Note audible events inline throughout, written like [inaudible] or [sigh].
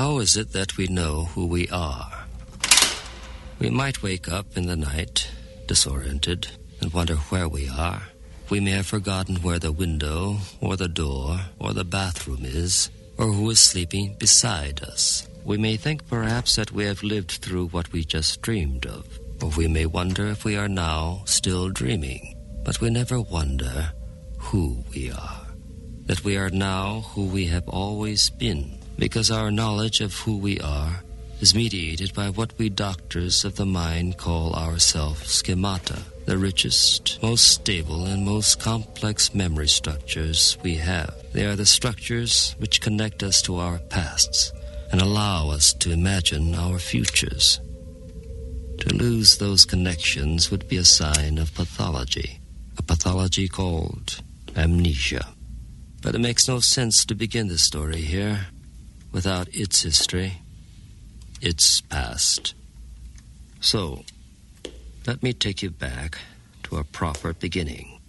How is it that we know who we are? We might wake up in the night, disoriented, and wonder where we are. We may have forgotten where the window, or the door, or the bathroom is, or who is sleeping beside us. We may think perhaps that we have lived through what we just dreamed of, or we may wonder if we are now still dreaming. But we never wonder who we are. That we are now who we have always been, because our knowledge of who we are is mediated by what we doctors of the mind call ourselves schemata, the richest, most stable, and most complex memory structures we have. They are the structures which connect us to our pasts and allow us to imagine our futures. To lose those connections would be a sign of pathology, a pathology called amnesia. But it makes no sense to begin the story here without its history, its past. So, let me take you back to a proper beginning,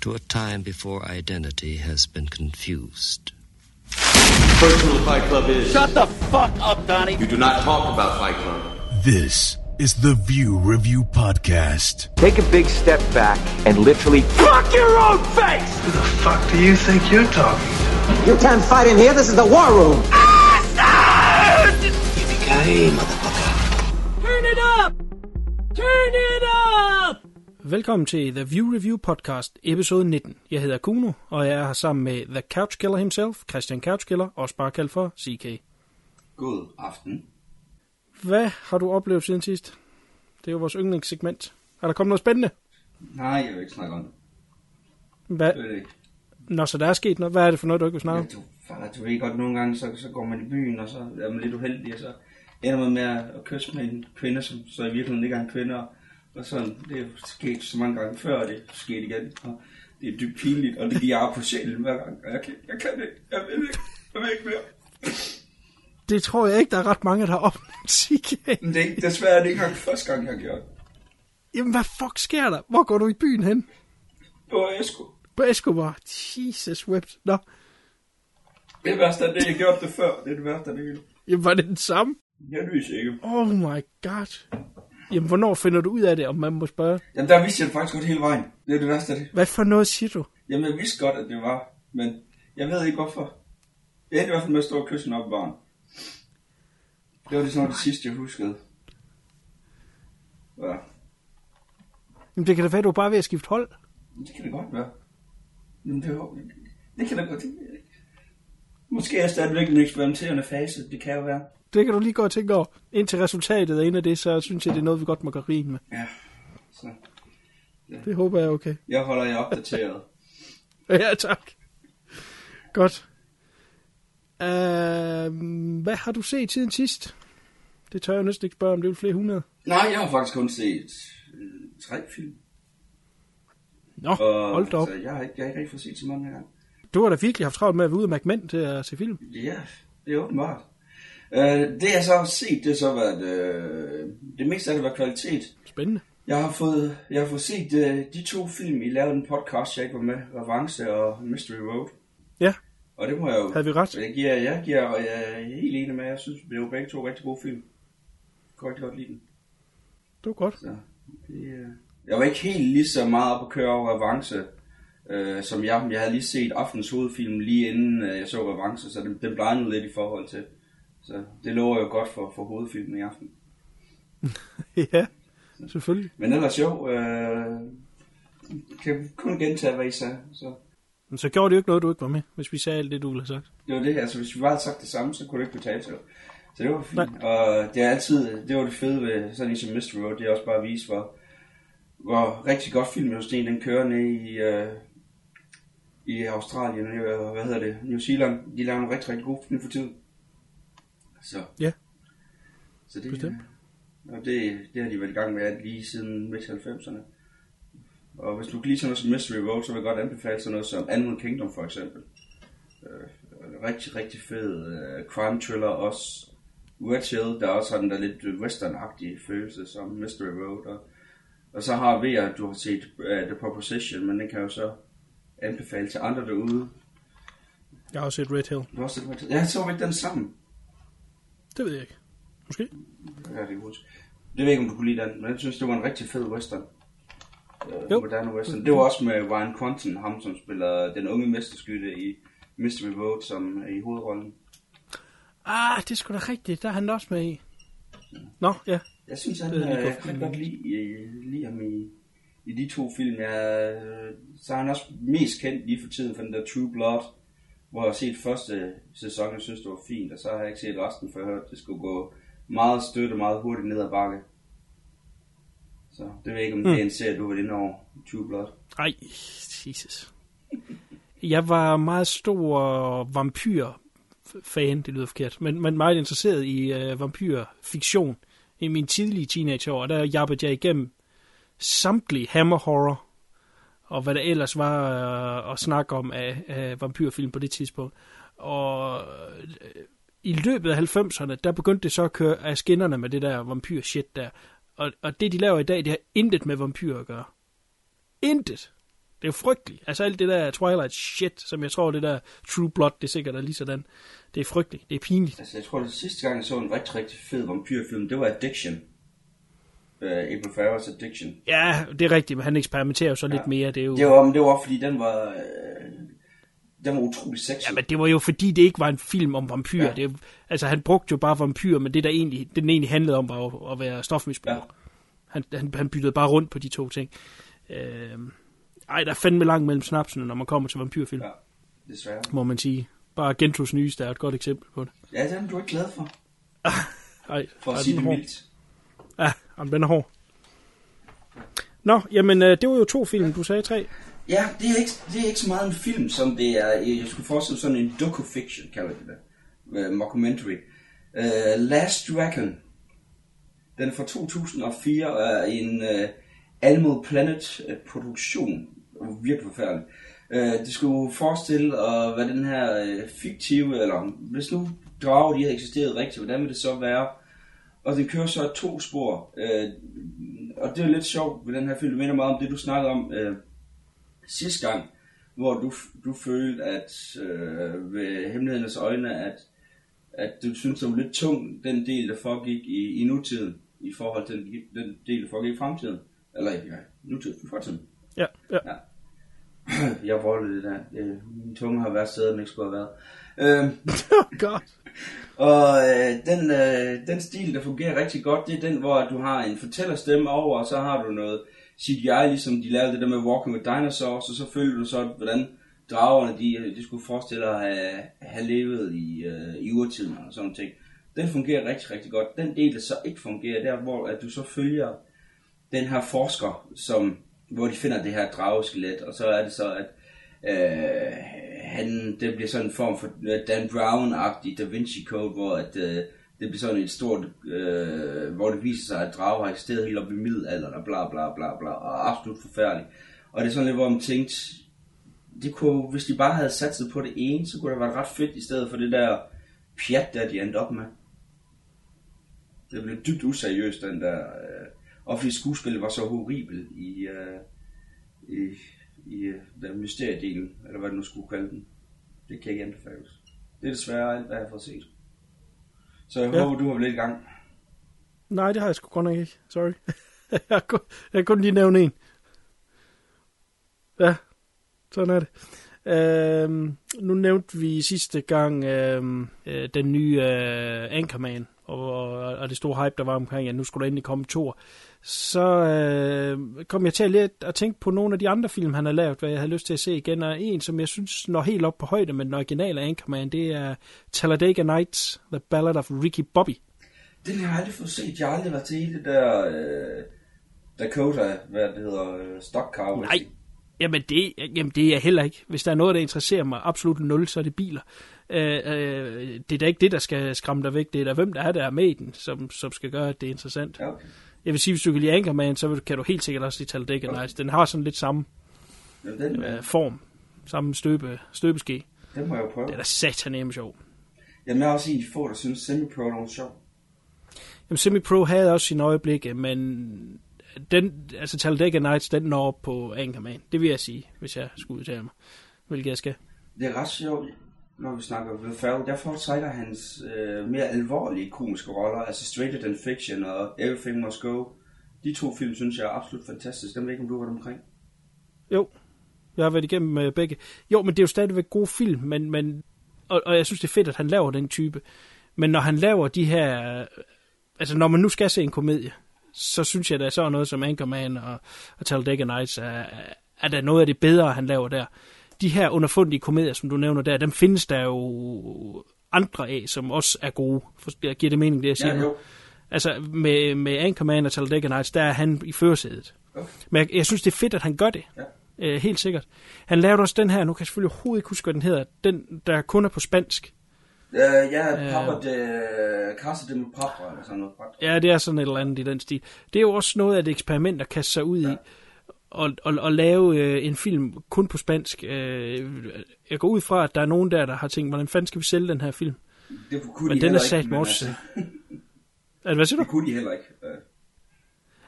to a time before identity has been confused. First rule of Fight Club is Shut the fuck up, Donnie. you do not talk about Fight Club. This is the View Review Podcast. Take a big step back and literally fuck your own face! Who the fuck do you think you're talking to? You can't fight in here. This is the war room. Turn it up! Turn it up! Velkommen til The View Review Podcast, episode 19. Jeg hedder Kuno, og jeg er her sammen med The Couch Killer himself, Christian Couchkiller, også bare kaldt for CK. God aften. Hvad har du oplevet siden sidst? Det er jo vores yndlingssegment. Er der kommet noget spændende? Nej, jeg vil ikke snakke om det. Hvad? Det det ikke. Nå, så der er sket noget. Hvad er det for noget, du ikke vil snakke Ja, om? du, fader, du ved godt, nogle gange så, så går man i byen, og så er man lidt uheldig, og så ender man med at, kysse med en kvinde, som så i virkeligheden ikke er en kvinde, og, og sådan, det er sket så mange gange før, og det er sket igen, og det er dybt pinligt, og det giver ar på sjælen hver gang, jeg kan, jeg kan ikke, jeg vil ikke, jeg vil ikke mere. Det tror jeg ikke, der er ret mange, der har oplevet, CK. Men det er desværre er det ikke engang første gang, jeg har gjort det. Jamen, hvad fuck sker der? Hvor går du i byen hen? Det var Esko. På Escobar. Jesus whipped. Nå, Det værste er det, jeg gjort det før, det er det værste af det jamen, var det den samme? Jeg lyser ikke. Oh my god. Jamen, hvornår finder du ud af det, om man må spørge? Jamen, der vidste jeg det faktisk godt hele vejen. Det er det værste af det. Hvad for noget siger du? Jamen, jeg vidste godt, at det var, men jeg ved ikke hvorfor. Jeg endte i hvert fald med at stå og kysse op barn. Det var det sådan det sidste, jeg huskede. Ja, Jamen, det kan da være, du er bare ved at skifte hold. det kan det godt være. Men det, det kan da godt ikke. Måske er jeg stadigvæk en eksperimenterende fase, det kan jo være. Det kan du lige gå og tænke over. Indtil resultatet er en af det, så synes jeg, det er noget, vi godt må grine med. Ja, så Det håber jeg er okay. jeg holder jer opdateret. [laughs] Ja, tak. Godt. Uh, hvad har du set siden sidst? Det tør jeg næsten ikke spørge om, det er flere hundrede. Nej, jeg har faktisk kun set øh, tre film. Nå, Og, hold da op. Så jeg har ikke, jeg har ikke rigtig fået set så mange gange. Du har da virkelig haft travlt med at være ude mærke mænd til at se film. Ja, det er åbenbart. Øh, det jeg så har set, det har så været, øh, det meste af det var kvalitet. Spændende. Jeg har fået, jeg har fået set øh, de to film, I lavede en podcast, jeg ikke var med, Revanche og Mystery Road. Ja, Og det må jeg jo... Havde vi ret? Jeg giver, jeg giver, og jeg er helt enig med, jeg synes, det var begge to rigtig gode film. Jeg kunne rigtig godt lide den. det var godt. Så, det, øh, jeg var ikke helt lige så meget op at køre over Revanche, øh, som jeg. Jeg havde lige set aftens hovedfilm lige inden øh, jeg så Revanche, så den, den blegede lidt i forhold til. Så det lover jo godt for, for hovedfilmen i aften. [laughs] ja, selvfølgelig. Men ellers jo, øh, kan kun gentage, hvad I sagde. Så Men så gjorde det jo ikke noget, du ikke var med, hvis vi sagde alt det, du ville have sagt. det var det, altså hvis vi bare havde sagt det samme, så kunne det ikke betale sig. Så det var fint. Og det er altid, det var det fede ved sådan en som Mystery Road, det er også bare at vise, hvor, hvor rigtig godt filmindustrien den kører ned i, øh, i Australien, og hvad hedder det, New Zealand. De laver nogle rigtig, rigtig gode film for tiden. Så, Ja, så det, bestemt. Og det, det har de været i gang med lige siden midt 90'erne. Og hvis du kan lide sådan noget som Mystery Road, så vil jeg godt anbefale sådan noget som Animal Kingdom for eksempel. Øh, rigtig, rigtig fed øh, crime thriller også. Red Hill, der også har den der lidt western-agtige følelse som Mystery Road. Og, og så har vi, at du har set uh, The Proposition, men den kan jo så anbefale til andre derude. Jeg har også set Red Hill. Du har også set Red Hill. Ja, så vi ikke den sammen. Det ved jeg ikke. Måske. Det kan jeg ikke huske. Det ved jeg ikke, om du kunne lide den, men jeg synes, det var en rigtig fed western. Øh, Jo. moderne western. Det var også med Ryan Quanten, ham som spiller den unge mesterskytte i Mystery Road, som er i hovedrollen. Ah, det er sgu da rigtigt. Der er han også med i. Nå, ja. Jeg synes, han, øh, jeg kan godt lide, øh, lide ham i, i de to film. Jeg, øh, så er han også mest kendt lige for tiden for den der True Blood, hvor jeg har set første sæson, jeg synes, det var fint, og så har jeg ikke set resten, for jeg hørte, det skulle gå meget støtte og meget hurtigt ned ad bakke. Så det ved jeg ikke, om det er en serie, du vil ind over, True Blood. Ej, Jesus. Jeg var meget stor vampyr-fan, det lyder forkert, men, men meget interesseret i uh, vampyrfiktion i min tidlige teenageår, der jappede jeg igennem samtlige Hammer Horror, og hvad der ellers var øh, at snakke om af, af vampyrfilm på det tidspunkt. Og øh, i løbet af 90'erne, der begyndte det så at køre af skinnerne med det der vampyr-shit der. Og, og det, de laver i dag, det har intet med vampyrer at gøre. Intet. Det er jo frygteligt. Altså alt det der Twilight shit, som jeg tror, det der True Blood, det er sikkert er lige sådan. Det er frygteligt. Det er pinligt. Altså, jeg tror, det sidste gang, jeg så en rigtig, rigtig fed vampyrfilm, det var Addiction. Uh, April Farrell's Addiction. Ja, det er rigtigt, men han eksperimenterer jo så lidt mere. Det er jo... Det var, men det var fordi den var, øh, den var utrolig sexy. Ja, men det var jo fordi, det ikke var en film om vampyrer. Ja. Ja. Det, altså, han brugte jo bare vampyrer, men det, der egentlig, det den egentlig handlede om, var jo at være stofmisbruger. Ja. Ja. Han, han, han byttede bare rundt på de to ting. Øh, ej, der er fandme langt mellem snapsene, når man kommer til vampyrfilm, Ja, ja. desværre. må man sige. Bare Gentos nyeste er et godt eksempel på det. Ja, den er du ikke glad for, [laughs] Ej, for at sige det mildt. Ja, jamen, den er hård. Nå, jamen, øh, det var jo to film, du sagde tre. Ja, det er, ikke, det er ikke så meget en film, som det er, jeg skulle forestille sådan en docu-fiction, kalder de det. Uh, mockumentary. Uh, Last Dragon. Den er fra 2004 og er en uh, Animal Planet uh, produktion. Virkelig forfærdelig. Uh, det skulle forestille at være den her uh, fiktive, eller hvis nu drager de havde eksisteret rigtigt, hvordan vil det så være? Og den kører så to spor. Uh, og det er lidt sjovt ved den her film. Det minder meget om det, du snakkede om uh, sidste gang, hvor du, du følte, at øh, ved hemmelighedernes øjne, at, at du synes, det var lidt tung, den del, der foregik i, i nutiden, i forhold til den, den del, der foregik i fremtiden. Eller ja, nutiden, i fortiden. Ja, ja. [clears throat] Jeg voldede det der. Øh, Min tunge har været steder, den ikke skulle have været. Øh, [laughs] Godt. [laughs] og øh, den, øh, den stil, der fungerer rigtig godt, det er den, hvor du har en fortællerstemme over, og så har du noget CGI, ligesom de lavede det der med Walking with Dinosaurs, og så følger du så, hvordan dragerne, de, de skulle forestille at have, have levet i, øh, i urtiden og sådan noget ting. Den fungerer rigtig, rigtig godt. Den del, der så ikke fungerer, der hvor at du så følger den her forsker, som, hvor de finder det her drageskelet, og så er det så, at øh, han, det bliver sådan en form for øh, Dan Brown-agtig Da Vinci Code, hvor at, øh, det bliver sådan et stort, øh, hvor det viser sig, at drager har eksisteret helt op i middelalderen, og bla bla bla bla, og absolut forfærdeligt. Og det er sådan lidt, hvor man tænkte, det kunne, hvis de bare havde satset på det ene, så kunne det have været ret fedt, i stedet for det der pjat, der de endte op med. Det blev dybt useriøst, den der, øh, og fordi skuespillet var så horribel i, øh, i, i øh, den mysteriedelen, eller hvad det nu skulle kalde den. Det kan ikke anbefales. Det er desværre alt, hvad jeg har fået set. Så jeg Ja. håber, du har lidt i gang. Nej, det har jeg sgu godt nok ikke. Sorry. [laughs] jeg, har kun, jeg kan kun lige nævne en. Ja, sådan er det. Øhm, nu nævnte vi sidste gang øhm, øh, den nye øh, Anchorman, og, og, og det store hype, der var omkring, at nu skulle der endelig komme to. Så øh, kom jeg til at, lidt at tænke på nogle af de andre film, han har lavet, hvad jeg havde lyst til at se igen. Og en, som jeg synes når helt op på højde med den originale Anchorman, det er Talladega Nights, The Ballad of Ricky Bobby. Den har jeg aldrig fået set. Jeg har aldrig været til det der øh, Dakota, hvad det hedder, øh, Stock Car. Nej, jamen det, jamen det er jeg heller ikke. Hvis der er noget, der interesserer mig absolut nul, så er det biler. Øh, øh, det er da ikke det, der skal skræmme dig væk. Det er da hvem, der er der er med i den, som, som skal gøre, at det er interessant. Okay. Jeg vil sige, hvis du kan lide Anchorman, så kan du helt sikkert også lide Talladega Nights. Den har sådan lidt samme Jamen, den, øh, form, samme støbe, støbeske. den må jeg jo prøve. Det er da satanem sjov. Jamen, jeg er også en af de få, der synes Semi-Pro er sjov. Jamen, Semi-Pro havde også sine øjeblikke, men den, altså Talladega Nights, den når op på Anchorman. Det vil jeg sige, hvis jeg skulle udtale mig. Hvilket jeg skal. Det er ret sjovt når vi snakker Will Ferrell, der foretrækker hans øh, mere alvorlige komiske roller, altså Straighter Than Fiction og Everything Must Go. De to film synes jeg er absolut fantastiske. Dem ved ikke, om du har omkring. Jo, jeg har været igennem øh, begge. Jo, men det er jo stadigvæk gode film, men, men, og, og jeg synes, det er fedt, at han laver den type. Men når han laver de her... øh, Altså, når man nu skal se en komedie, så synes jeg, at så er noget som Anchorman og, og Talladega Nights, er, er, er der noget af det bedre, han laver der. De her underfundige komedier, som du nævner der, dem findes der jo andre af, som også er gode. For, giver det mening, det jeg siger Ja, nu? jo. Altså, med, med Anchorman og Talladega Nights, der er han i førersædet. Okay. Men jeg, jeg synes, det er fedt, at han gør det. Ja. Øh, helt sikkert. Han lavede også den her, nu kan jeg selvfølgelig overhovedet ikke huske, hvad den hedder, den, der kun er på spansk. Øh, ja, Papa de Casa de Papa, eller sådan noget. Ja, det er sådan et eller andet i den stil. Det er jo også noget af et eksperiment at kaste sig ud ja. i. Og, og, og lave øh, en film kun på spansk. Øh, jeg går ud fra, at der er nogen der, der har tænkt, hvordan fanden skal vi sælge den her film? Det kunne Men de den er sat ikke, altså, [laughs] Altså, hvad siger du? Det kunne de heller ikke. Øh,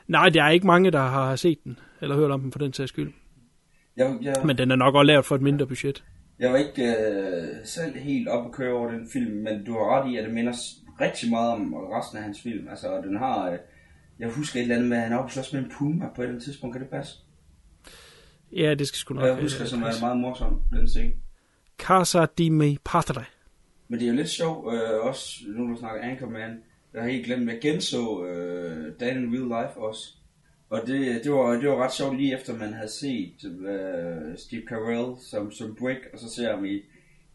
Nej, der er ikke mange, der har set den, eller hørt om den for den sags skyld. Jeg, jeg, Men den er nok også lavet for et mindre budget. jeg var ikke øh, selv helt op at køre over den film, men du har ret i, at det minder rigtig meget om resten af hans film. Altså, den har... Øh, jeg husker et eller andet med, at han slås med en puma på et eller andet tidspunkt. Kan det passe? Ja, det skal sgu nok jeg husker, øh, som er meget morsom, den scene. Casa de mi Padre. Men det er jo lidt sjovt, øh, også nu du snakker Anchorman, jeg har helt glemt, at jeg genså øh, Dan in Real Life også. Og det, det, var, det var ret sjovt lige efter man havde set øh, Steve Carell som, som Brick, og så ser ham i,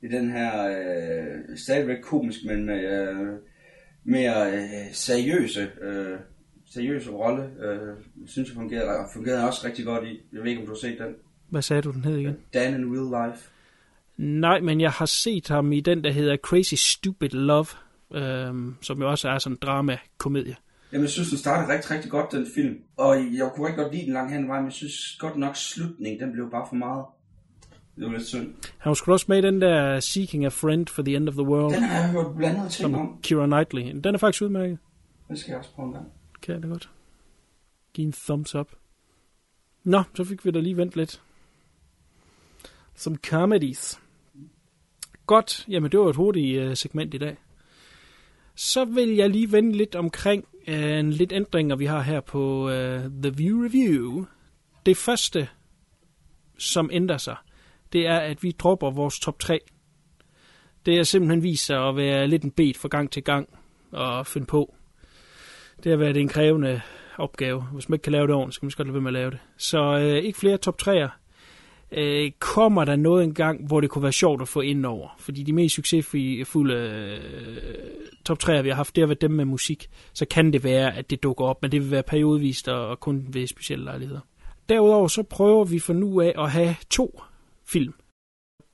i den her øh, stadigvæk komisk, men øh, mere øh, seriøse, øh, seriøse rolle, øh, synes jeg fungerede, og fungerede også rigtig godt i. Jeg ved ikke, om du har set den. Hvad sagde du, den hed igen? Dan in Real Life. Nej, men jeg har set ham i den, der hedder Crazy Stupid Love, øhm, som jo også er sådan en drama-komedie. Jamen, jeg synes, den startede rigtig, rigtig godt, den film. Og jeg kunne rigtig godt lide den langt hen ad vejen, men jeg synes godt nok slutningen, den blev bare for meget. Det var lidt synd. Han var sgu også med i den der Seeking a Friend for the End of the World, Den har jeg hørt blandet ting om. som Keira Knightley. Den er faktisk udmærket. Den skal jeg også prøve en gang. Kan jeg da godt. Giv en thumbs up. Nå, så fik vi da lige vendt lidt. Som comedies. Godt, jamen det var et hurtigt øh, segment i dag. Så vil jeg lige vende lidt omkring øh, en lidt ændringer, vi har her på uh, The View Review. Det første, som ændrer sig, det er, at vi dropper vores top 3. Det er simpelthen vist sig at være lidt en bed fra gang til gang at finde på. Det har været en krævende opgave. Hvis man ikke kan lave det ordentligt, så kan man godt lade være med at lave det. Så øh, ikke flere top 3'er. Øh, kommer der noget engang, hvor det kunne være sjovt at få ind over? Fordi de mest succesfulde øh, top 3'er, vi har haft, det har været dem med musik. Så kan det være, at det dukker op, men det vil være periodvist og, og kun ved specielle lejligheder. Derudover så prøver vi for nu af at have to film.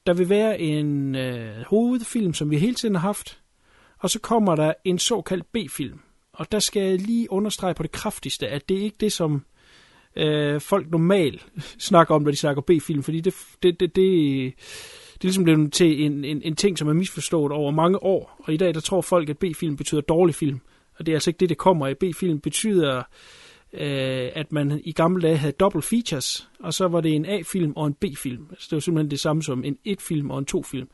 Der vil være en øh, hovedfilm, som vi hele tiden har haft, og så kommer der en såkaldt B-film. Og der skal jeg lige understrege på det kraftigste, at det er ikke det, som øh, folk normalt [laughs] snakker om, når de snakker B-film, fordi det, det, det, det, det er ligesom blevet til en, en, en ting, som er misforstået over mange år. Og i dag, der tror folk, at B-film betyder dårlig film. Og det er altså ikke det, det kommer af. B-film betyder, øh, at man i gamle dage havde double features, og så var det en A-film og en B-film. Så det var simpelthen det samme som en 1-film og en 2-film.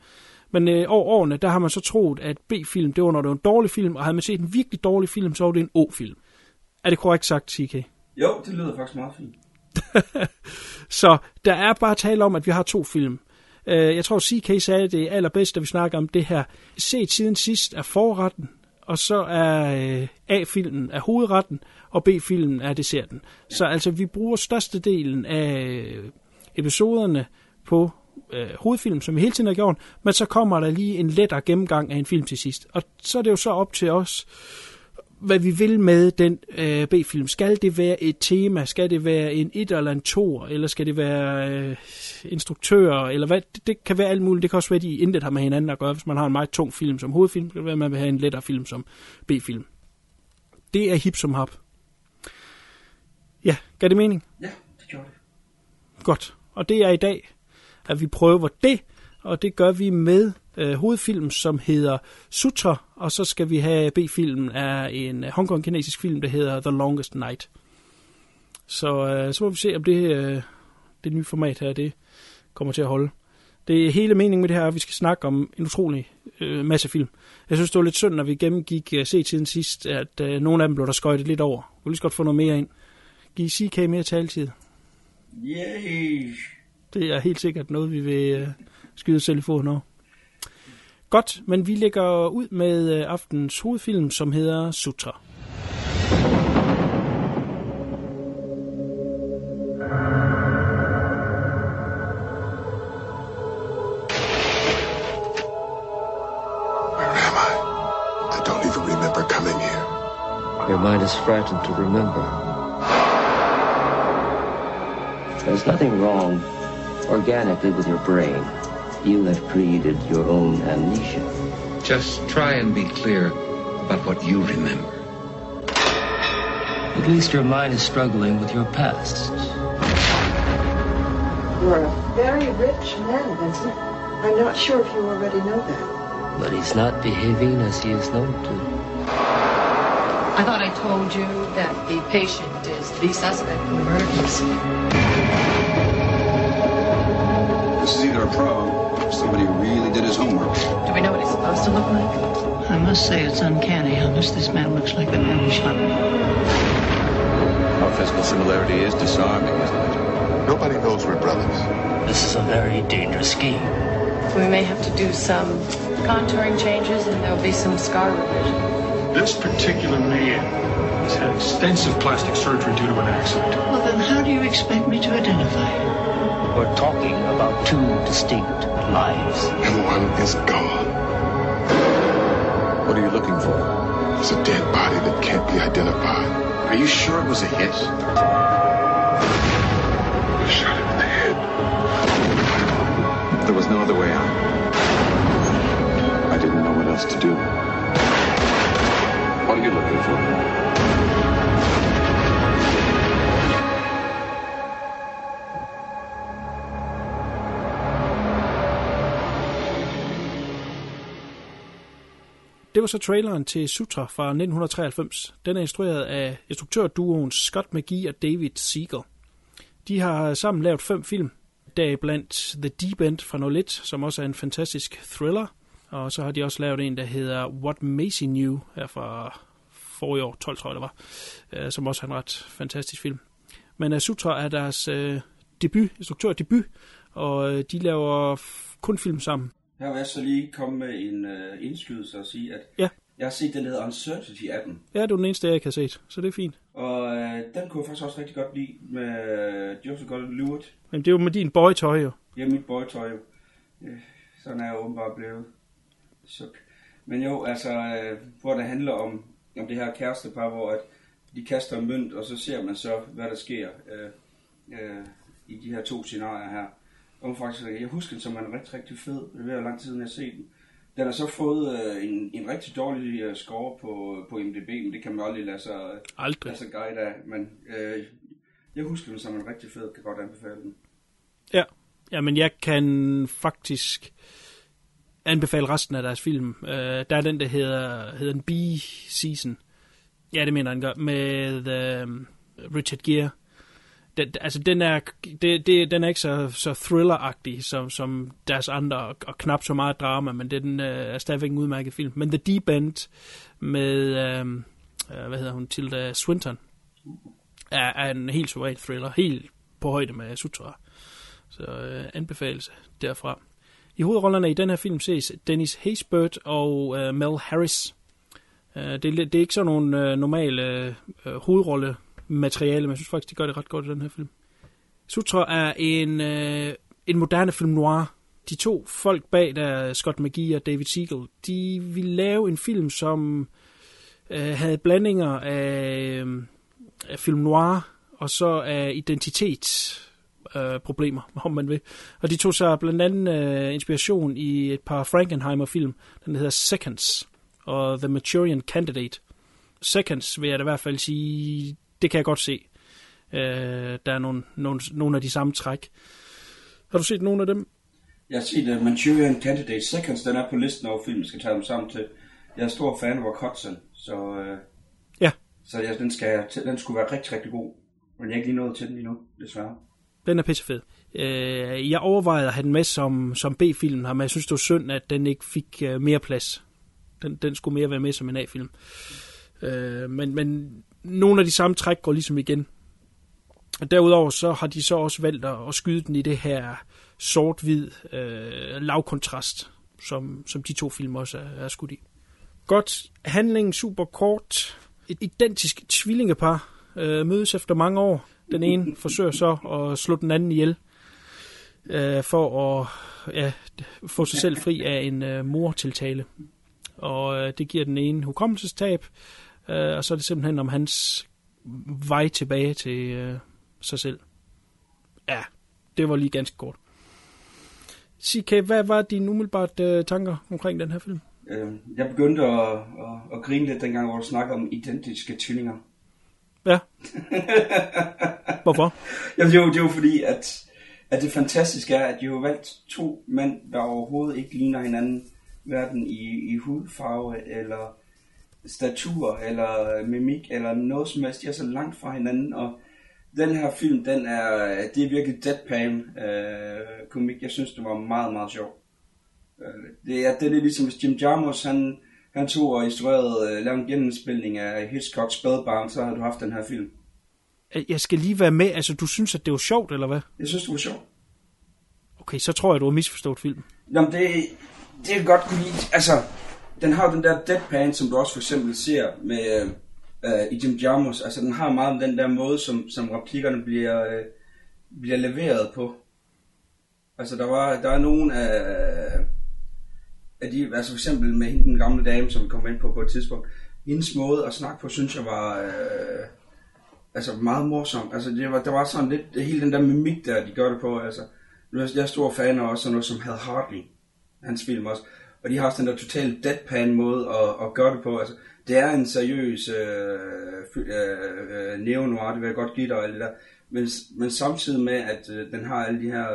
Men øh, over årene, der har man så troet, at B-film, det var, når det var en dårlig film, og havde man set en virkelig dårlig film, så var det en O-film. Er det korrekt sagt, CK? Jo, det lyder faktisk meget fint. [laughs] Så der er bare tale om, at vi har to film. Øh, Jeg tror, CK sagde det allerbedst, da vi snakker om det her. Set siden sidst er forretten, og så er øh, A-filmen er hovedretten, og B-filmen er desserten. Så altså, vi bruger størstedelen af øh, episoderne på øh, hovedfilm, som vi hele tiden har gjort, men så kommer der lige en lettere gennemgang af en film til sidst. Og så er det jo så op til os, hvad vi vil med den øh, B-film. Skal det være et tema? Skal det være en et eller en to? Eller skal det være øh, instruktører? Eller hvad? Det, det kan være alt muligt. Det kan også være, at de intet har med hinanden at gøre. Hvis man har en meget tung film som hovedfilm, så kan det være, at man vil have en lettere film som B-film. Det er hip som hap. Ja, gav det mening? Ja, det gjorde det. Godt. Og det er i dag, at vi prøver det, og det gør vi med øh, hovedfilm, som hedder Sutra, og så skal vi have B-filmen af en øh, Hongkong-kinesisk film, der hedder The Longest Night. Så, øh, så må vi se, om det, øh, det nye format her, det kommer til at holde. Det er hele meningen med det her, at vi skal snakke om en utrolig øh, masse film. Jeg synes, det var lidt synd, når vi gennemgik uh, C-tiden sidst, at øh, nogle af dem blev der skøjtet lidt over. Vi vil lige så godt få noget mere ind. Giv CK mere taletid. Yay! Det er helt sikkert noget, vi vil øh, skyde selv i foden over. Godt, men vi lægger ud med øh, aftens hovedfilm, som hedder Sutra. Where am I? I don't even remember coming here. Your mind is frightened to remember. There's nothing wrong organically with your brain. You have created your own amnesia. Just try and be clear about what you remember. At least your mind is struggling with your past. You're a very rich man, Vincent. I'm not sure if you already know that. But he's not behaving as he is known to. I thought I told you that the patient is the suspect in the murder case. Pro somebody who really did his homework. Do we know what he's supposed to look like? I must say it's uncanny how much this man looks like the man who shot me. Our physical similarity is disarming, isn't it? Nobody knows we're brothers. This is a very dangerous scheme. We may have to do some contouring changes and there'll be some scar revision. This particular man has had extensive plastic surgery due to an accident. Well, then how do you expect me to identify him? We're talking about two distinct lives. And one is gone. What are you looking for? It's a dead body that can't be identified. Are you sure it was a hit? I shot him in the head. There was no other way out. I didn't know what else to do. What are you looking for? Det var så traileren til Sutra fra 1993. Den er instrueret af instruktørduoen Scott McGee og David Siegel. De har sammen lavet fem film, deriblandt The Deep End fra 01, som også er en fantastisk thriller. Og så har de også lavet en, der hedder What Macy Knew, her fra forrige år, 12 tror jeg det var, øh, som også er en ret fantastisk film. Men Sutra er deres uh, debut, instruktørdebut, og øh, de laver kun film sammen. Her vil jeg så lige komme med en uh, indskydelse og sige, at Ja. jeg har set den, der hedder Uncertainty af dem. Ja, det er den eneste, jeg har set, så det er fint. Og uh, den kunne jeg faktisk også rigtig godt lide med uh, Joseph Gordon-Levitt. Men det er jo med din boytøj jo. Ja, mit boytøj jo. Øh, Sådan er jeg åbenbart blevet. Suk. Men jo, altså, øh, hvor det handler om, om det her kærestepar, hvor at de kaster en mønt, og så ser man så, hvad der sker øh, øh, i de her to scenarier her. Og faktisk, jeg husker den som en rigtig, rigtig fed. Det er lang tid, siden jeg har set den. Den har så fået øh, en, en rigtig dårlig øh, score på, på MDB, men det kan man aldrig lade sig, Aldrig. lade sig guide af. Men øh, jeg husker den som en rigtig fed, kan godt anbefale den. Ja. ja, men jeg kan faktisk anbefale resten af deres film. Uh, der er den, der hedder, hedder en B-season. Ja, det mener han gør. Med uh, Richard Gere. Den, altså, den er, det, det, den er ikke så, så thriller-agtig som, som deres andre, og, og knap så meget drama, men den øh, er stadigvæk en udmærket film. Men The Deep End med, øh, øh, hvad hedder hun, Tilda Swinton, er, er en helt suveræn thriller. Helt på højde med Sutra. Så øh, anbefalelse derfra. I hovedrollerne i den her film ses Dennis Haysbert og øh, Mel Harris. Øh, det, er, det er ikke sådan nogle øh, normale øh, materiale, men jeg synes faktisk, de gør det ret godt i den her film. Sutra er en, øh, en moderne film noir. De to folk bag der, Scott McGee og David Siegel, de ville lave en film, som øh, havde blandinger af, øh, af film noir og så af identitet øh, problemer, om man vil. Og de tog sig blandt andet øh, inspiration i et par Frankenheimer-film, den hedder Seconds og The Maturian Candidate. Seconds vil jeg da i hvert fald sige, det kan jeg godt se. Øh, der er nogle, nogle, nogle af de samme træk. Har du set nogle af dem? Jeg har set uh, Manchurian Candidate Seconds, den er på listen over film, jeg skal tage dem sammen til. Jeg er stor fan af Hudson, så, uh, Ja. så ja, den, skal, jeg den skulle være rigtig, rigtig god. Men jeg er ikke lige nået til den endnu, desværre. Den er pissefed. Øh, jeg overvejede at have den med som, som B-film men jeg synes, det var synd, at den ikke fik øh, mere plads. Den, den skulle mere være med som en A-film. Øh, men, men nogle af de samme træk går ligesom igen. Og derudover så har de så også valgt at, at skyde den i det her sort-hvid øh, lavkontrast, som, som de to film også er, er skudt i. Godt. Handlingen super kort. Et identisk tvillingepar øh, mødes efter mange år. Den ene forsøger så at slå den anden ihjel øh, for at ja, få sig selv fri af en øh, mortiltale. Og øh, det giver den ene hukommelsestab, øh, og så er det simpelthen om hans vej tilbage til øh, sig selv. Ja, det var lige ganske kort. CK, hvad var dine umiddelbart øh, tanker omkring den her film? Øh, jeg begyndte at, at, at grine lidt dengang, hvor du snakkede om identiske tvillinger. Ja. [laughs] Hvorfor? Jamen, det er jo, det er jo fordi, at, at det fantastiske er, at de har valgt to mænd, der overhovedet ikke ligner hinanden, hverken i, i hudfarve, eller statur, eller mimik, eller noget som helst. De er så langt fra hinanden, og den her film, den er, det er virkelig deadpan øh, komik. Jeg synes, det var meget, meget sjov. Øh, det er, det er ligesom, hvis Jim Jarmusch, han, han tog og instruerede, øh, lavede en genindspilning af Hitchcock's Spellbound, så har du haft den her film. Jeg skal lige være med. Altså, du synes, at det var sjovt, eller hvad? Jeg synes, det var sjovt. Okay, så tror jeg, du har misforstået filmen. Jamen, det, det er godt kunne lide. Altså, den har jo den der deadpan, som du også for eksempel ser med øh, øh i Jim Jarmus. Altså, den har meget den der måde, som, som replikkerne bliver, øh, bliver leveret på. Altså, der var der er nogen af, af de, altså for eksempel med hende, den gamle dame, som vi kom ind på på et tidspunkt. Hendes måde at snakke på, synes jeg var... Øh, altså meget morsom. Altså det var, der var sådan lidt, hele den der mimik der, de gør det på, altså. Jeg er stor fan af også sådan noget som Hal Hartley, hans film også. Og de har også den der totalt deadpan måde at, at gøre det på. Altså, det er en seriøs øh, øh, øh, neo-noir, det vil jeg godt give dig og alt det der. Men, men samtidig med, at øh, den har alle de her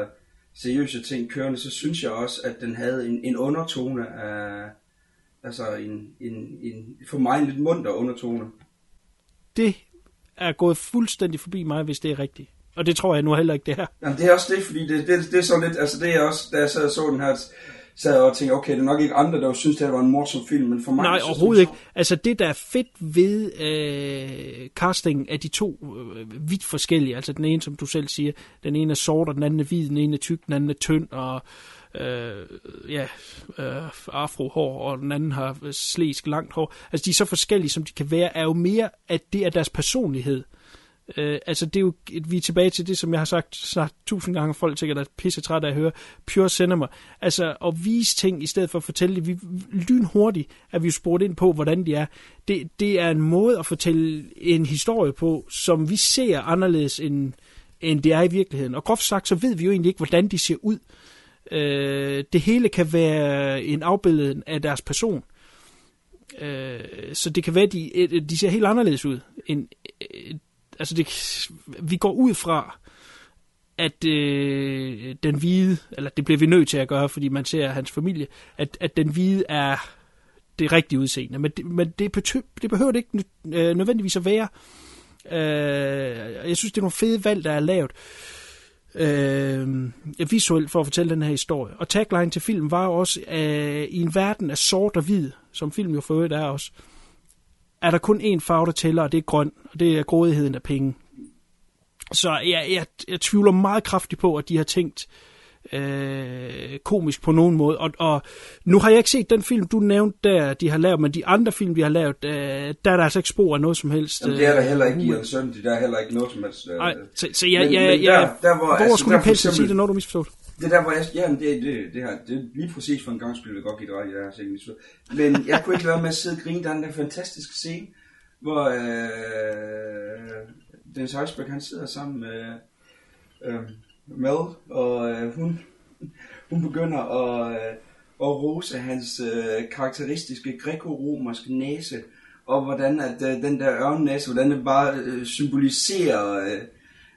seriøse ting kørende, så synes jeg også, at den havde en, en undertone af, altså en, en, en, for mig en lidt munter undertone. Det er gået fuldstændig forbi mig, hvis det er rigtigt. Og det tror jeg nu heller ikke, det her. Jamen, det er også det, fordi det, det, det er så lidt, altså det er også, da jeg og så den her, sad og tænkte, okay, det er nok ikke andre, der synes, det var en morsom film, men for mig... Nej, overhovedet ikke. Altså det, der er fedt ved øh, castingen af de to øh, vidt forskellige, altså den ene, som du selv siger, den ene er sort, og den anden er hvid, den ene er tyk, den anden er tynd, og øh, ja, øh, afrohår, og den anden har slæsk langt hår. Altså de er så forskellige, som de kan være, er jo mere, at det er deres personlighed. Øh, Øh, altså det er jo, vi er tilbage til det, som jeg har sagt, snart tusind gange, folk sikkert er pisse træt af at høre, pure cinema. Altså at vise ting, i stedet for at fortælle det, vi lynhurtigt er vi jo spurgt ind på, hvordan de er. Det, det er en måde at fortælle en historie på, som vi ser anderledes end, end det er i virkeligheden. Og groft sagt, så ved vi jo egentlig ikke, hvordan de ser ud. Øh, det hele kan være en afbildning af deres person. Øh, så det kan være, at de, de ser helt anderledes ud. End, altså det, vi går ud fra, at øh, den hvide, eller det bliver vi nødt til at gøre, fordi man ser hans familie, at, at den hvide er det rigtige udseende. Men det, men det, betø, det behøver det ikke øh, nødvendigvis at være. Øh, jeg synes, det er nogle fede valg, der er lavet øh, visuelt for at fortælle den her historie. Og tagline til filmen var også, øh, i en verden af sort og hvid, som film jo for øvrigt er også, er der kun én farve, der tæller, og det er grøn, og det er grådigheden af penge. Så jeg, jeg, jeg tvivler meget kraftigt på, at de har tænkt øh, komisk på nogen måde. Og, og nu har jeg ikke set den film, du nævnte, der de har lavet, men de andre film, de har lavet, øh, der er der altså ikke spor af noget som helst. Jamen, det er der heller ikke i en søn, der er heller ikke noget som helst. Øh, Nej, så, så jeg, men, jeg, men jeg, der, der, hvor, hvor altså, skulle du helst sige det, når du misforstået? Det der, hvor jeg, ja, det, det, det, her, det er lige præcis for en gang skyld, jeg godt give dig ret i det her scene. Men jeg kunne ikke lade med at sidde og grine, der er den der fantastiske scene, hvor øh, Dennis Heisberg, han sidder sammen med øh, Mel, og øh, hun, hun begynder at, øh, at rose hans øh, karakteristiske græko-romerske næse, og hvordan at øh, den der ørnenæse, hvordan det bare øh, symboliserer øh,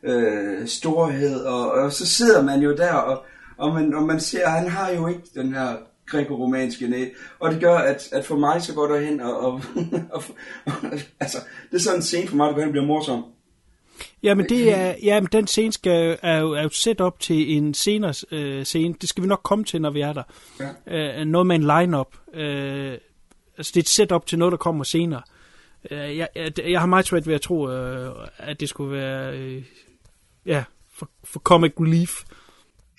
øh, storhed, og, og så sidder man jo der, og, og, man, og man ser, at han har jo ikke den her græko-romanske næ. Og det gør, at, at for mig så går der hen og, og, og, [laughs] og, altså, det er sådan en scene for mig, der bliver morsom. Jamen, det er, jamen den scene skal, er, jo, er jo set op til en senere øh, scene. Det skal vi nok komme til, når vi er der. Ja. Øh, noget med en line-up. Øh, altså, det er et setup til noget, der kommer senere. Øh, jeg, jeg, jeg har meget svært ved at tro, øh, at det skulle være øh, ja, for, for comic relief.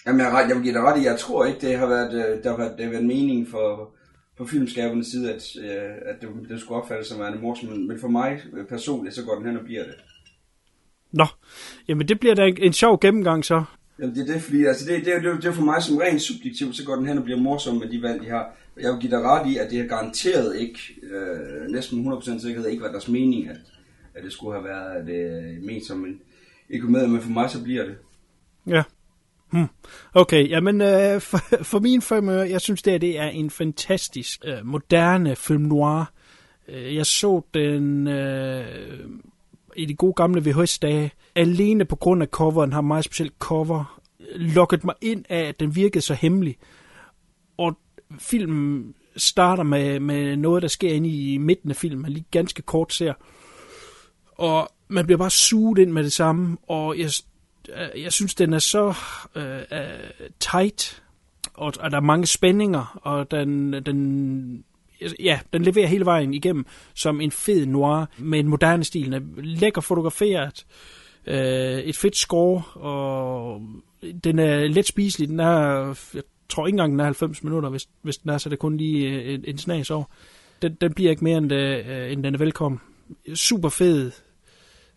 Jamen, jeg, jeg vil give dig ret i, jeg tror ikke, det har været, øh, der har været, det har været mening for, på filmskabernes side, at, øh, at det, det skulle opfattes som en morsom, men for mig personligt, så går den hen og bliver det. Nå, jamen det bliver da en, en sjov gennemgang så. Jamen det er det, fordi altså, det, det, det, det er for mig som rent subjektivt, så går den hen og bliver morsom med de valg, de har. Jeg vil give dig ret i, at det er garanteret ikke, øh, næsten 100% sikkerhed, ikke var deres mening, at, at det skulle have været det ment som en ikke med, men for mig så bliver det. Ja. Hmm. Okay, jamen øh, for, [laughs] for min fem jeg synes det, det er en fantastisk øh, moderne film noir. Øh, jeg så den øh, i de gode gamle VHS-dage, alene på grund af coveren, har meget specielt cover, lukket mig ind af, at den virkede så hemmelig. Og filmen starter med, med noget, der sker inde i midten af filmen, man lige ganske kort ser. Og man bliver bare suget ind med det samme, og jeg, øh, jeg synes, den er så øh, øh, tight, og, og der er mange spændinger, og den, den ja, den leverer hele vejen igennem som en fed noir med en moderne stil. Den er lækker fotograferet, øh, et fedt score, og den er let spiselig. Den er, jeg tror ikke engang, den er 90 minutter, hvis, hvis den er, så det er kun lige øh, en, en snas over. Den, den bliver ikke mere, end, øh, end den er velkommen. Super fed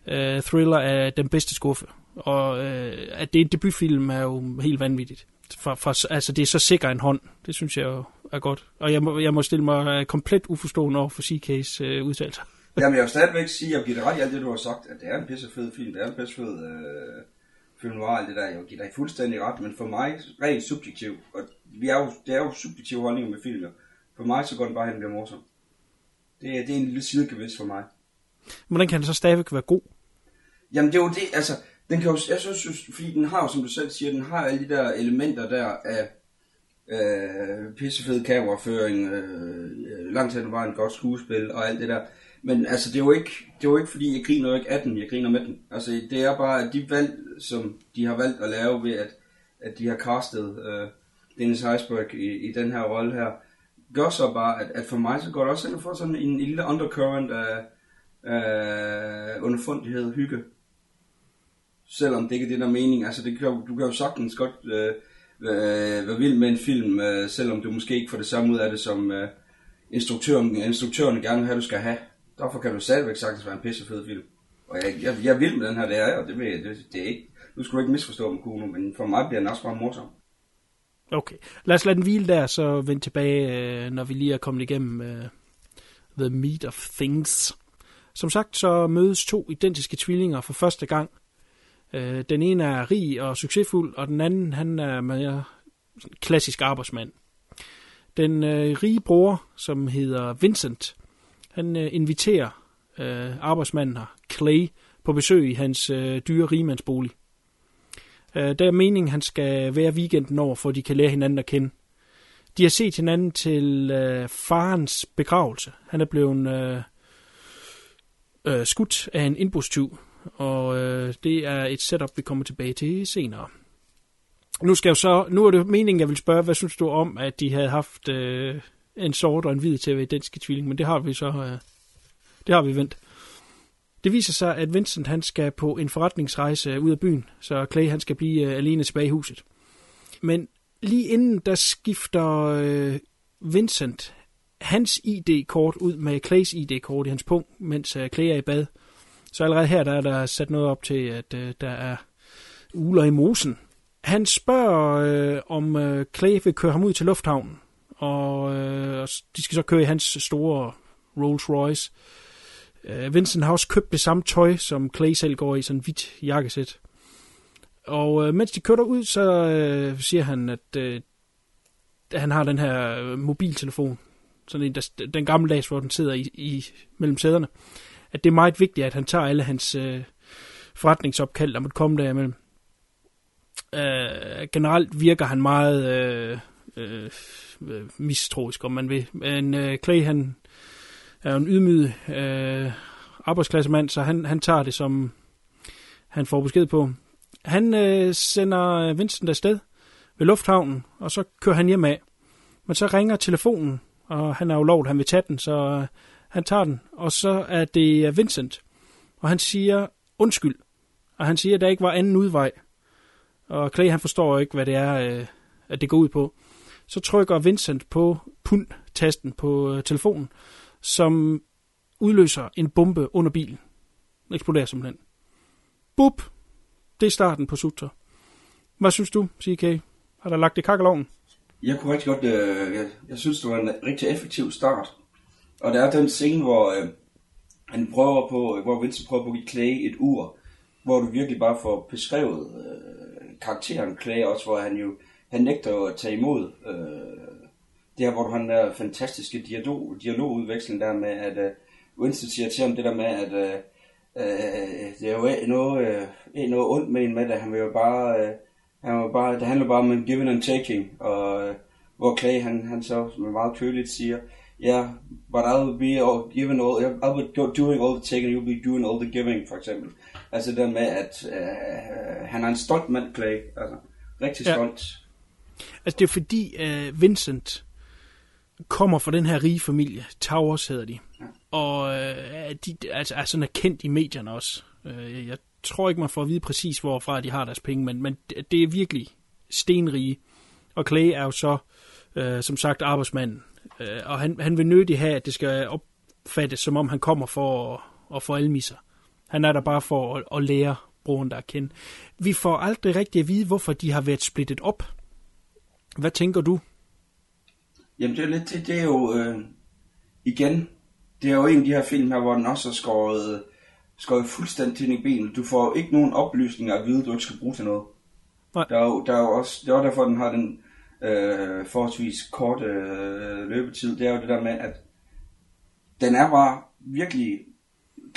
øh, thriller af den bedste skuffe. Og øh, at det er en debutfilm er jo helt vanvittigt. For, for, altså, det er så sikker en hånd. Det synes jeg jo er godt. Og jeg må, jeg må stille mig øh, komplet uforstående over for CK's øh, udtalelser. [laughs] Jamen, jeg vil stadigvæk sige, at jeg giver dig ret i alt det, du har sagt, at det er en pisse fed film. Det er en pisse fed øh, film noir, alt det der. Jeg giver dig fuldstændig ret, men for mig, rent subjektiv, og vi er jo, det er jo subjektive holdninger med film, for mig så går den bare hen og bliver morsom. Det, det er en lille sidegevinst for mig. Hvordan kan den så stadigvæk være god? Jamen det er jo det, altså, den kan jo, jeg synes, fordi den har jo, som du selv siger, den har alle de der elementer der af øh, pissefed kameraføring, øh, langt hen var en godt skuespil og alt det der. Men altså, det er jo ikke, det er jo ikke fordi, jeg griner ikke af den, jeg griner med den. Altså, det er bare, at de valg, som de har valgt at lave ved, at, at de har castet øh, Dennis Heisberg i, i den her rolle her, gør så bare, at, at for mig så går det også ind og får sådan en, en lille undercurrent af, øh, underfundighed, hygge selvom det ikke er det, der er mening. Altså, det kan, du kan jo sagtens godt øh, øh, være vild med en film, øh, selvom du måske ikke får det samme ud af det, som øh, instruktøren, instruktøren gerne vil have, du skal have. Derfor kan du stadigvæk sagtens være en pissefed film. Og jeg, jeg, jeg er vild med den her, det er og det, ved, det, det er ikke, nu skal du ikke misforstå mig, Kuno, men for mig bliver den også bare morsom. Okay, lad os lade den hvile der, så vend tilbage, øh, når vi lige er kommet igennem uh, The Meat of Things. Som sagt, så mødes to identiske tvillinger for første gang – Øh, den ene er rig og succesfuld, og den anden han er mere klassisk arbejdsmand. Den øh, rige bror, som hedder Vincent, han øh, inviterer øh, arbejdsmanden her, Clay, på besøg i hans øh, dyre rigemandsbolig. Øh, der er meningen, han skal være weekenden over, for de kan lære hinanden at kende. De har set hinanden til øh, farens begravelse. Han er blevet øh, øh, skudt af en indbrudstyv, og øh, det er et setup, vi kommer tilbage til senere. Nu skal jeg så, nu er det meningen, jeg vil spørge, hvad synes du om, at de havde haft øh, en sort og en hvid til at være identiske tvilling, men det har vi så, øh, det har vi vendt. Det viser sig, at Vincent han skal på en forretningsrejse ud af byen, så Clay han skal blive øh, alene tilbage i huset. Men lige inden der skifter øh, Vincent hans ID-kort ud med Clays ID-kort i hans punkt, mens øh, Clay er i bad. Så allerede her der er der sat noget op til, at øh, der er uler i mosen. Han spørger, øh, om øh, Clay vil køre ham ud til lufthavnen, og øh, de skal så køre i hans store Rolls Royce. Øh, Vincent har også købt det samme tøj, som Clay selv går i, sådan en hvidt jakkesæt. Og øh, mens de kører ud, så øh, siger han, at øh, han har den her øh, mobiltelefon, sådan en, der, den gamle dags, hvor den sidder i, i mellem sæderne at det er meget vigtigt, at han tager alle hans øh, forretningsopkald, der måtte komme der imellem. Øh, generelt virker han meget øh, øh, mistroisk, om man vil. Men øh, Clay, han er en ydmyg øh, arbejdsklassemand, så han, han tager det som han får besked på. Han øh, sender Vincent afsted ved lufthavnen, og så kører han hjem af. Men så ringer telefonen, og han er jo lovt, han vil tage den, så øh, han tager den. Og så er det øh, Vincent, og han siger undskyld. Og han siger, at der ikke var anden udvej. Og Clay han forstår ikke, hvad det er, øh, at det går ud på. Så trykker Vincent på pund-tasten på øh, telefonen, som udløser en bombe under bilen. Den eksploderer simpelthen. Bup! Det er starten på Sutra. Hvad synes du, CK? Har der lagt det kakkeloven? Jeg kunne rigtig godt, øh, jeg, jeg synes, det var en rigtig effektiv start. Og der er den scene, hvor øh, han prøver på, hvor Vincent prøver på at give Clay et ur, hvor du virkelig bare får beskrevet øh, karakteren Clay også, hvor han jo, han nægter at tage imod øh, det her, hvor du har den der fantastiske dialog, dialogudveksling der med, at øh, Winston siger til ham det der med, at øh, øh, det er jo ikke noget, øh, noget ondt med en med det, han vil jo bare, øh, han vil bare, det handler bare om en giving and taking, og øh, hvor Clay han, han så meget køligt siger, yeah, but I'll be all, giving all, I'll be doing all the taking, you'll be doing all the giving, for eksempel. Altså det med, at øh, han er en stolt mand, Clay. Altså, rigtig Ja. stolt. Altså det er fordi uh, Vincent kommer fra den her rige familie, Towers hedder de, og uh, de altså, er sådan kendt i medierne også. Uh, jeg tror ikke, man får at vide præcis, hvorfra de har deres penge, men, men det- er virkelig stenrige. Og Clay er jo så, uh, som sagt, arbejdsmanden. Uh, og han, han vil nødig have, at det skal opfattes, som om han kommer for at, at få almisser. Han er der bare for at, at lære broren der at kende. Vi får aldrig rigtig at vide, hvorfor de har været splittet op. Hvad tænker du? Jamen det er lidt det, det er jo, øh, igen, det er jo en af de her film her, hvor den også er skåret, skåret fuldstændig i benet. Du får ikke nogen oplysninger at vide, du ikke skal bruge til noget. Nej. Der er jo, der er jo også, det er også derfor, den har den øh, forholdsvis kort øh, løbetid. Det er jo det der med, at den er bare virkelig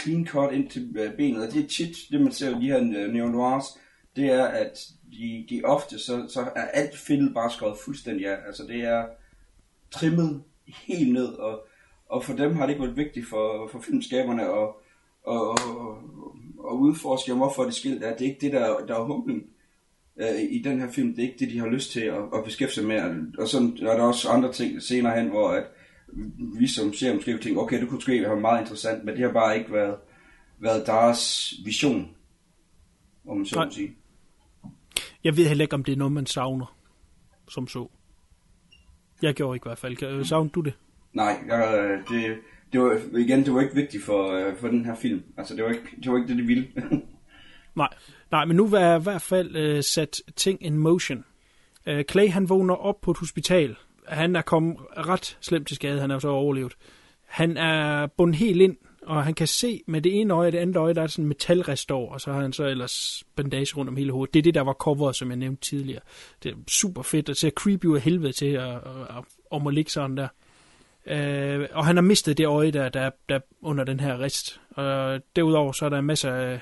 clean cut ind til øh, benet, og det er tit, det man ser i øh, de her neo-noirs, det er, at de, de ofte, så, så er alt fedtet bare skåret fuldstændig af. Altså det er trimmet helt ned, og, og for dem har det ikke været vigtigt for, for filmskaberne at, og, og, og udforske, hvorfor det skilt er. Det er ikke det, der, der er humlen øh, i den her film. Det er ikke det, de har lyst til at, at beskæftige sig med. Og sådan er der også andre ting senere hen, hvor at vi som ser måske vil tænke, okay, det kunne måske være meget interessant, men det har bare ikke været, været deres vision, om man så må sige. Jeg ved heller ikke, om det er noget, man savner, som så. Jeg gjorde ikke i hvert fald. Kan- Savner du det? Nej, jeg, det, det var, igen, det var ikke vigtigt for, øh, for den her film. Altså, det var ikke det, var ikke det de ville. [laughs] Nej, Nej men nu er i hvert fald øh, sat ting in motion. Øh, Clay han vågner op på et hospital. Han er kommet ret slemt til skade. Han er så overlevet. Han er bundet helt ind, og han kan se med det ene øje og det andet øje, der er sådan en metalrest over, og så har han så ellers bandage rundt om hele hovedet. Det er det, der var coveret, som jeg nævnte tidligere. Det er super fedt, og ser creepy ud af helvede til at, at, at, om at ligge sådan der. Øh, og han har mistet det øje, der, der, der under den her rest. Og derudover så er der en masse af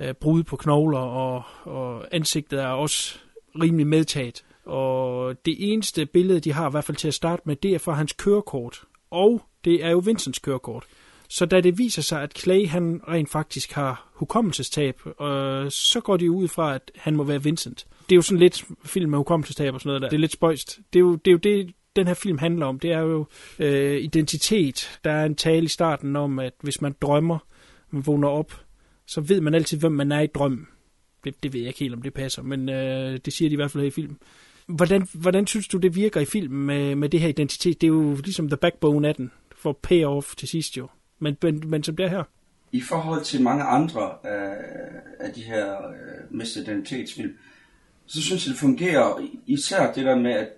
øh, brud på knogler, og, og ansigtet er også rimelig medtaget. Og det eneste billede, de har i hvert fald til at starte med, det er fra hans kørekort. Og det er jo Vincents kørekort. Så da det viser sig, at Clay han rent faktisk har hukommelsestab, øh, så går de ud fra, at han må være Vincent. Det er jo sådan lidt film med hukommelsestab og sådan noget der. Det er lidt spøjst. Det er jo det, er jo det den her film handler om. Det er jo øh, identitet. Der er en tale i starten om, at hvis man drømmer, man vågner op, så ved man altid, hvem man er i drømmen. Det, det ved jeg ikke helt, om det passer, men øh, det siger de i hvert fald her i filmen. Hvordan, hvordan synes du, det virker i filmen med, med det her identitet? Det er jo ligesom the backbone af den, for payoff til sidst jo. Men, men, men som det er her. I forhold til mange andre af, af de her øh, Mr. Identitetsfilm, så synes jeg, det fungerer især det der med, at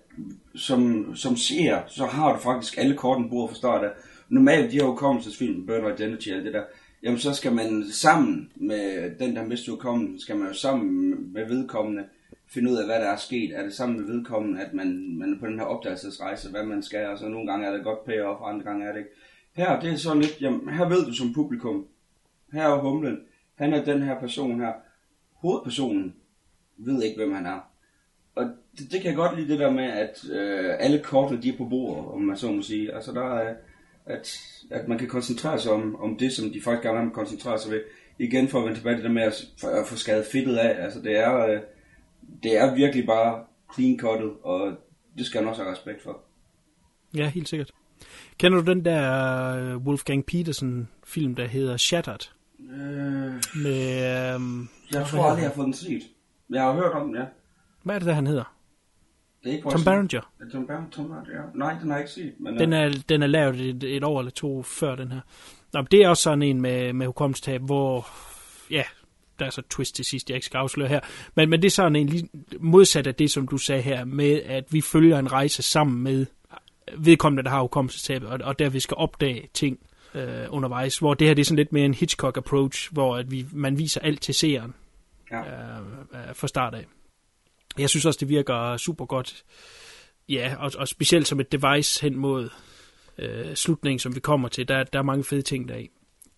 som, som seer, så har du faktisk alle korten bord bordet fra start af. Normalt, de her hukommelsesfilm, Burn Identity og alt det der, jamen så skal man sammen med den, der mister hukommelsen, skal man jo sammen med vedkommende finde ud af, hvad der er sket. Er det sammen med vedkommende, at man, man er på den her opdagelsesrejse, hvad man skal, og så nogle gange er det godt payoff, og andre gange er det ikke. Her, det er sådan lidt, jamen, her ved du som publikum, her er humlen, han er den her person her. Hovedpersonen ved ikke, hvem han er. Og det, det kan jeg godt lide det der med, at øh, alle kortene de er på bordet, om man så må sige. Altså der er, at, at man kan koncentrere sig om, om det, som de faktisk gerne vil koncentrere sig ved, igen for at vende tilbage til det med at, at få skadet fedtet af, altså det er, øh, det er virkelig bare clean cuttet, og det skal han også have respekt for. Ja, helt sikkert. Kender du den der øh, Wolfgang Petersen film, der hedder Shattered? Øh, Med, øhm, jeg tror aldrig, jeg har fået den set. Jeg har hørt om den, ja. Hvad er det, der han hedder? Det er ikke Tom. Ja, Tom Berenger, Tom. Nej, den har jeg ikke set. Men, Den øh, er, den er lavet et, et år eller to før den her. Nå, det er også sådan en med, med hukommelsestab, hvor, ja, der er så twist til sidst, jeg ikke skal afsløre her. Men, men det er sådan en lige modsat af det, som du sagde her, med at vi følger en rejse sammen med vedkommende, der har hukommelsestab, og, og der vi skal opdage ting øh, undervejs. Hvor det her det er sådan lidt mere en Hitchcock-approach, hvor at vi, man viser alt til seeren ja. øh, øh, fra start af. Jeg synes også, det virker super godt. Ja, og, og specielt som et device hen mod øh, slutningen, som vi kommer til. Der, der er mange fede ting deri.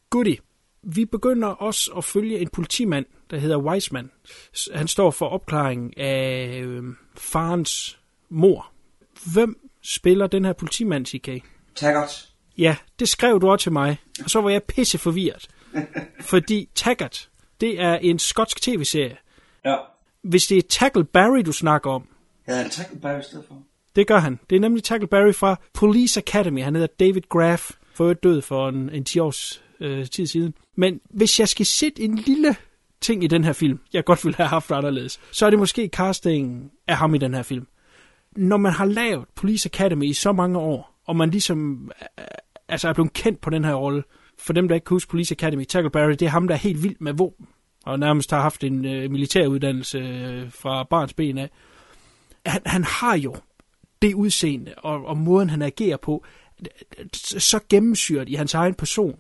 Goodie. Vi begynder også at følge en politimand, der hedder Wiseman. Han står for opklaringen af øh, farens mor. Hvem spiller den her politimand, CK? Taggart. Ja, det skrev du også til mig, og så var jeg pisse forvirret. [laughs] fordi Taggart, det er en skotsk tv-serie. Ja. Hvis det er Tackleberry, du snakker om, Havde han Tackleberry i stedet for? det gør han. Det er nemlig Tackleberry fra Police Academy. Han hedder David Graff, for øvrigt død for en, en 10 års øh, tid siden. Men hvis jeg skal sætte en lille ting i den her film, jeg godt ville have haft anderledes, så er det måske castingen af ham i den her film. Når man har lavet Police Academy i så mange år, og man ligesom øh, altså er blevet kendt på den her rolle, for dem, der ikke kan huske Police Academy, Tackleberry, det er ham, der er helt vild med våben, og nærmest har haft en øh, militæruddannelse øh, fra barns ben af. Han, han har jo det udseende og, og måden, han agerer på, så gennemsyret i hans egen person,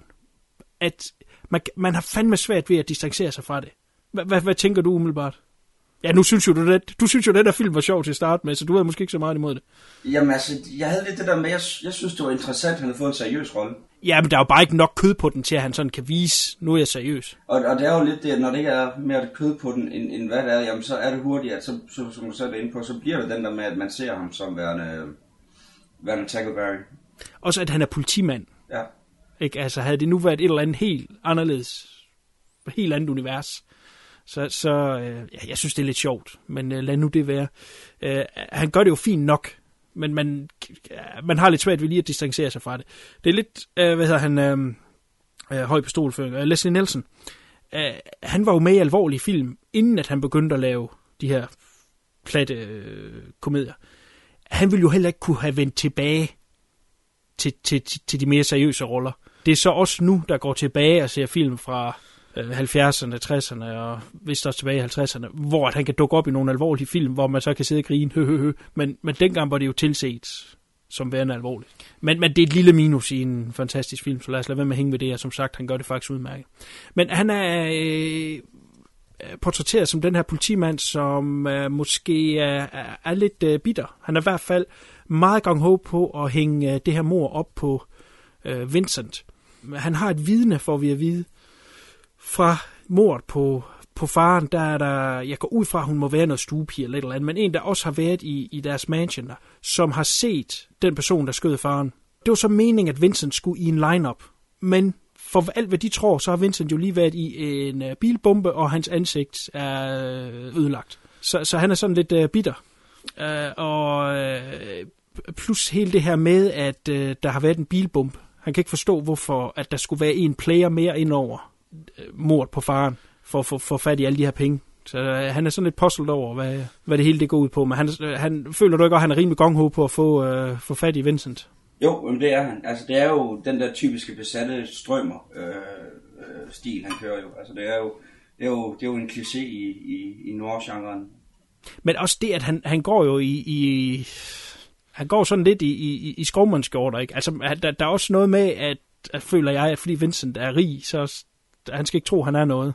at man, man har fandme svært ved at distancere sig fra det. Hvad, hvad, tænker du umiddelbart? Ja, nu synes jo du, det, du synes jo, den der film var sjov til at starte med, så du havde måske ikke så meget imod det. Jamen altså, jeg havde lidt det der med, jeg, jeg synes, det var interessant, at han havde fået en seriøs rolle. Ja, men der er jo bare ikke nok kød på den til, at han sådan kan vise, nu er jeg seriøs. Og, og det er jo lidt det, at når det ikke er mere kød på den, end, end hvad det er, jamen så er det hurtigt, at så, så, som du selv er inde på, så bliver det den der med, at man ser ham som værende, værende Tackleberry. Også at han er politimand. Ja. Ikke? Altså, havde det nu været et eller andet helt anderledes, helt andet univers, så, så øh, ja, jeg synes, det er lidt sjovt, men øh, lad nu det være. Øh, han gør det jo fint nok, men man, man har lidt svært ved lige at distancere sig fra det. Det er lidt, øh, hvad hedder han, øh, øh, høj pistolføring, øh, Leslie Nielsen. Øh, han var jo med i alvorlige film, inden at han begyndte at lave de her platte øh, komedier. Han ville jo heller ikke kunne have vendt tilbage til, til, til, til de mere seriøse roller. Det er så også nu, der går tilbage og ser film fra Øh, 70'erne, 60'erne og vist også tilbage i 50'erne, hvor at han kan dukke op i nogle alvorlige film, hvor man så kan sidde og grine, hø, hø, hø. Men, men dengang var det jo tilset som værende alvorligt. Men, men det er et lille minus i en fantastisk film, så lad os lade være med at hænge ved det, og som sagt, han gør det faktisk udmærket. Men han er øh, portrætteret som den her politimand, som øh, måske er, er, lidt øh, bitter. Han er i hvert fald meget gang håb på at hænge øh, det her mor op på øh, Vincent. Han har et vidne, for vi at vide, fra mord på, på faren, der er der, jeg går ud fra, at hun må være noget stuepige eller et eller andet, men en, der også har været i, i deres mansion der, som har set den person, der skød faren. Det var så meningen, at Vincent skulle i en lineup, men for alt hvad de tror, så har Vincent jo lige været i en øh, bilbombe, og hans ansigt er øh, ødelagt. Så, så han er sådan lidt uh, bitter. Uh, og uh, plus hele det her med, at uh, der har været en bilbombe. Han kan ikke forstå, hvorfor at der skulle være en player mere indover mord på faren, for at få fat i alle de her penge. Så uh, han er sådan lidt puzzled over, hvad, hvad det hele det går ud på. Men han, uh, han føler du ikke, at han er rimelig gong på at få, uh, få fat i Vincent? Jo, men det er han. Altså, det er jo den der typiske besatte strømmer øh, øh, stil, han kører jo. Altså, det er jo, det er jo, det er jo en kliché i, i, i noir-genren. Men også det, at han, han går jo i, i han går sådan lidt i, i, i skovmandskjorter, ikke? Altså, der, der er også noget med, at, at føler jeg, at fordi Vincent er rig, så han skal ikke tro, han er noget.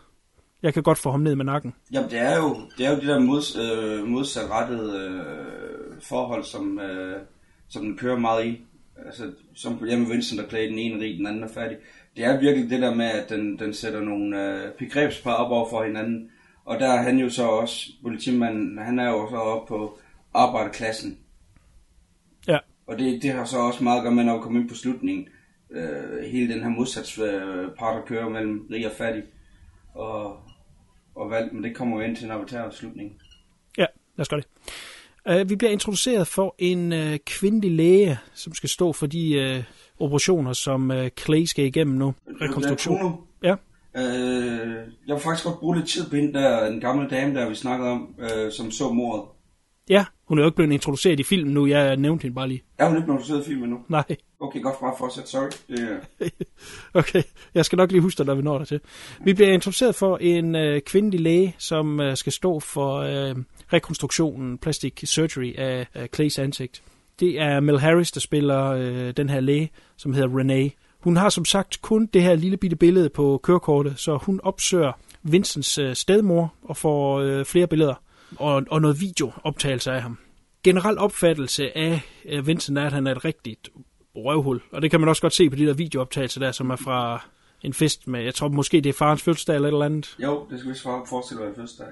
Jeg kan godt få ham ned med nakken. Jamen, det er jo det, er jo det der mods, øh, modsatrettede øh, forhold, som, øh, som den kører meget i. Altså, som hjemme Vincent, der klæder den ene rig, den anden er fattig. Det er virkelig det der med, at den, den sætter nogle øh, begrebspar op over for hinanden. Og der er han jo så også, politimanden, han er jo så oppe på arbejderklassen. Ja. Og det, det har så også meget at gøre med, når vi kommer ind på slutningen. Øh, hele den her modsatspart, der kører mellem rig og fattig. Og, og valgt, men det kommer jo ind til en avatar-slutning. Ja, lad os gøre det. Uh, vi bliver introduceret for en uh, kvindelig læge, som skal stå for de uh, operationer, som uh, Clay skal igennem nu. Rekonstruktion. Ja. Øh, jeg vil faktisk godt bruge lidt tid på hende der, den gamle dame der, vi snakkede om, øh, som så mordet. Ja, hun er jo ikke blevet introduceret i filmen nu. Jeg nævnte hende bare lige. Er hun ikke blevet introduceret i filmen nu? Nej. Okay, godt bare fortsæt. Sorry. Det, [laughs] okay, jeg skal nok lige huske dig, når vi når der til. Vi bliver introduceret for en øh, kvindelig læge, som øh, skal stå for øh, rekonstruktionen, plastic surgery af, af Clays ansigt. Det er Mel Harris, der spiller øh, den her læge, som hedder Renee. Hun har som sagt kun det her lille bitte billede på kørekortet, så hun opsøger Vincents øh, stedmor og får øh, flere billeder og, og noget videooptagelse af ham. Generel opfattelse af Vincent er, at han er et rigtigt røvhul, og det kan man også godt se på de der videooptagelser der, som er fra en fest med, jeg tror måske det er farens fødselsdag eller et eller andet. Jo, det skal vist forestille være fødselsdag,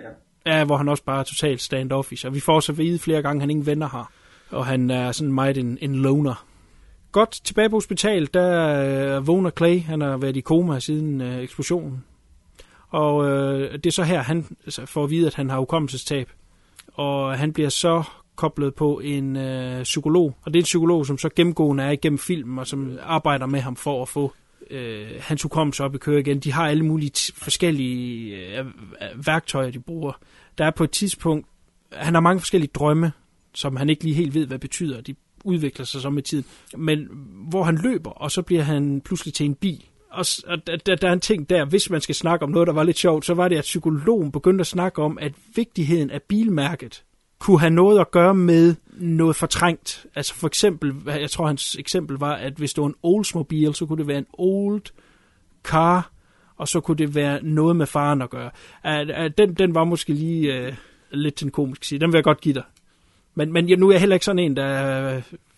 ja. Ja, hvor han også bare er totalt standoffish, og vi får så vide flere gange, at han ingen venner har, og han er sådan meget en, en loner. Godt, tilbage på hospitalet, der øh, vågner Clay. Han har været i koma siden øh, eksplosionen. Og øh, det er så her, han altså, får at vide, at han har hukommelsestab. Og han bliver så koblet på en øh, psykolog. Og det er en psykolog, som så gennemgående er igennem filmen, og som arbejder med ham for at få øh, hans hukommelse op i køre igen. De har alle mulige forskellige øh, værktøjer, de bruger. Der er på et tidspunkt, han har mange forskellige drømme, som han ikke lige helt ved, hvad betyder. De udvikler sig så med tiden. Men hvor han løber, og så bliver han pludselig til en bil. Og, og der, der er en ting der, hvis man skal snakke om noget, der var lidt sjovt, så var det, at psykologen begyndte at snakke om, at vigtigheden af bilmærket kunne have noget at gøre med noget fortrængt. Altså for eksempel, jeg tror hans eksempel var, at hvis det var en Oldsmobile, så kunne det være en old car, og så kunne det være noget med faren at gøre. At, at den, den var måske lige uh, lidt til en komisk side. Den vil jeg godt give dig. Men, men nu er jeg heller ikke sådan en, der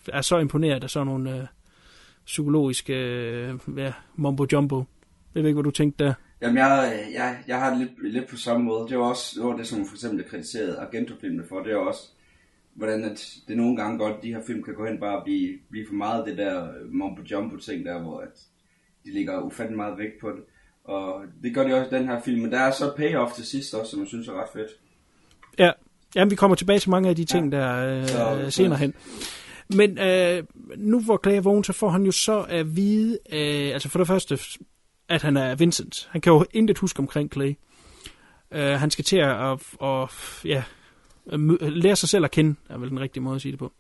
er så imponeret af sådan nogle Uh, psykologiske øh, ja, mumbo-jumbo. Jeg ved ikke, hvad du tænkte der. Jamen, jeg, jeg, jeg har det lidt, lidt på samme måde. Det var også det, var det som for eksempel kritiserede Argento-filmene for. Det er også, hvordan at det nogle gange godt, de her film kan gå hen bare og blive, blive for meget det der mumbo-jumbo-ting der, hvor at de ligger ufattelig meget vægt på det. Og det gør de også i den her film. Men der er så payoff til sidst også, som jeg synes er ret fedt. Ja, Jamen, vi kommer tilbage til mange af de ting, ja. der øh, så, senere hen. Men øh, nu hvor Clay er vågen, så får han jo så at vide, øh, altså for det første, at han er Vincent. Han kan jo intet huske omkring Clay. Øh, han skal til at, at, at ja, lære sig selv at kende, er vel den rigtige måde at sige det på.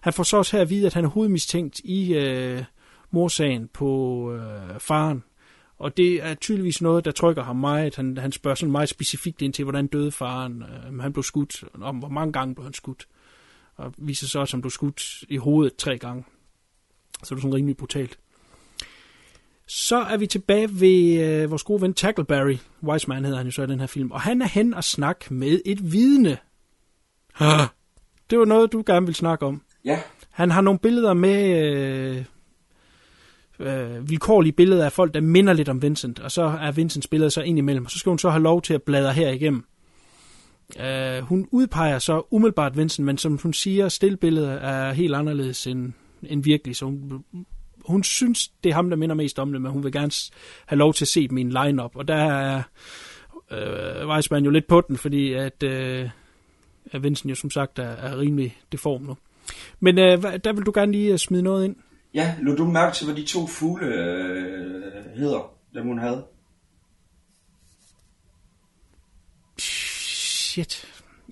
Han får så også her at vide, at han er hovedmistænkt i øh, morsagen på øh, faren, og det er tydeligvis noget, der trykker ham meget. Han, han spørger sådan meget specifikt ind til, hvordan døde faren. Øh, han blev skudt, om hvor mange gange blev han skudt. Og viser så også, han blev skudt i hovedet tre gange. Så det er sådan rimelig brutalt. Så er vi tilbage ved øh, vores gode ven Tackleberry. Wiseman hedder han jo så i den her film. Og han er hen og snak med et vidne. Det var noget, du gerne vil snakke om. Ja. Han har nogle billeder med øh, øh, vilkårlige billeder af folk, der minder lidt om Vincent, og så er Vincents billede så ind imellem, og så skal hun så have lov til at bladre her igennem. Øh, hun udpeger så umiddelbart Vincent, men som hun siger, stillbilledet er helt anderledes end, end virkelig, så hun, hun synes, det er ham, der minder mest om det, men hun vil gerne have lov til at se min line-up, og der er øh, Weissman jo lidt på den, fordi at, øh, at Vincent jo som sagt er, er rimelig deform nu. Men øh, der vil du gerne lige øh, smide noget ind. Ja, lå du mærke til, hvad de to fugle øh, hedder, dem hun havde? Shit.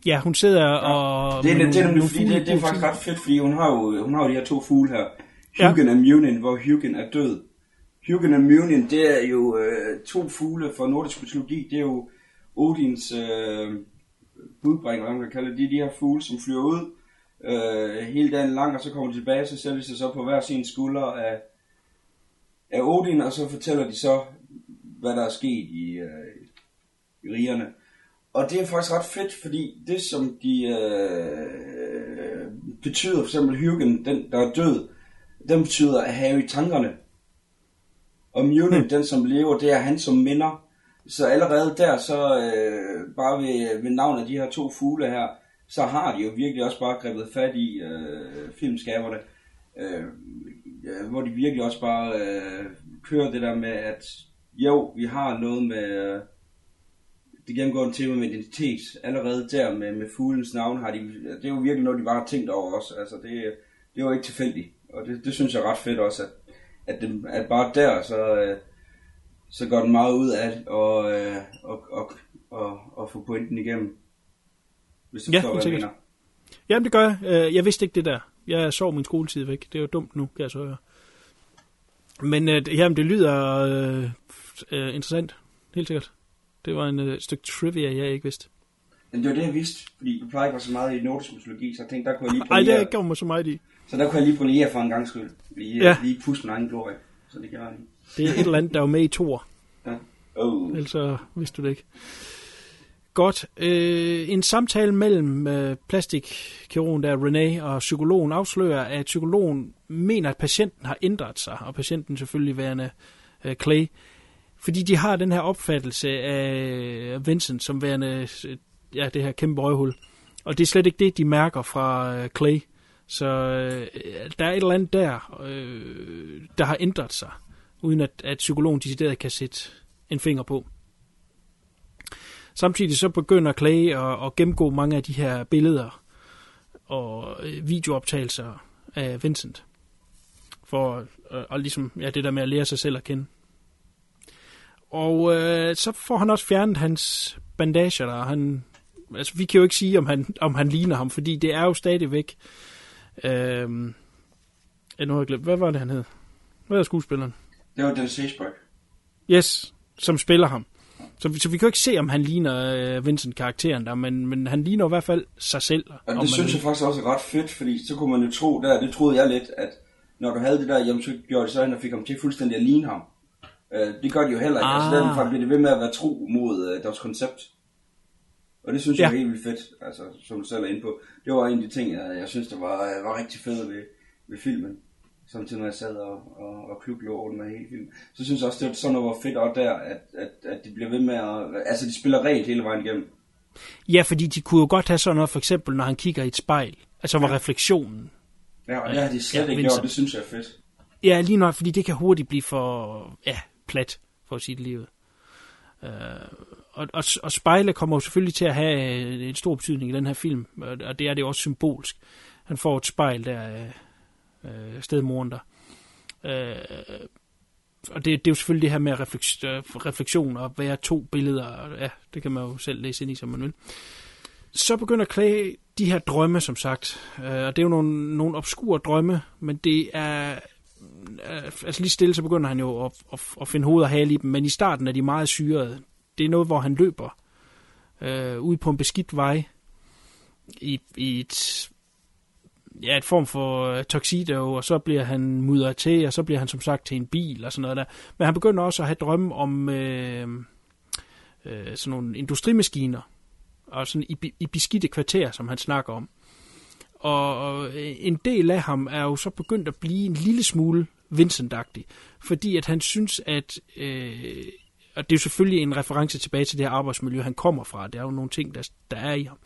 Ja, hun sidder ja. og... Det er, det, er nemlig, fordi, det, det er faktisk ret fedt, fordi hun har jo, hun har jo de her to fugle her. Hugin ja. og Munin, hvor Hugin er død. Hugin og Munin, det er jo øh, to fugle fra nordisk mytologi. Det er jo Odins øh, budbringer, hvad man kan kalde det. De er de her fugle, som flyver ud øh, hele dagen lang, og så kommer de tilbage, så sætter de sig så på hver sin skulder af, af Odin, og så fortæller de så, hvad der er sket i, øh, i rigerne. Og det er faktisk ret fedt, fordi det som de øh, betyder, for eksempel Hyggen, den der er død, den betyder at have i tankerne. Og Munin, mm. den som lever, det er han som minder. Så allerede der, så øh, bare ved, ved navnet af de her to fugle her, så har de jo virkelig også bare grebet fat i øh, filmskaberne, øh, hvor de virkelig også bare øh, kører det der med, at jo, vi har noget med, det gennemgående tema med identitet. Allerede der med, med fuglens navn har de, det er jo virkelig noget, de bare har tænkt over også. Altså det, det jo ikke tilfældigt. Og det, det synes jeg er ret fedt også, at, at, det, at bare der, så, øh, så går den meget ud af og, øh, og, og, og, og få pointen igennem. Hvis du Ja, forstår, hvad jeg mener. Jamen, det gør jeg. Øh, Jeg vidste ikke det der. Jeg sov min skoletid væk. Det er jo dumt nu, kan jeg så høre. Men øh, det- jamen, det lyder øh, øh, interessant. Helt sikkert. Det var en øh, stykke trivia, jeg ikke vidste. Men det var det, jeg vidste, fordi du plejer ikke så meget i nordisk mytologi, så jeg tænkte, der kunne jeg lige Ej, det gav mig så meget i. Så der kunne jeg lige brillere for en gang skyld. Lige, Ja. ja. lige pusse min egen glorie. Så det gør jeg lige. Det er et eller andet, der var med i Thor. Ja. Oh. Ellers så vidste du det ikke. Godt. Øh, en samtale mellem øh, plastikkirurgen der, René, og psykologen afslører, at psykologen mener, at patienten har ændret sig, og patienten selvfølgelig værende øh, Clay, fordi de har den her opfattelse af Vincent som værende øh, ja, det her kæmpe røghul. Og det er slet ikke det, de mærker fra øh, Clay. Så øh, der er et eller andet der, øh, der har ændret sig, uden at, at psykologen decideret kan sætte en finger på. Samtidig så begynder Clay at, at gennemgå mange af de her billeder og øh, videooptagelser af Vincent. For øh, og ligesom ja, det der med at lære sig selv at kende. Og øh, så får han også fjernet hans bandager der. Han, altså, vi kan jo ikke sige, om han, om han ligner ham, fordi det er jo stadigvæk... Øh, ja, nu har jeg glemt. Hvad var det, han hed? Hvad er skuespilleren? Det var Dennis Seisberg. Yes, som spiller ham. Så, vi- så vi kan jo ikke se, om han ligner øh, Vincent-karakteren der, men, men han ligner i hvert fald sig selv. Og det synes vil. jeg faktisk også er ret fedt, fordi så kunne man jo tro der, det troede jeg lidt, at når du havde det der, jamen så gjorde det så, at fik ham til fuldstændig at ligne ham. Øh, det gør de jo heller ikke. Ah. Altså Ah. derfor bliver det ved med at være tro mod øh, deres koncept. Og det synes jeg Ja. er helt vildt fedt, altså, som du selv er inde på. Det var en af de ting, jeg, jeg synes, der var, øh, var rigtig fedt ved, ved filmen. Samtidig med at jeg sad og, og, og klublå over med hele filmen. Så synes jeg også, det var sådan noget var fedt også der, at, at, at de bliver ved med at... Altså, de spiller rent hele vejen igennem. Ja, fordi de kunne jo godt have sådan noget, for eksempel når han kigger i et spejl. Altså hvor refleksionen. Ja, og det har de slet Ja, ja, ikke gjort. Det synes jeg er fedt. Ja, lige nok, fordi det kan hurtigt blive for ja, plat, for at sige det livet. Uh, øh, og, og, og spejle kommer jo selvfølgelig til at have øh, en stor betydning i den her film, og, det er det også symbolsk. Han får et spejl der af øh, øh stedmoren der. Øh, og det, det er jo selvfølgelig det her med refleks, refleksion og være to billeder. Ja, det kan man jo selv læse ind i, som man vil. Så begynder Clay de her drømme, som sagt. Øh, og det er jo nogle, nogle obskure drømme, men det er øh, Altså lige stille, så begynder han jo at, at, at finde hoved og hale i dem, men i starten er de meget syrede. Det er noget, hvor han løber øh, ud på en beskidt vej i, i et ja, et form for øh, tuxedo, og så bliver han mudret til, og så bliver han som sagt til en bil og sådan noget der. Men han begynder også at have drømme om øh, øh, sådan nogle industrimaskiner, og sådan i, i beskidte kvarter, som han snakker om. Og en del af ham er jo så begyndt at blive en lille smule Vincent-agtig, fordi at han synes, at, øh, og det er jo selvfølgelig en reference tilbage til det her arbejdsmiljø, han kommer fra, det er jo nogle ting, der, der er i ham,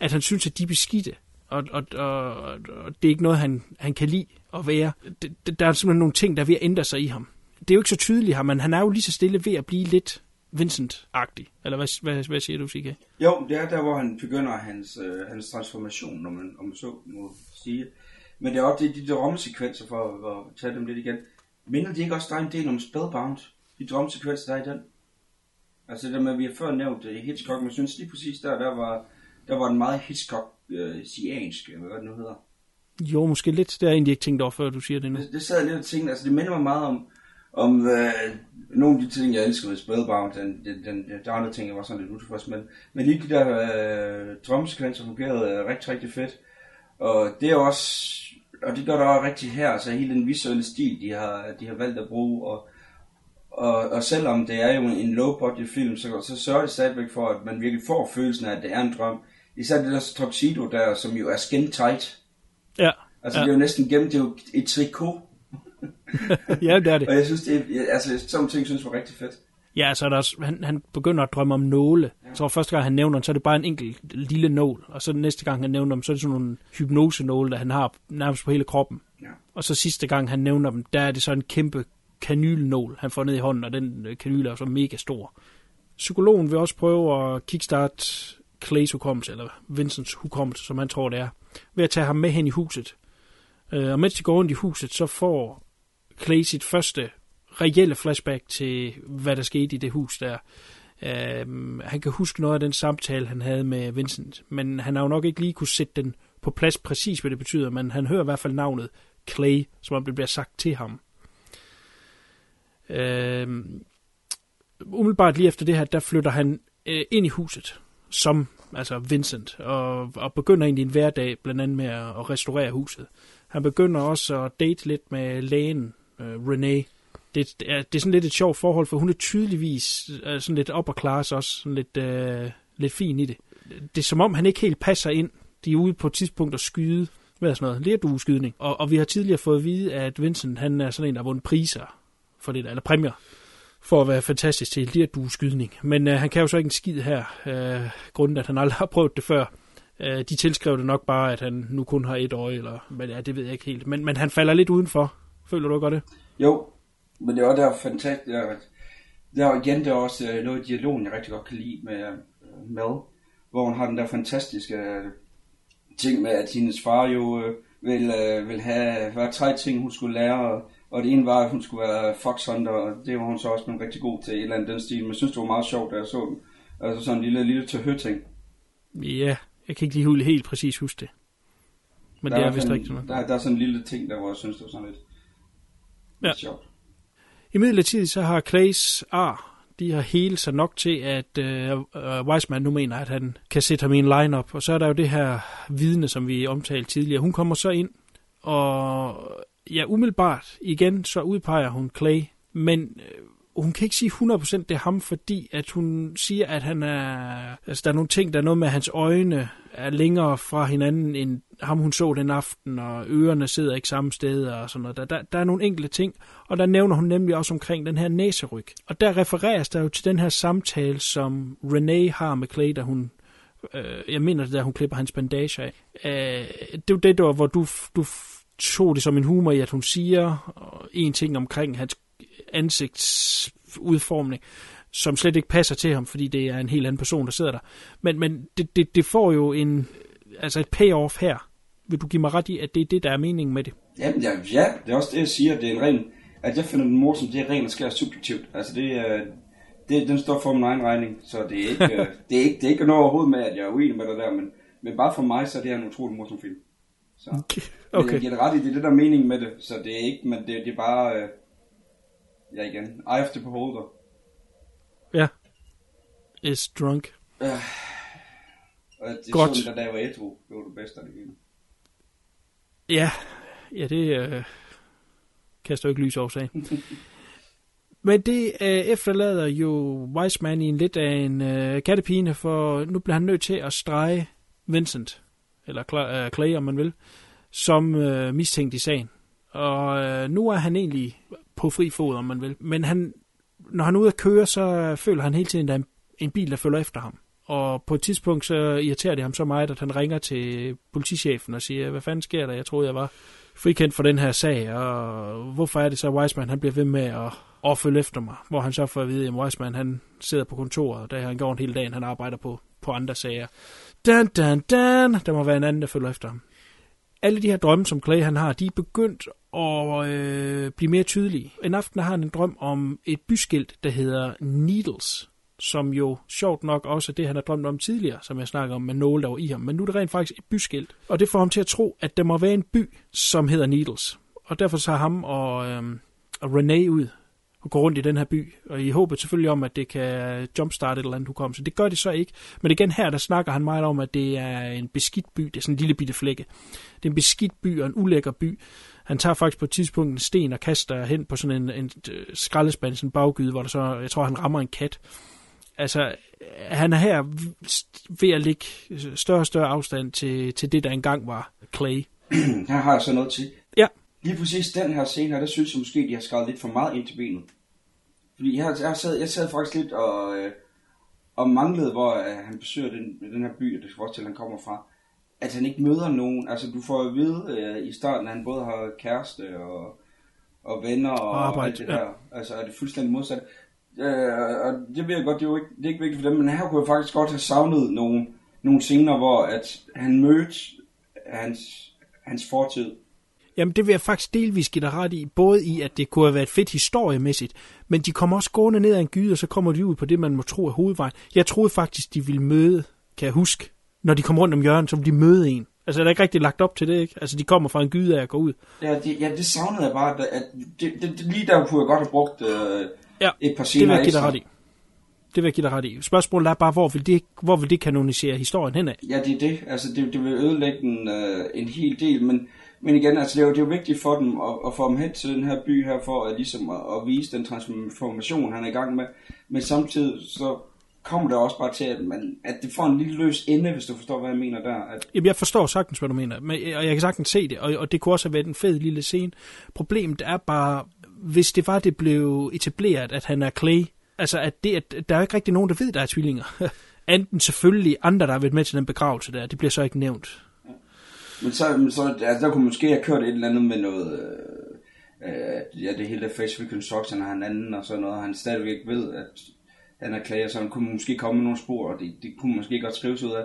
at han synes, at de er beskidte, og, og, og, og det er ikke noget, han, han kan lide at være. Der er simpelthen nogle ting, der er ved at ændre sig i ham. Det er jo ikke så tydeligt her, men han er jo lige så stille ved at blive lidt Vincent-agtig. Eller hvad, hvad, hvad siger du, Sigge? Jo, det er der, hvor han begynder hans, øh, hans transformation, når man, om man så må sige. Men det er også de, de drømmesekvenser, for at, at tage dem lidt igen. Minder de ikke også dig en del om Spellbound? De drømmesekvenser, der er i den? Altså det der med, at vi har før nævnt uh, Hitchcock, men jeg synes lige præcis der, der var, der var den meget Hitchcock-siansk, uh, hvad det nu hedder. Jo, måske lidt. Det har jeg egentlig ikke tænkt over, før du siger det nu. Det, det sad jeg lidt og tænkte, altså det minder mig meget om, om øh, nogle af de ting, jeg elsker ved Spellbound, den, den, den, der andre ting, jeg var sådan lidt utilfreds med. Men lige de der øh, drømmesekvenser fungerede øh, rigtig, rigtig fedt. Og det er også, og det gør der også rigtig her, altså hele den visuelle stil, de har, de har valgt at bruge, og, og, og selvom det er jo en low-budget film, så, så sørger det stadigvæk for, at man virkelig får følelsen af, at det er en drøm. Især det der tuxedo der, som jo er skin tight. Ja. Altså ja. det er jo næsten gennem, det er jo et trikot. [laughs] ja, det er det. Og jeg synes, det er, altså sådan ting, synes var rigtig fedt. Ja, så er der også, han, han begynder at drømme om nåle. Jeg tror, første gang han nævner den, så er det bare en enkelt lille nål. Og så næste gang han nævner dem, så er det sådan nogle hypnosenåle, der han har nærmest på hele kroppen. Ja. Og så sidste gang han nævner dem, der er det så en kæmpe kanylnål, han får ned i hånden, og den øh, kanyl er så mega stor. Psykologen vil også prøve at kickstarte Clays hukommelse, eller Vincents hukommelse, som han tror det er, ved at tage ham med hen i huset. Øh, og mens de går rundt i huset, så får Clay sit første reelle flashback til, hvad der skete i det hus der. Øh, han kan huske noget af den samtale, han havde med Vincent, men han har jo nok ikke lige kunne sætte den på plads præcis, hvad det betyder, men han hører i hvert fald navnet Clay, som om det bliver sagt til ham. Øh, umiddelbart lige efter det her, der flytter han øh, ind i huset, som altså Vincent, og, og begynder egentlig en hverdag, blandt andet med at, at restaurere huset. Han begynder også at date lidt med lægen, øh, René. Det, det, er, det er sådan lidt et sjovt forhold, for hun er tydeligvis øh, sådan lidt upper class også, sådan lidt, øh, lidt fin i det. Det er som om, han ikke helt passer ind. De er ude på et tidspunkt at skyde, hvad er sådan noget, lerdueskydning. Og, og vi har tidligere fået at vide, at Vincent, han er sådan en, der har vundet priser for det, eller præmier for at være fantastisk til lerdueskydning. Men øh, han kan jo så ikke en skid her, øh, grunden at han aldrig har prøvet det før. Øh, de tilskrev det nok bare, at han nu kun har et øje, eller, men ja, det ved jeg ikke helt. Men, men han falder lidt udenfor. Føler du godt det? Jo, men det er også der fantastisk. Der, er igen der er også øh, noget i dialogen, jeg rigtig godt kan lide med uh, Mel, hvor hun har den der fantastiske uh, ting med, at hendes far jo vil, vil have, var tre ting, hun skulle lære, og, og det ene var, at hun skulle være foxhunter, og det var hun så også blevet rigtig god til, et eller andet den stil, men jeg synes, det var meget sjovt, da jeg så den. Altså sådan en lille, lille til ting. Ja, jeg kan ikke lige helt præcis huske det. Men der det er vist rigtigt. Der, der er sådan en lille ting, der hvor jeg synes, det var sådan lidt, ja. sjovt. I midlertid så har Clays ar, de har hele sig nok til, at uh, uh, Wiseman nu mener, at han kan sætte ham i en lineup. Og så er der jo det her vidne, som vi omtalte tidligere. Hun kommer så ind, og ja, umiddelbart igen, så udpeger hun Clay. Men uh, hun kan ikke sige 100% det er ham, fordi at hun siger, at han er... Altså, der er nogle ting, der er noget med, at hans øjne er længere fra hinanden, end ham hun så den aften, og ørerne sidder ikke samme sted, og sådan noget. Der, der, der er nogle enkelte ting, og der nævner hun nemlig også omkring den her næseryg. Og der refereres der jo til den her samtale, som Renee har med Clay, da hun øh, jeg mener det, der, hun klipper hans bandage af. Øh, det er jo det, der, hvor du, du tog det som en humor i, at hun siger en ting omkring hans ansigtsudformning, som slet ikke passer til ham, fordi det er en helt anden person, der sidder der. Men, men det, det, det får jo en, altså et payoff her. Vil du give mig ret i, at det er det, der er meningen med det? Jamen, ja, ja, det er også det, jeg siger. Det er en ren, at jeg finder den morsom, det er rent og skær subjektivt. Altså, det er, det, den står for min egen regning, så det er ikke, det er ikke, det er ikke noget overhovedet med, at jeg er uenig med dig der, men, men bare for mig, så er det en utrolig morsom film. Så okay. okay. jeg giver det ret i, det er det, der er meningen med det, så det er ikke, men det, det er bare, øh, ja igen, Eye of the Beholder. Ja. Is drunk. Ja. Og det Godt. sådan, da jeg var ædru, det var det bedste af det hele. Ja, ja det øh, kaster jo ikke lys over sagen. [laughs] Men det øh, efterlader jo Wiseman i en lidt af en øh, kattepine, for nu bliver han nødt til at strege Vincent, eller Cla- øh, Clay, om man vil, som øh, mistænkt i sagen. Og øh, nu er han egentlig på fri fod, om man vil. Men han, når han er ude at køre, så føler han hele tiden, at der er en, en bil, der følger efter ham. Og på et tidspunkt, så irriterer det ham så meget, at han ringer til politichefen og siger, hvad fanden sker der? Jeg troede, jeg var frikendt for den her sag, og hvorfor er det så, at Wiseman han bliver ved med at, at følge efter mig? Hvor han så får at vide, at Wiseman han sidder på kontoret, og der han går en hel dag, han arbejder på, på andre sager. Dan, dan, dan. Der må være en anden, der følger efter ham. Alle de her drømme, som Clay han har, de er begyndt at øh, blive mere tydelige. En aften har han en drøm om et byskilt, der hedder Needles, som jo sjovt nok også er det, han har drømt om tidligere, som jeg snakker om med nåle, der var i ham. Men nu er det rent faktisk et byskilt, og det får ham til at tro, at der må være en by, som hedder Needles. Og derfor så ham og, øh, og Renee ud og gå rundt i den her by, og i håbet selvfølgelig om, at det kan jumpstarte et eller andet hukommelse. Det gør det så ikke. Men igen her, der snakker han meget om, at det er en beskidt by. Det er sådan en lille bitte flække. Det er en beskidt by og en ulækker by. Han tager faktisk på et tidspunkt en sten og kaster hen på sådan en, en skraldespand, sådan en baggyde, hvor der så, jeg tror, han rammer en kat. Altså, han er her ved at lægge større og større afstand til, til det, der engang var Clay. [clears throat] Her har jeg så noget til. Ja. Lige præcis den her scene her, der synes jeg måske, de har skrevet lidt for meget ind til benet. Fordi jeg, jeg, sad, jeg sad faktisk lidt og, øh, og manglede, hvor øh, han besøger den, den her by, og det skal også til, han kommer fra. At han ikke møder nogen. Altså, du får at vide øh, i starten, at han både har kæreste og, og venner og, og arbejde, alt det der. Altså, er det fuldstændig modsat. Øh, og det ved jeg godt, det er jo ikke, det er ikke vigtigt for dem, men her kunne jeg faktisk godt have savnet nogle, nogle scener, hvor at han mødte hans, hans fortid. Jamen, det vil jeg faktisk delvis give dig ret i. Både i, at det kunne have været fedt historiemæssigt, men de kommer også gående ned ad en gyde, og så kommer de ud på det, man må tro er hovedvejen. Jeg troede faktisk, de ville møde, kan jeg huske, når de kom rundt om hjørnet, så ville de møde en. Altså, er der ikke rigtig lagt op til det, ikke? Altså, de kommer fra en gyde af at gå ud. Ja, det, ja, det savnede jeg bare, at det, det, det, lige der kunne jeg godt have brugt øh, ja, et par scener det vil jeg give dig ret i. Det vil jeg give dig ret i. Spørgsmålet er bare, hvor vil det, hvor vil det kanonisere historien henad? Ja, det er det. Altså, det, det vil ødelægge en, øh, en hel del, men, men igen, altså, det er, jo, det er jo vigtigt for dem at, at få dem hen til den her by her, for at, ligesom, at, at vise den transformation, han er i gang med. Men samtidig så kommer det også bare til, at, man, at det får en lille løs ende, hvis du forstår, hvad jeg mener der. At... Jamen, jeg forstår sagtens, hvad du mener, men, og jeg kan sagtens se det, og, og det kunne også have været en fed lille scene. Problemet er bare, hvis det var, det blev etableret, at han er Clay, altså at, det, at der er ikke rigtig nogen, der ved, der er tvillinger. [laughs] Enten selvfølgelig andre, der har været med til den begravelse der, det bliver så ikke nævnt. Men så, men så altså, der kunne måske have kørt et eller andet med noget... Øh, øh, ja, det hele der face reconstruction, han anden og sådan noget, han stadigvæk ved, at han er klager, så han kunne måske komme med nogle spor, og det, det kunne måske godt skrives ud af.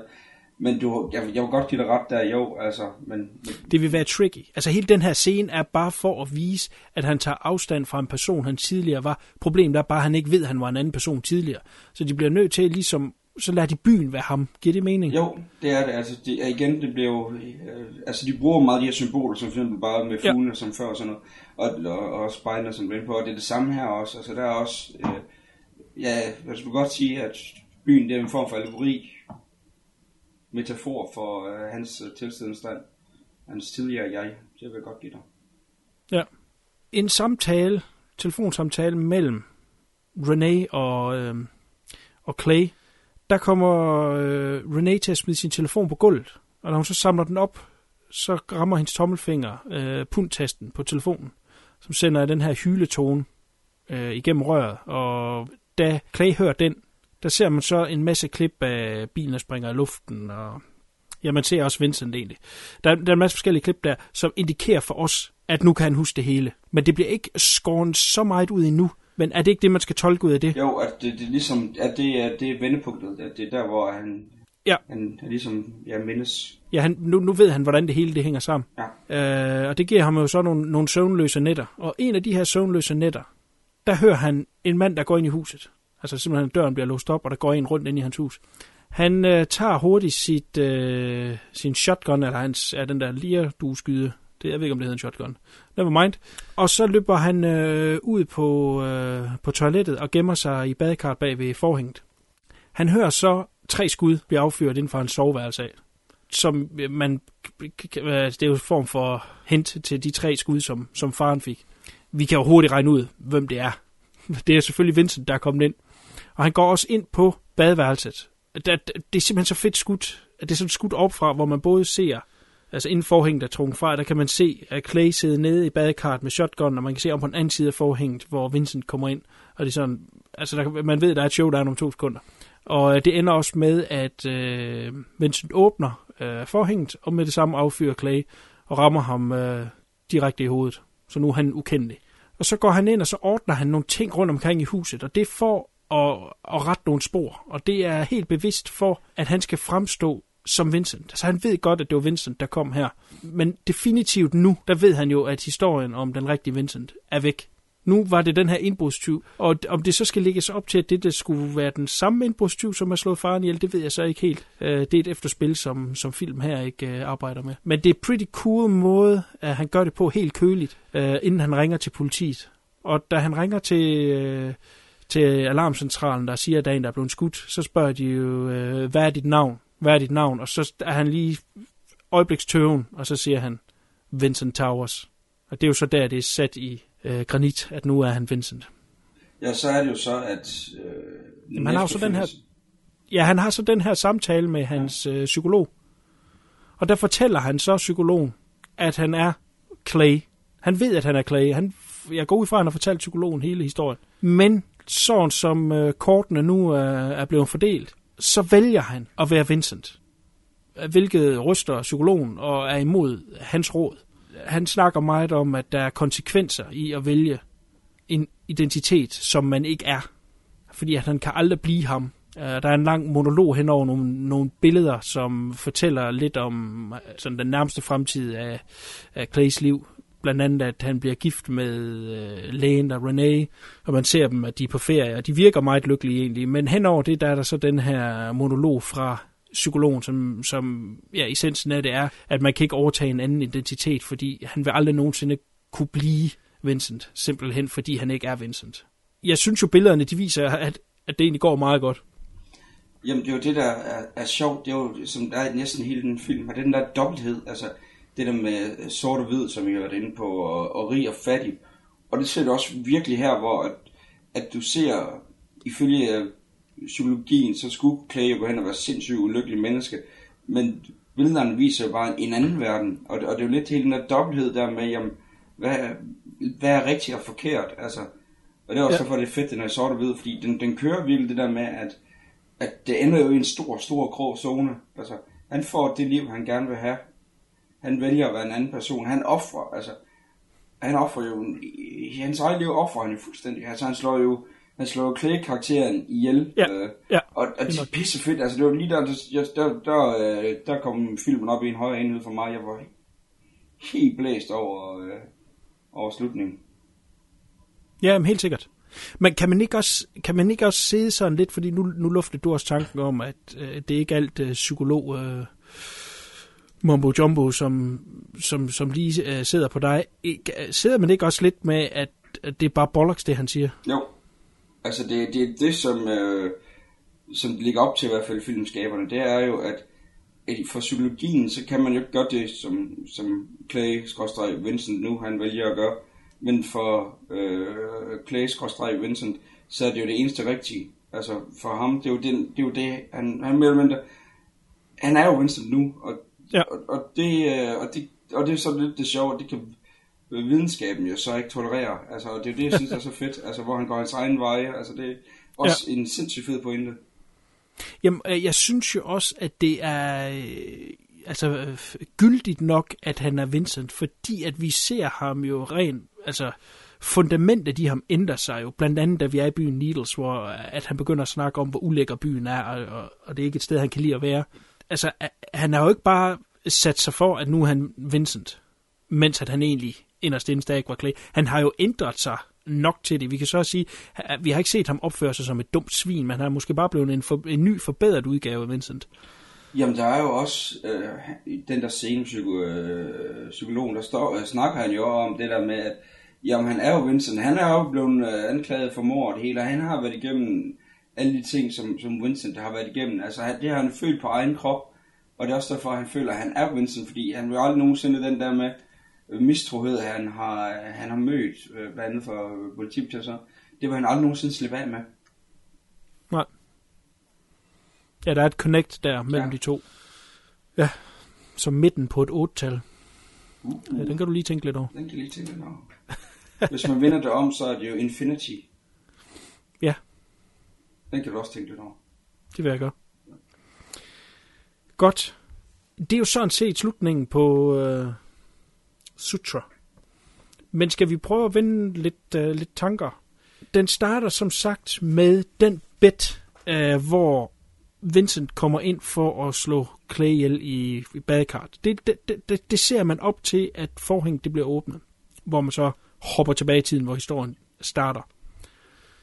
Men du, jeg, jeg vil godt give dig ret der, jo, altså, men, men... Det vil være tricky. Altså hele den her scene er bare for at vise, at han tager afstand fra en person, han tidligere var. Problemet er bare, at han ikke ved, at han var en anden person tidligere. Så de bliver nødt til ligesom, så lader de byen være ham. Giver det mening? Jo, det er det. Altså, det, igen, det bliver jo, øh, altså de bruger meget de her symboler, som for eksempel bare med fuglene, ja. som før og sådan noget, og, og, og spejler, som på, og det er det samme her også. Altså der er også, øh, ja, jeg skulle godt sige, at byen det er en form for allegori, metafor for uh, hans uh, tilstand, hans tidligere jeg. Det vil jeg godt give dig. Ja. En samtale, telefonsamtale mellem René og, øh, og Clay, der kommer øh, Renee til at smide sin telefon på gulvet, og når hun så samler den op, så rammer hendes tommelfinger øh, pundtasten på telefonen, som sender den her hyletone øh, igennem røret, og da Clay hører den, der ser man så en masse klip af bilen, der springer i luften, og ja, man ser også Vincent egentlig. Der, der er en masse forskellige klip der, som indikerer for os, at nu kan han huske det hele. Men det bliver ikke skåret så meget ud endnu. Men er det ikke det, man skal tolke ud af det? Jo, at det, det ligesom, at det er, det er vendepunktet, at det er der, hvor han, ja. han ligesom, ja, mindes. Ja, han, nu, nu ved han, hvordan det hele det hænger sammen. Ja. Øh, og det giver ham jo så nogle, nogle søvnløse nætter. Og en af de her søvnløse nætter, der hører han en mand, der går ind i huset. Altså simpelthen døren bliver låst op, og der går en rundt ind i hans hus. Han øh, tager hurtigt sit, øh, sin shotgun, eller hans, er den der lige du skyde. Det, jeg ved ikke, om det hedder en shotgun. Never mind. Og så løber han øh, ud på, øh, på toilettet og gemmer sig i badekart bag ved forhænget. Han hører så tre skud blive affyret inden for hans soveværelse af. Som øh, man, det er jo en form for hint til de tre skud, som, som faren fik. Vi kan jo hurtigt regne ud, hvem det er. [laughs] Det er selvfølgelig Vincent, der er kommet ind. Og han går også ind på badeværelset. Det, det er simpelthen så fedt skudt, at det er sådan skudt op fra, hvor man både ser, altså inden forhænget er trukket fra, der kan man se, at Clay sidder nede i badekart med shotgun, og man kan se om på den anden side af forhænget, hvor Vincent kommer ind. Og det er sådan, altså der, man ved, der er et show, der er om to sekunder. Og øh, det ender også med, at øh, Vincent åbner øh, forhænget, og med det samme affyrer Clay, og rammer ham øh, direkte i hovedet. Så nu er han ukendelig. Og så går han ind, og så ordner han nogle ting rundt omkring i huset, og det får at, at rette nogle spor. Og det er helt bevidst for, at han skal fremstå som Vincent. Altså han ved godt, at det var Vincent, der kom her. Men definitivt nu, der ved han jo, at historien om den rigtige Vincent er væk. Nu var det den her indbrudstyv, og om det så skal lægges op til, at det der skulle være den samme indbrudstyv, som har slået faren ihjel, det ved jeg så ikke helt. Øh, det er et efterspil, som, som film her ikke øh, arbejder med. Men det er pretty cool måde, at han gør det på helt køligt, øh, inden han ringer til politiet. Og da han ringer til til alarmcentralen, der siger, at der er en, der er blevet skudt, så spørger de jo, hvad er dit navn? Hvad er dit navn? Og så er han lige øjeblikstøven, og så siger han Vincent Towers. Og det er jo så der, det er sat i øh, granit, at nu er han Vincent. Ja, så er det jo så, at... Øh, Jamen, han har så den her... Ja, han har så den her samtale med hans ja. øh, psykolog. Og der fortæller han så psykologen, at han er Clay. Han ved, at han er Clay. Han, jeg går ud fra, at han har fortalt psykologen hele historien. Men sådan som øh, kortene nu er, er blevet fordelt, så vælger han at være Vincent. Hvilket ryster psykologen og er imod hans råd. Han snakker meget om, at der er konsekvenser i at vælge en identitet, som man ikke er. fordi at han kan aldrig blive ham. Øh, der er en lang monolog hen over nogle, nogle billeder, som fortæller lidt om øh, sådan den nærmeste fremtid af, af Clays liv. Blandt andet, at han bliver gift med øh, lægen og René, og man ser dem, at de er på ferie, og de virker meget lykkelige egentlig. Men henover det, der er der så den her monolog fra psykologen, som, som ja, essensen af det er, at man kan ikke overtage en anden identitet, fordi han vil aldrig nogensinde kunne blive Vincent, simpelthen fordi han ikke er Vincent. Jeg synes jo, billederne de viser, at, at det egentlig går meget godt. Jamen, det er jo det, der er, er sjovt. Det er jo, som der er næsten hele den film, og den der dobbelthed, altså det der med sort og hvid, som jeg har været inde på, og, og rig og fattig. Og det ser du også virkelig her, hvor at, at du ser, ifølge psykologien, så skulle Clay gå hen og være sindssygt ulykkelig menneske. Men billederne viser jo bare en anden verden. Og, og det er jo lidt hele den der dobbelthed der med, jamen, hvad, hvad er rigtigt og forkert? Altså, og det er også ja. derfor, det er fedt, den er sort og hvid, fordi den, den kører virkelig det der med, at, at det ender jo i en stor, stor grå zone. Altså, han får det liv, han gerne vil have. Han vælger at være en anden person. Han offrer, altså, han offrer jo, i hans eget liv offrer han jo fuldstændig. Altså, han slår jo, han slår Clay-karakteren ihjel. Ja, øh, ja. Og, og det er pisse fedt. Altså, det var lige der, der, der, der, øh, der kom filmen op i en højere enhed for mig. Jeg var helt blæst over, øh, over slutningen. Ja, men helt sikkert. Men kan man ikke også, kan man ikke også se sådan lidt, fordi nu, nu luftede du også tanken om, at øh, det er ikke alt øh, psykolog øh, mumbo jumbo, som, som, som lige øh, sidder på dig. Ikke, sidder man ikke også lidt med, at, at det er bare bollocks, det han siger? Jo. Altså det, det er det, som, øh, som ligger op til i hvert fald filmskaberne, det er jo, at, for psykologien, så kan man jo ikke gøre det, som, som Clay, Vincent nu, han vælger at gøre. Men for øh, Clay, Vincent, så er det jo det eneste rigtige. Altså for ham, det er jo, den, det, er jo det, han, han mere eller han er jo Vincent nu, og, ja. og, og, det, øh, og, det, og det er så lidt det sjove, det kan videnskaben jo så ikke tolerere. Altså, og det er jo det, jeg synes er så [laughs] fedt, altså, hvor han går hans egen veje. Altså, det er også ja. en sindssygt fed pointe. Jamen, øh, jeg synes jo også, at det er øh, altså, gyldigt nok, at han er Vincent, fordi at vi ser ham jo rent, altså fundamentet i ham ændrer sig jo, blandt andet da vi er i byen Needles, hvor at han begynder at snakke om, hvor ulækker byen er, og, og det er ikke et sted, han kan lide at være. Altså, han har jo ikke bare sat sig for, at nu er han Vincent, mens at han egentlig inderst inden stadig var Clay. Han har jo ændret sig nok til det. Vi kan så sige, at vi har ikke set ham opføre sig som et dumt svin, men han er måske bare blevet en, for, en ny forbedret udgave af Vincent. Jamen, der er jo også øh, den der scene, psyko, øh, psykologen, der står, øh, snakker han jo om det der med, at jamen, han er jo Vincent. Han er jo blevet øh, anklaget for mord hele, og han har været igennem alle de ting, som, som Vincent har været igennem. Altså, det har han følt på egen krop, og det er også derfor, at han føler, at han er Vincent, fordi han vil aldrig nogensinde den der med, mistrohed, han har, han har mødt, øh, blandt andet for politibetjenter, det vil han aldrig nogensinde slippe af med. Nej. Ja, der er et connect der mellem ja. de to. Ja, som midten på et 8-tal. Uh, uh. Ja, den kan du lige tænke lidt over. Den kan lige tænke lidt over. Hvis man vinder det om, så er det jo Infinity. Ja. Den kan du også tænke lidt over. Det vil jeg gøre. Godt. Det er jo sådan set slutningen på... Øh Sutra. Men skal vi prøve at vende lidt, øh, lidt tanker? Den starter som sagt med den bed, øh, hvor Vincent kommer ind for at slå Clay ihjel i, i badekarret. Det, det, det, det ser man op til, at forhænget det bliver åbnet, hvor man så hopper tilbage i tiden, hvor historien starter.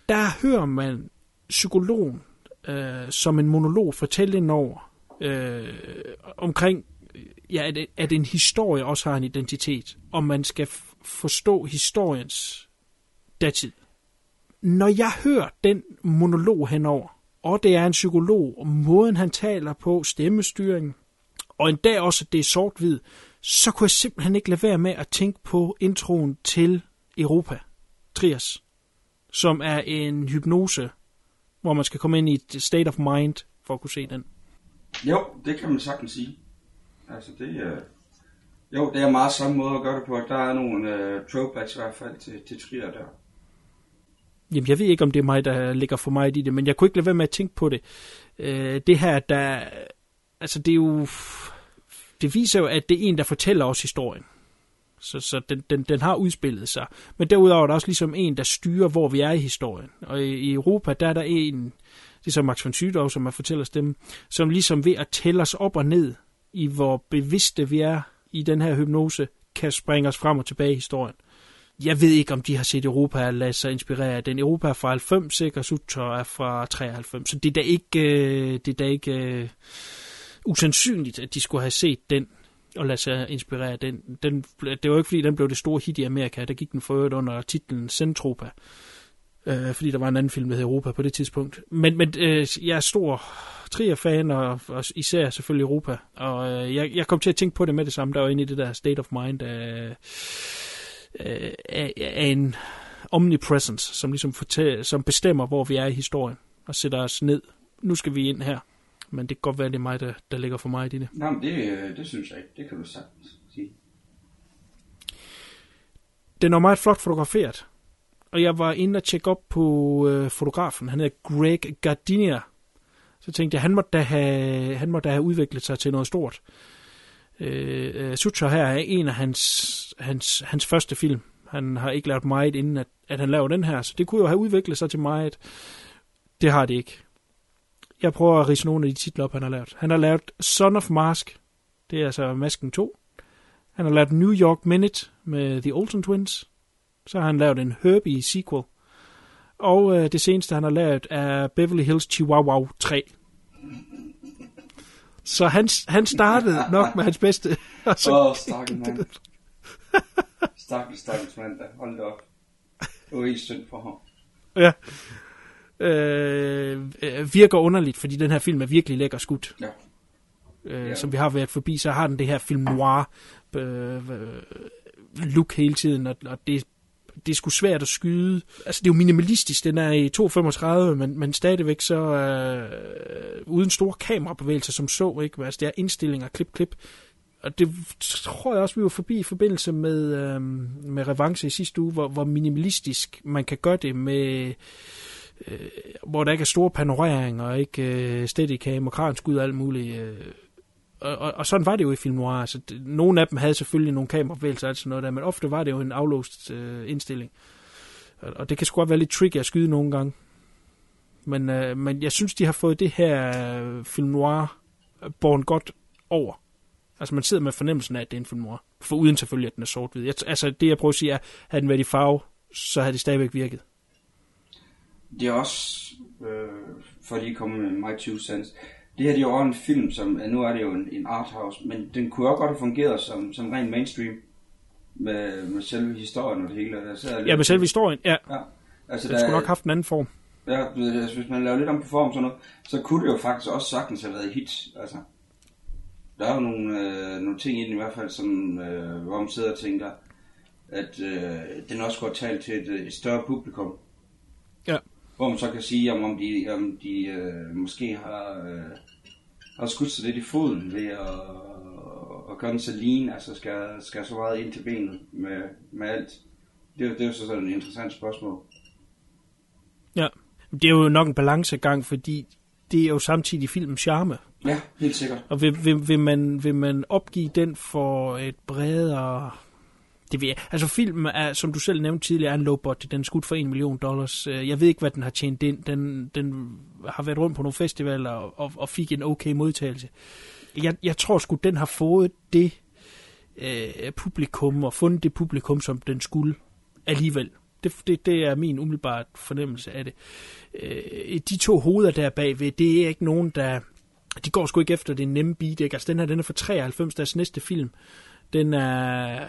Der hører man psykologen øh, som en monolog fortælle ind over øh, omkring ja, at, at en historie også har en identitet, og man skal forstå historiens datid. Når jeg hører den monolog henover, og det er en psykolog, og måden han taler på, stemmestyring, og endda også det er sort-hvid, så kunne jeg simpelthen ikke lade være med at tænke på introen til Europa, Trias, som er en hypnose, hvor man skal komme ind i et state of mind for at kunne se den. Jo, det kan man sagtens sige. Altså det er... Jo, det er meget samme måde at gøre det på. Der er nogle uh, throwbacks i hvert fald til, til Trier der. Jamen, jeg ved ikke, om det er mig, der ligger for mig i det, men jeg kunne ikke lade være med at tænke på det. Uh, det her, der... Altså, det er jo... Det viser jo, at det er en, der fortæller os historien. Så, så den, den, den har udspillet sig. Men derudover er der også ligesom en, der styrer, hvor vi er i historien. Og i, i Europa, der er der en, det er så Max von Sydow, som har fortæller stemme, som ligesom ved at tælle os op og ned i, hvor bevidste vi er i den her hypnose, kan springe os frem og tilbage i historien. Jeg ved ikke, om de har set Europa og ladet sig inspirere af den. Europa er fra 90, sikkert Sutter er fra 93. Så det er da ikke, øh, det er da ikke uh, usandsynligt, at de skulle have set den og lade sig inspirere den. den. Det var ikke, fordi den blev det store hit i Amerika. Der gik den for øvrigt under titlen Centropa. Øh, fordi der var en anden film, der hed Europa på det tidspunkt. Men, men øh, jeg er stor Trier-fan, og, og især selvfølgelig Europa. Og øh, jeg, jeg kom til at tænke på det med det samme, der var inde i det der state of mind af, øh, af, af en omnipresence, som ligesom fortæller, som bestemmer, hvor vi er i historien, og sætter os ned. Nu skal vi ind her. Men det kan godt være, det er mig, der, der ligger for mig i det. Nej, men det, det synes jeg ikke. Det kan du sagtens sige. Den er meget flot fotograferet. Og jeg var inde og tjekke op på øh, fotografen. Han hedder Greg Gardiner. Så tænkte jeg, han måtte da have, han måtte da have udviklet sig til noget stort. Øh, øh Sutra her er en af hans, hans, hans første film. Han har ikke lavet meget, inden at, at han lavede den her. Så det kunne jo have udviklet sig til meget. Det har det ikke. Jeg prøver at rise nogle af de titler op, han har lavet. Han har lavet Son of Mask. Det er altså Masken 2. Han har lavet New York Minute med The Olsen Twins. Så har han lavet en Herbie sequel. Og øh, det seneste, han har lavet, er Beverly Hills Chihuahua 3. Så han, han startede nok med hans bedste. [laughs] Åh, oh, stakkels mand. stakkels, stakkels mand, da. Hold da op. Det var helt synd for ham. Ja. Øh, øh, virker underligt, fordi den her film er virkelig lækker skudt. Ja. Øh, ja. Som vi har været forbi, så har den det her film noir øh, øh look hele tiden, og, og det det er sgu svært at skyde. Altså, det er jo minimalistisk, den er i 2.35, men, men stadigvæk så øh, uden store kamerabevægelser som så, ikke? Altså, det er indstillinger, klip, klip. Og det tror jeg også, vi var forbi i forbindelse med, øh, med revanche i sidste uge, hvor, hvor minimalistisk man kan gøre det med øh, hvor der ikke er store panoreringer, og ikke øh, steadicam og kranskud og alt muligt. Øh, og, og, og sådan var det jo i film noir. Altså, det, nogle af dem havde selvfølgelig nogle kamerabevægelser og alt sådan noget der, men ofte var det jo en aflåst øh, indstilling. Og, og det kan sgu godt være lidt tricky at skyde nogle gange. Men, øh, men jeg synes, de har fået det her øh, film noir øh, borgen godt over. Altså man sidder med fornemmelsen af, at det er en film noir. For uden selvfølgelig, at den er sort-hvid. Jeg, altså det, jeg prøver at sige, er, havde den været i farve, så havde det stadigvæk virket. Det er også, øh, for lige at komme med my two cents, det her det er jo en film, som nu er det jo en, en arthouse, men den kunne også godt have fungeret som, som ren mainstream med, med selve historien og det hele. Der så ja, med selve historien, ja. ja. Altså, den der, skulle nok have haft en anden form. Ja, altså, hvis man laver lidt om på form sådan noget, så kunne det jo faktisk også sagtens have været hit. Altså, der er jo nogle, øh, nogle ting i den i hvert fald, som, øh, hvor man sidder og tænker, at øh, den også går talt til et, et større publikum. Hvor man så kan sige, om, om de, om de øh, måske har, øh, har skudt sig lidt i foden ved at, at gøre den så lean, altså skal, skal så meget ind til benet med, med alt. Det, det er jo så sådan et interessant spørgsmål. Ja, det er jo nok en balancegang, fordi det er jo samtidig filmens charme. Ja, helt sikkert. Og vil, vil, vil, man, vil man opgive den for et bredere det ved jeg. Altså filmen er, som du selv nævnte tidligere, en low budget. Den er skudt for 1 million dollars. Øh, jeg ved ikke, hvad den har tjent ind. Den, den har været rundt på nogle festivaler og, og, og fik en okay modtagelse. Jeg, jeg tror sgu, den har fået det øh, publikum og fundet det publikum, som den skulle alligevel. Det, det, det er min umiddelbare fornemmelse af det. Øh, de to hoveder der bagved, det er ikke nogen, der... De går sgu ikke efter det nemme beat, ikke? Altså, den her, den er fra 93, deres næste film. Den er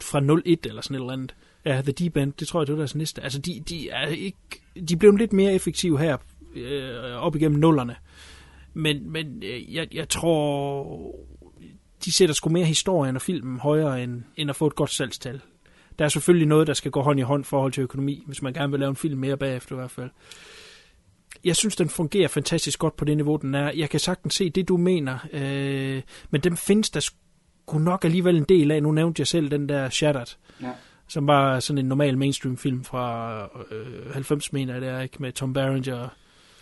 fra 01 eller sådan et eller andet. Ja, The Deep End, det tror jeg, det var deres næste. Altså, de, de er ikke... De blev lidt mere effektive her øh, op igennem nullerne. Men, men øh, jeg, jeg tror, de sætter sgu mere historien og filmen højere, end, end at få et godt salgstal. Der er selvfølgelig noget, der skal gå hånd i hånd forhold til økonomi, hvis man gerne vil lave en film mere bagefter i hvert fald. Jeg synes, den fungerer fantastisk godt på det niveau, den er. Jeg kan sagtens se det, du mener, øh, men dem findes der kunne nok alligevel en del af, nu nævnte jeg selv den der Shattered, ja. som var sådan en normal mainstream film fra øh, 90, mener jeg det er, ikke? med Tom Berenger og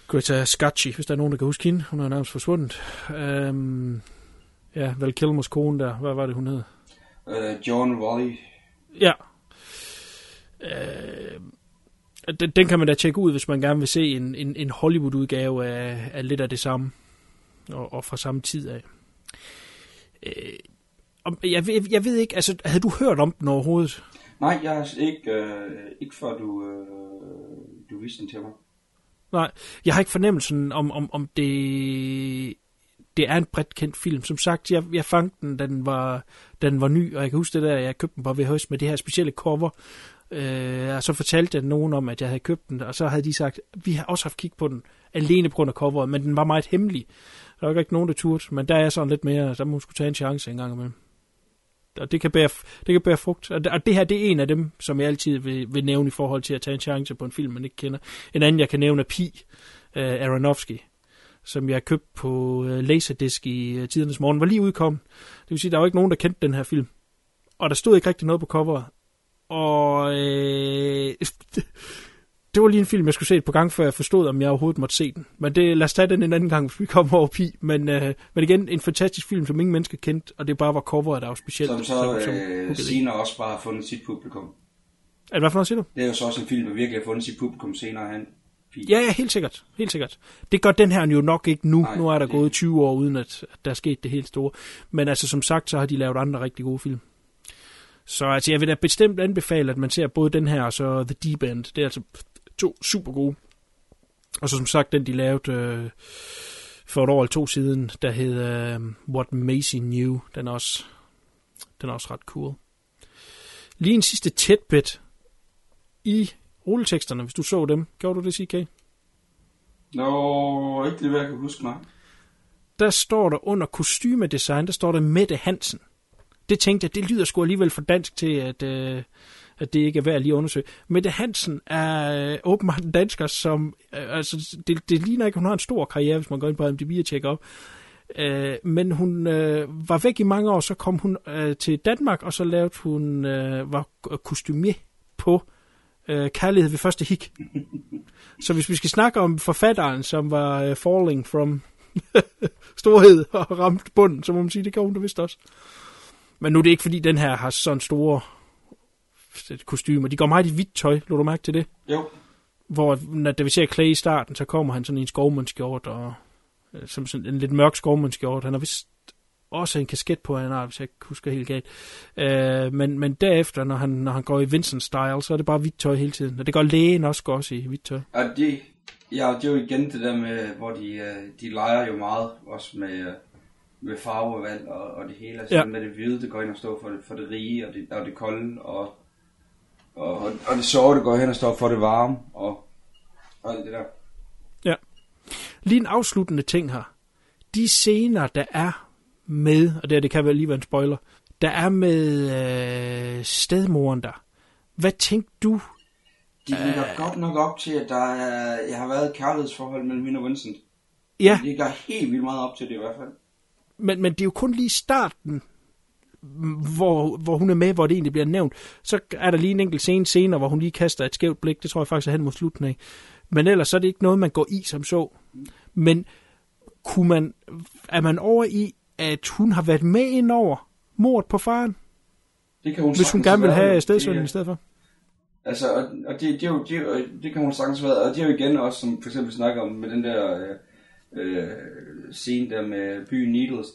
Greta Scacchi, hvis der er nogen, der kan huske hende. Hun er nærmest forsvundet. Um, ja, Val Kilmers kone der, hvad var det, hun hed? Uh, John Wally. Ja. Øh, den, den kan man da tjekke ud, hvis man gerne vil se en, en, en Hollywood-udgave af, af lidt af det samme, og, og fra samme tid af. Øh, jeg, jeg, jeg ved ikke, altså, havde du hørt om den overhovedet? Nej, jeg har ikke, øh, ikke før du, øh, du viste den til mig. Nej, jeg har ikke fornemmelsen om, om, om det, det er en bredt kendt film. Som sagt, jeg, jeg fangede den, da den var, da den var ny, og jeg kan huske det der, jeg købte den på VHS med det her specielle cover. Øh, og så fortalte jeg nogen om, at jeg havde købt den, og så havde de sagt, vi har også haft kig på den, alene på grund af coveret, men den var meget hemmelig. Der var ikke nogen, der turde, men der er sådan lidt mere, så må man skulle tage en chance en gang imellem. Og det kan bære, det kan bære frugt. Og det her, det er en af dem, som jeg altid vil, vil nævne i forhold til at tage en chance på en film, man ikke kender. En anden, jeg kan nævne, er Pi, uh, Aronofsky, som jeg købte på uh, Laserdisc i uh, tidernes morgen, var lige udkommet. Det vil sige, der var ikke nogen, der kendte den her film. Og der stod ikke rigtig noget på coveret. Og øh, det var lige en film, jeg skulle se et par gange, før jeg forstod, om jeg overhovedet måtte se den. Men det, lad os tage den en anden gang, hvis vi kommer over Pi. Men, øh, men igen, en fantastisk film, som ingen mennesker kendte, og det bare var coveret, der var specielt. Som så som, som øh, senere også bare har fundet sit publikum. Er det hvad for noget, siger du? Det er jo så også en film, der virkelig har fundet sit publikum senere hen. Ja, ja, helt sikkert. Helt sikkert. Det gør den her jo nok ikke nu. Nej, nu er der det... gået 20 år, uden at, at der er sket det helt store. Men altså, som sagt, så har de lavet andre rigtig gode film. Så altså, jeg vil da bestemt anbefale, at man ser både den her og så The Deep End. Det er altså to super gode. Og så som sagt, den de lavede øh, for et år eller to siden, der hed øh, What Macy Knew. Den er også, den er også ret cool. Lige en sidste tætbit i rulleteksterne, hvis du så dem. Gjorde du det, CK? Nå, ikke lige hvad jeg kan huske mig. Der står der under kostymedesign, der står der Mette Hansen det tænkte jeg, det lyder sgu alligevel for dansk til, at, øh, at det ikke er værd at lige undersøge. Mette Hansen er øh, åbenbart en dansker, som, øh, altså, det, det ligner ikke, hun har en stor karriere, hvis man går ind på IMDb og tjekker op. Øh, men hun øh, var væk i mange år, så kom hun øh, til Danmark, og så lavede hun, øh, var kostumier på øh, Kærlighed ved første hik. så hvis vi skal snakke om forfatteren, som var øh, falling from [laughs] storhed og ramt bunden, så må man sige, det gjorde hun da vist også. Men nu er det ikke, fordi den her har sådan store kostymer. De går meget i hvidt tøj. Lå du mærke til det? Jo. Hvor, når da vi ser Clay i starten, så kommer han sådan i en skovmandskjort, og øh, som sådan en lidt mørk skovmandskjort. Han har vist også en kasket på, han har, hvis jeg ikke husker helt galt. Uh, men, men derefter, når han, når han går i Vincent-style, så er det bare hvidt tøj hele tiden. Og det går lægen også, går også i hvidt tøj. Ja, det, ja, det er jo igen det der med, hvor de, øh, de leger jo meget, også med, med farvevalg og, og det hele. Altså ja. med det hvide, det går ind og står for for det rige og det, og det kolde, og, og, og det sorte går hen og står for det varme, og, og alt det der. Ja. Lige en afsluttende ting her. De scener, der er med, og det, det kan vel lige være en spoiler, der er med øh, stedmoren der. Hvad tænkte du? De ligger øh, godt nok op til, at der er, jeg har været et kærlighedsforhold mellem hende og Vincent. Ja. De ligger helt vildt meget op til det i hvert fald men, men det er jo kun lige starten, hvor, hvor hun er med, hvor det egentlig bliver nævnt. Så er der lige en enkelt scene senere, hvor hun lige kaster et skævt blik. Det tror jeg faktisk er hen mod slutten af. Men ellers så er det ikke noget, man går i som så. Men kunne man, er man over i, at hun har været med ind over mordet på faren? Det kan hun Hvis hun gerne vil have stedsønnen i stedet for? Altså, og, og det, det, er jo, det, det kan hun sagtens være, og det er jo igen også, som for eksempel snakker om med den der øh, øh, scene der med byen Needles,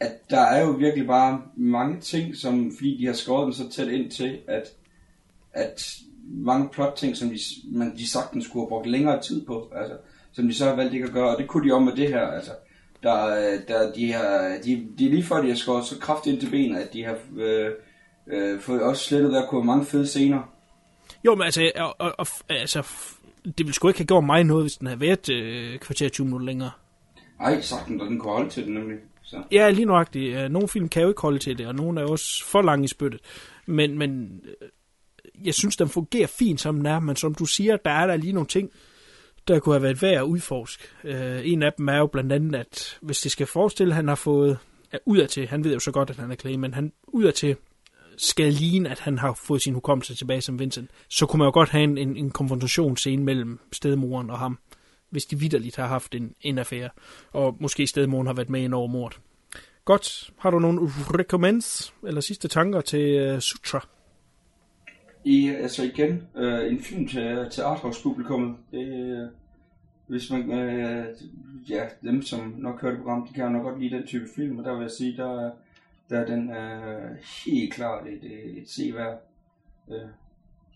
at der er jo virkelig bare mange ting, som, fordi de har skåret den så tæt ind til, at, at mange plot ting, som de, man, de sagtens skulle have brugt længere tid på, altså, som de så har valgt ikke at gøre, og det kunne de om med det her, altså. Der, der, de, har, de, de er lige før, de har skåret så kraftigt ind til benet, at de har øh, øh, fået også slettet der kunne mange fede scener. Jo, men altså, og, og, og, altså det ville sgu ikke have gjort mig noget, hvis den havde været øh, kvarter 20 minutter længere. Ej, sagtens, og den kunne holde til det nemlig. Så. Ja, lige nøjagtigt. Øh, nogle film kan jo ikke holde til det, og nogle er også for lange i spyttet. Men, men øh, jeg synes, den fungerer fint, som den er. Men som du siger, der er der lige nogle ting, der kunne have været værd at udforske. Øh, en af dem er jo blandt andet, at hvis det skal forestille, at han har fået ud til, han ved jo så godt, at han er Clay, men han ud til skal ligne, at han har fået sin hukommelse tilbage som Vincent, så kunne man jo godt have en, en, en konfrontationsscene mellem stedmoren og ham hvis de vidderligt har haft en, en affære, og måske stedmoren har været med ind over mord. Godt. Har du nogle recommends eller sidste tanker til uh, Sutra? I, altså igen, øh, en film til, til arthouse-publikummet. Det, øh, hvis man, øh, ja, dem som nok hører det program, de kan nok godt lide den type film, og der vil jeg sige, der, der er den øh, helt klart et, et, et seværd. Øh,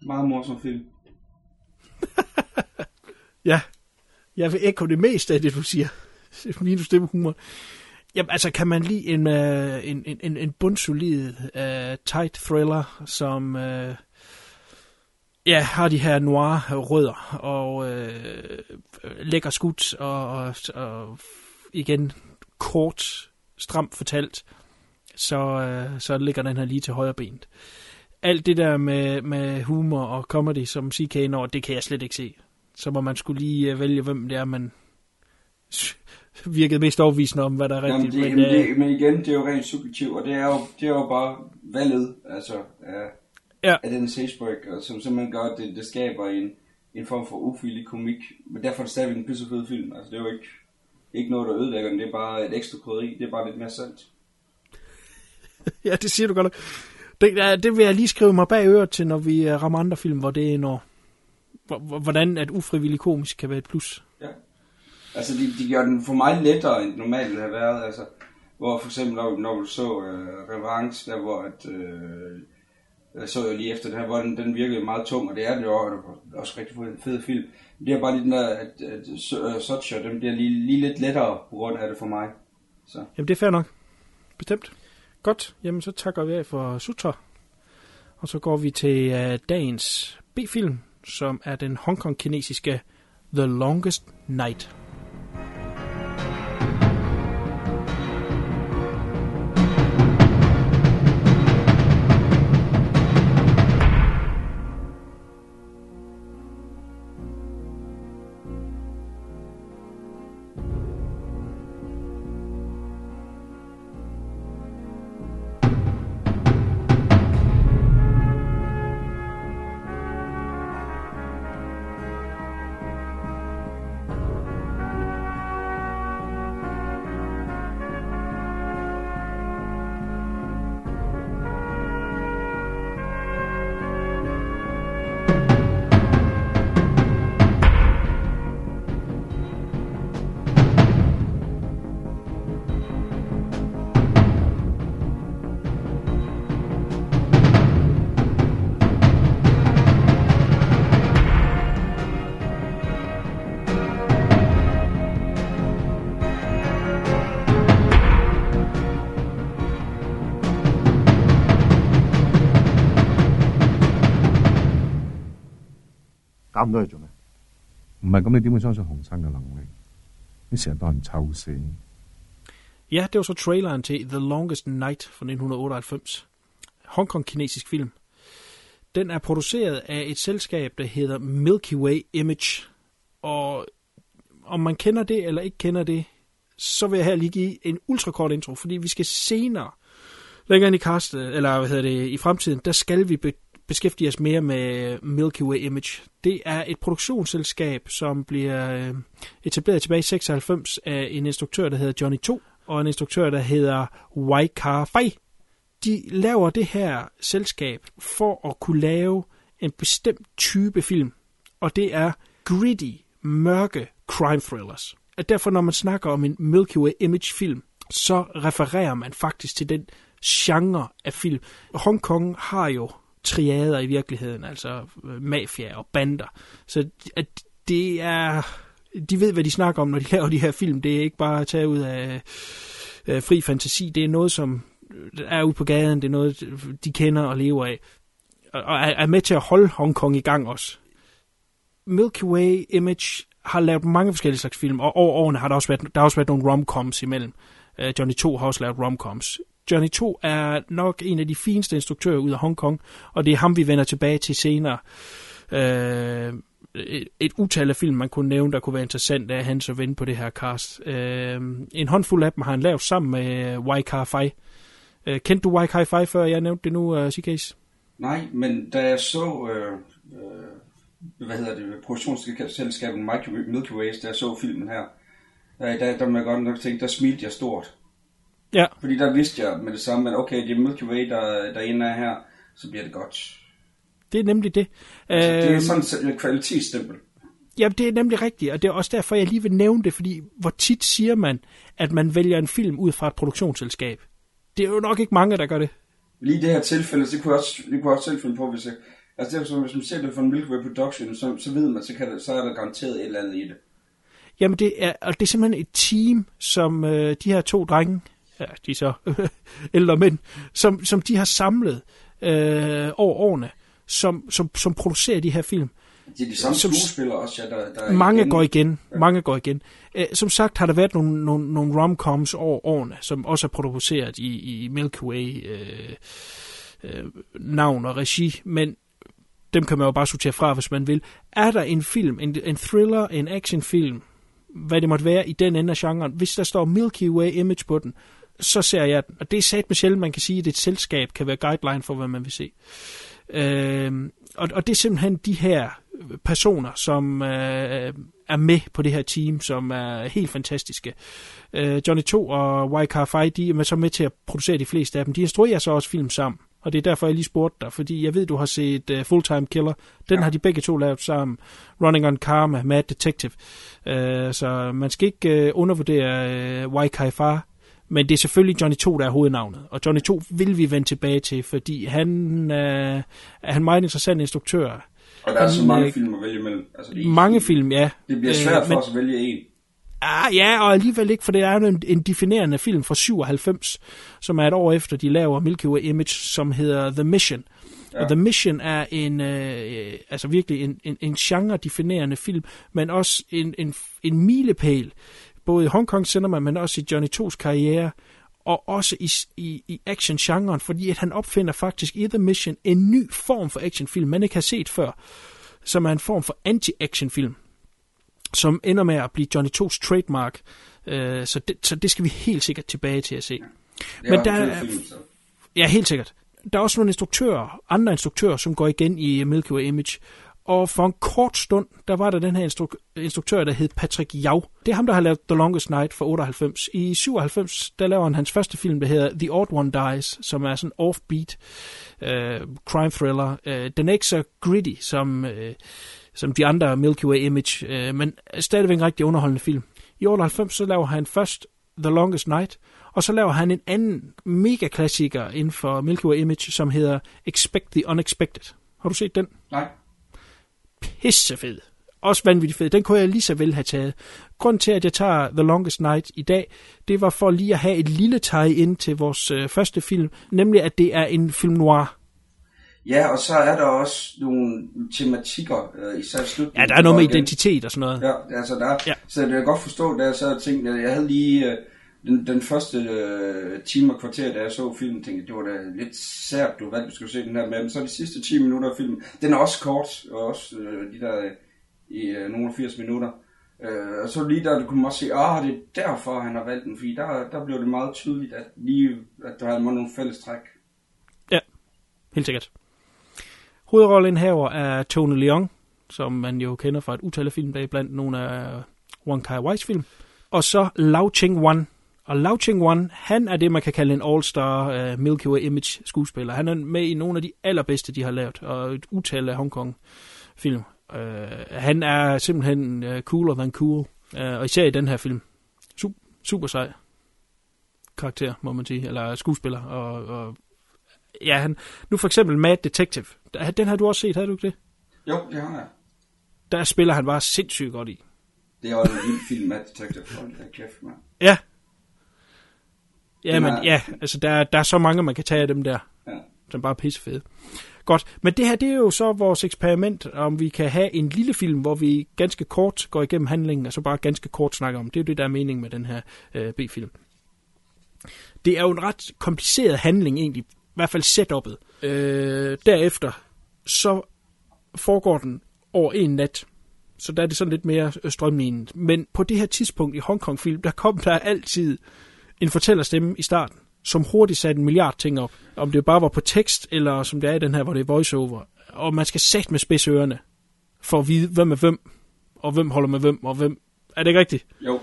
meget morsom film. [laughs] ja, jeg vil ikke det meste af det, du siger. Minus det med humor. Jamen, altså, kan man lide en, uh, en, en, en bundsolid, uh, tight thriller, som uh, ja, har de her noir rødder, og uh, lækker skudt, og, og, og igen kort, stramt fortalt, så, uh, så ligger den her lige til højre benet. Alt det der med, med humor og comedy, som CK når, det kan jeg slet ikke se. Så må man skulle lige vælge, hvem det er, man [laughs] virkede mest overvisende om, hvad der er rigtigt. Jamen, det, men, det, men igen, det er jo rent subjektivt, og det er jo, det er jo bare valget altså, af, ja. af den sagebreak, som simpelthen gør, at det, det skaber en, en form for ufrivillig komik. Men derfor er det stadigvæk en pissefed film. Altså, det er jo ikke, ikke noget, der ødelægger den. Det er bare et ekstra krydderi. Det er bare lidt mere sandt. [laughs] ja, det siger du godt Det, det vil jeg lige skrive mig bag øret til, når vi øh, rammer andre film, hvor det er når, hvordan at ufrivillig komisk kan være et plus. Ja. Altså, de, de gør den for mig lettere, end normalt ville have været. Altså, hvor for eksempel, når, når du så uh, Revanche, der hvor at, uh, jeg så jo lige efter den her, hvor den, den virkede meget tung, og det er den jo også rigtig fed film. Det er bare lige den der, at, at uh, Socha, den bliver lige, lige lidt lettere på grund af det for mig. Så. Jamen det er fair nok. Bestemt. Godt, jamen så takker vi af for Sutra. Og så går vi til uh, dagens B-film, som er den hongkong-kinesiske The Longest Night. Ja, det var så traileren til The Longest Night fra 1998. Hongkong-kinesisk film. Den er produceret af et selskab, der hedder Milky Way Image. Og om man kender det eller ikke kender det, så vil jeg her lige give en ultrakort intro, fordi vi skal senere, længere ind i castet, eller hvad hedder det, i fremtiden, der skal vi beskæftige os mere med Milky Way Image. Det er et produktionsselskab, som bliver øh, etableret tilbage i 96 af en instruktør, der hedder Johnny 2, og en instruktør, der hedder Wai Kar Fai. De laver det her selskab for at kunne lave en bestemt type film, og det er gritty, mørke crime thrillers. At derfor, når man snakker om en Milky Way Image film, så refererer man faktisk til den genre af film. Hong Kong har jo triader i virkeligheden, altså øh, mafia og bander. Så at det er... De ved, hvad de snakker om, når de [laughs] laver de her film. Det er ikke bare at tage ud af øh, fri fantasi. Det er noget, som øh, er ude på gaden. Det er noget, de kender og lever af. Og er med til at holde Hongkong i gang også. Milky Way Image har lavet mange forskellige slags film, og over årene har der også været, der har også været nogle romcoms imellem. Øh, Johnny 2 har også lavet romcoms. Johnny 2 er nok en af de fineste instruktører ud af Hongkong, og det er ham, vi vender tilbage til senere. Øh, et, et utal af film, man kunne nævne, der kunne være interessant af hans at vende på det her cast. Øh, en håndfuld af dem har han lavet sammen med Wai Kar Fai. Øh, kendte du Wai Kar Fai, før jeg nævnte det nu, øh, uh, CK's? Nej, men da jeg så, øh, øh, hvad hedder det, produktionsselskabet Milky Way, da jeg så filmen her, øh, der, der, der må jeg godt nok tænke, der smilte jeg stort. Ja. Fordi der vidste jeg med det samme, at okay, det er Milky Way, der, der er inde af her, så bliver det godt. Det er nemlig det. Altså, det er Øhm, sådan et kvalitetsstempel. Ja, det er nemlig rigtigt, og det er også derfor, jeg lige vil nævne det, fordi hvor tit siger man, at man vælger en film ud fra et produktionsselskab? Det er jo nok ikke mange, der gør det. Lige i det her tilfælde, så kunne jeg også, det kunne jeg også finde på, hvis jeg, altså det er sådan, hvis man ser det fra en Milky Way Production, så, så ved man, så, kan det, så er der garanteret et eller andet i det. Jamen, det er, og det er simpelthen et team, som øh, de her to drenge, ja, de er så [laughs] ældre mænd, som, som de har samlet øh, over årene, som, som, som producerer de her film. Det er de samme Som- skuespillere også, ja, der, der er Mange igen. går igen. Mange går igen. Øh, som sagt har der været nogle, nogle, nogle romcoms over årene, som også er produceret i, i Milky Way øh, øh, navn og regi, men dem kan man jo bare sortere fra, hvis man vil. Er der en film, en, en thriller, en actionfilm, hvad det måtte være i den ende af genren, hvis der står Milky Way image på den, så ser jeg den. Og det er sat med sjældent, man kan sige, at et selskab kan være guideline for, hvad man vil se. Øh, og, og det er simpelthen de her personer, som øh, er med på det her team, som er helt fantastiske. Øh, Johnny 2 og Waika Fai, de er så med til at producere de fleste af dem. De instruerer så også film sammen. Og det er derfor, jeg lige spurgte dig, fordi jeg ved, du har set uh, Full Time Killer. Den ja. har de begge to lavet sammen. Running on Karma, Mad Detective. Uh, så man skal ikke uh, undervurdere uh, Waika Fai. Men det er selvfølgelig Johnny 2, der er hovednavnet. Og Johnny 2 vil vi vende tilbage til, fordi han øh, er en meget interessant instruktør. Og der er han, så mange øh, film at vælge imellem. Altså, det, er- Mange film, ja. Det bliver svært Øh, for men- os at vælge en. Ah, ja, og alligevel ikke, for det er en, en definerende film fra 97, som er et år efter, de laver Milky Way Image, som hedder The Mission. Ja. Og The Mission er en, øh, altså virkelig en, en, en genre-definerende film, men også en, en, en milepæl, både i Hong Kong cinema, men også i Johnny To's karriere, og også i, i, i action-genren, fordi at han opfinder faktisk i The Mission en ny form for actionfilm, man ikke har set før, som er en form for anti-actionfilm som ender med at blive Johnny 2's trademark. Øh, så, det, så det skal vi helt sikkert tilbage til at se. Det Men er der er, ja, helt sikkert. Der er også nogle instruktører, andre instruktører, som går igen i Milky Way Image. Og for en kort stund, der var der den her instruk- instruktør, der hed Patrick Jau. Det er ham, der har lavet The Longest Night for 98. I 97, der laver han hans første film, der hedder The Odd One Dies, som er sådan offbeat øh, crime thriller. Øh, den er ikke så gritty som, øh, som de andre Milky Way Image, øh, men stadigvæk en rigtig underholdende film. I 98, så laver han først The Longest Night, og så laver han en anden mega klassiker inden for Milky Way Image, som hedder Expect the Unexpected. Har du set den? Nej. Pissefed. Også vanvittigt fed. Den kunne jeg lige så vel have taget. Grunden til, at jeg tager The Longest Night i dag, det var for lige at have et lille tag ind til vores øh, første film, nemlig at det er en film noir. Ja, og så er der også nogle tematikker, øh, især slutningen. Ja, der er noget med igen- identitet og sådan noget. Ja, altså der, Ja. så det kan jeg godt forstå, jeg så tænkte, at jeg havde lige øh, den, den første øh, time og kvarter, da jeg så filmen, tænkte jeg, det var da lidt sært, du valgte, at du skulle se den her med, men så de sidste 10 minutter af filmen, den er også kort, og også øh, de der øh, i øh, nogle 80 minutter, øh, og så lige der, du kunne også se, ah, det er derfor, han har valgt den, fordi der, der blev det meget tydeligt, at lige, at der havde nogle fælles træk. Ja, helt sikkert. Hovedrollenhaver er Tony Leung, som man jo kender fra et utal af film, der blandt nogle af Wong Kar Wai's film. Og så Lau Ching Wan. Og Lau Ching Wan, han er det, man kan kalde en all-star uh, Milky Way Image skuespiller. Han er med i nogle af de allerbedste, de har lavet, og et utal af Hong Kong film. Uh, han er simpelthen uh, cooler than cool, uh, og især i den her film. Super, super sej karakter, må man sige, eller skuespiller, og, og ja, han, nu for eksempel Mad Detective, den har du også set, har du ikke det? Jo, det har jeg. Der spiller han bare sindssygt godt i. Det er også en vild film, Mad Detective. Hold da kæft, mand. Ja. Ja, men ja, altså der, der er så mange, man kan tage af dem der, Ja. som bare er pissefede. Godt, men det her, det er jo så vores eksperiment, om vi kan have en lille film, hvor vi ganske kort går igennem handlingen, og så bare ganske kort snakker om. Det er jo det, der er meningen med den her øh, B-film. Det er jo en ret kompliceret handling egentlig, i hvert fald setup'et. Øh, derefter, så foregår den over en nat, så der er det sådan lidt mere øh, strømlignet. Men på det her tidspunkt i Hongkong-film, der kom der altid en fortællerstemme i starten, som hurtigt satte en milliard ting op. Om det bare var på tekst, eller som det er i den her, hvor det er voiceover. Og man skal sætte med spidse ørerne, for at vide, hvem er hvem, og hvem holder med hvem, og hvem... Er det ikke rigtigt? Jo.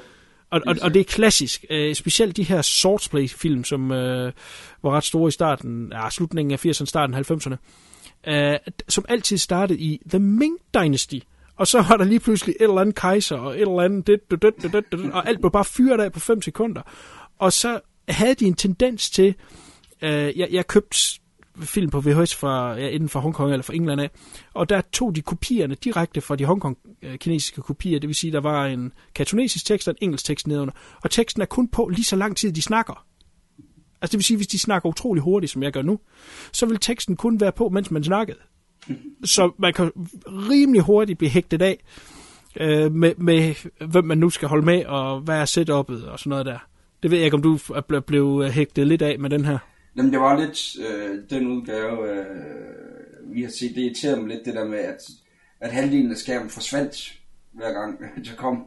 Og, og, og det er klassisk. Øh, specielt de her Swordsplay-film, som øh, var ret store i starten, ja, slutningen af 80'erne, starten af 90'erne, øh, som altid startede i The Ming Dynasty. Og så var der lige pludselig et eller andet kejser, og et eller andet det, det, det, det, det, det, og alt blev bare fyret af på 5 sekunder. Og så havde de en tendens til, øh, jeg, jeg købte film på VHS fra, ja, enten fra Hongkong eller fra England af, og der tog de kopierne direkte fra de Hongkong-kinesiske øh, kopier, det vil sige, der var en kantonesisk tekst og en engelsk tekst nedenunder, og teksten er kun på lige så lang tid, de snakker. Altså det vil sige, hvis de snakker utrolig hurtigt, som jeg gør nu, så vil teksten kun være på, mens man snakkede. Så man kan rimelig hurtigt blive hægtet af øh, med, med, hvem man nu skal holde med, og hvad er setup'et og sådan noget der. Det ved jeg ikke, om du er blevet hægtet lidt af med den her. Jamen, det var lidt øh, den udgave, øh, vi har set. Det irriterede mig lidt, det der med, at, at halvdelen af skærmen forsvandt hver gang [laughs] jeg kom.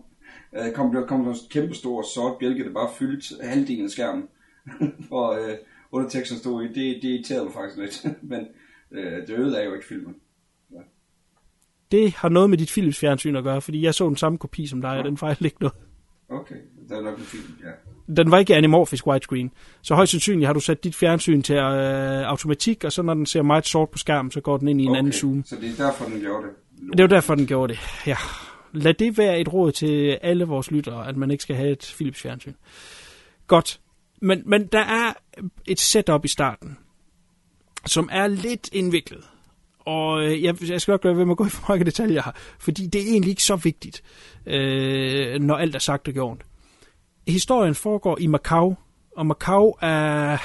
Øh, kom der kom en kæmpe stor sort bjælke, der bare fyldte halvdelen af skærmen. [laughs] og øh, underteksten stod i. Det, det irriterede mig faktisk lidt. [laughs] Men øh, det er jo ikke filmen. Det har noget med dit Philips fjernsyn at gøre, fordi jeg så den samme kopi som dig, ja. og den fejl ikke noget. Okay, det er nok en film, ja den var ikke anamorfisk widescreen. Så højst sandsynligt har du sat dit fjernsyn til øh, automatik, og så når den ser meget sort på skærmen, så går den ind i en okay, anden zoom. Så det er derfor, den gjorde det? Det var derfor, den gjorde det, ja. Lad det være et råd til alle vores lyttere, at man ikke skal have et Philips fjernsyn. Godt. Men, men der er et setup i starten, som er lidt indviklet. Og øh, jeg, jeg skal nok gøre ved med at gå i for mange detaljer her, fordi det er egentlig ikke så vigtigt, øh, når alt er sagt og gjort historien foregår i Macau, og Macau er...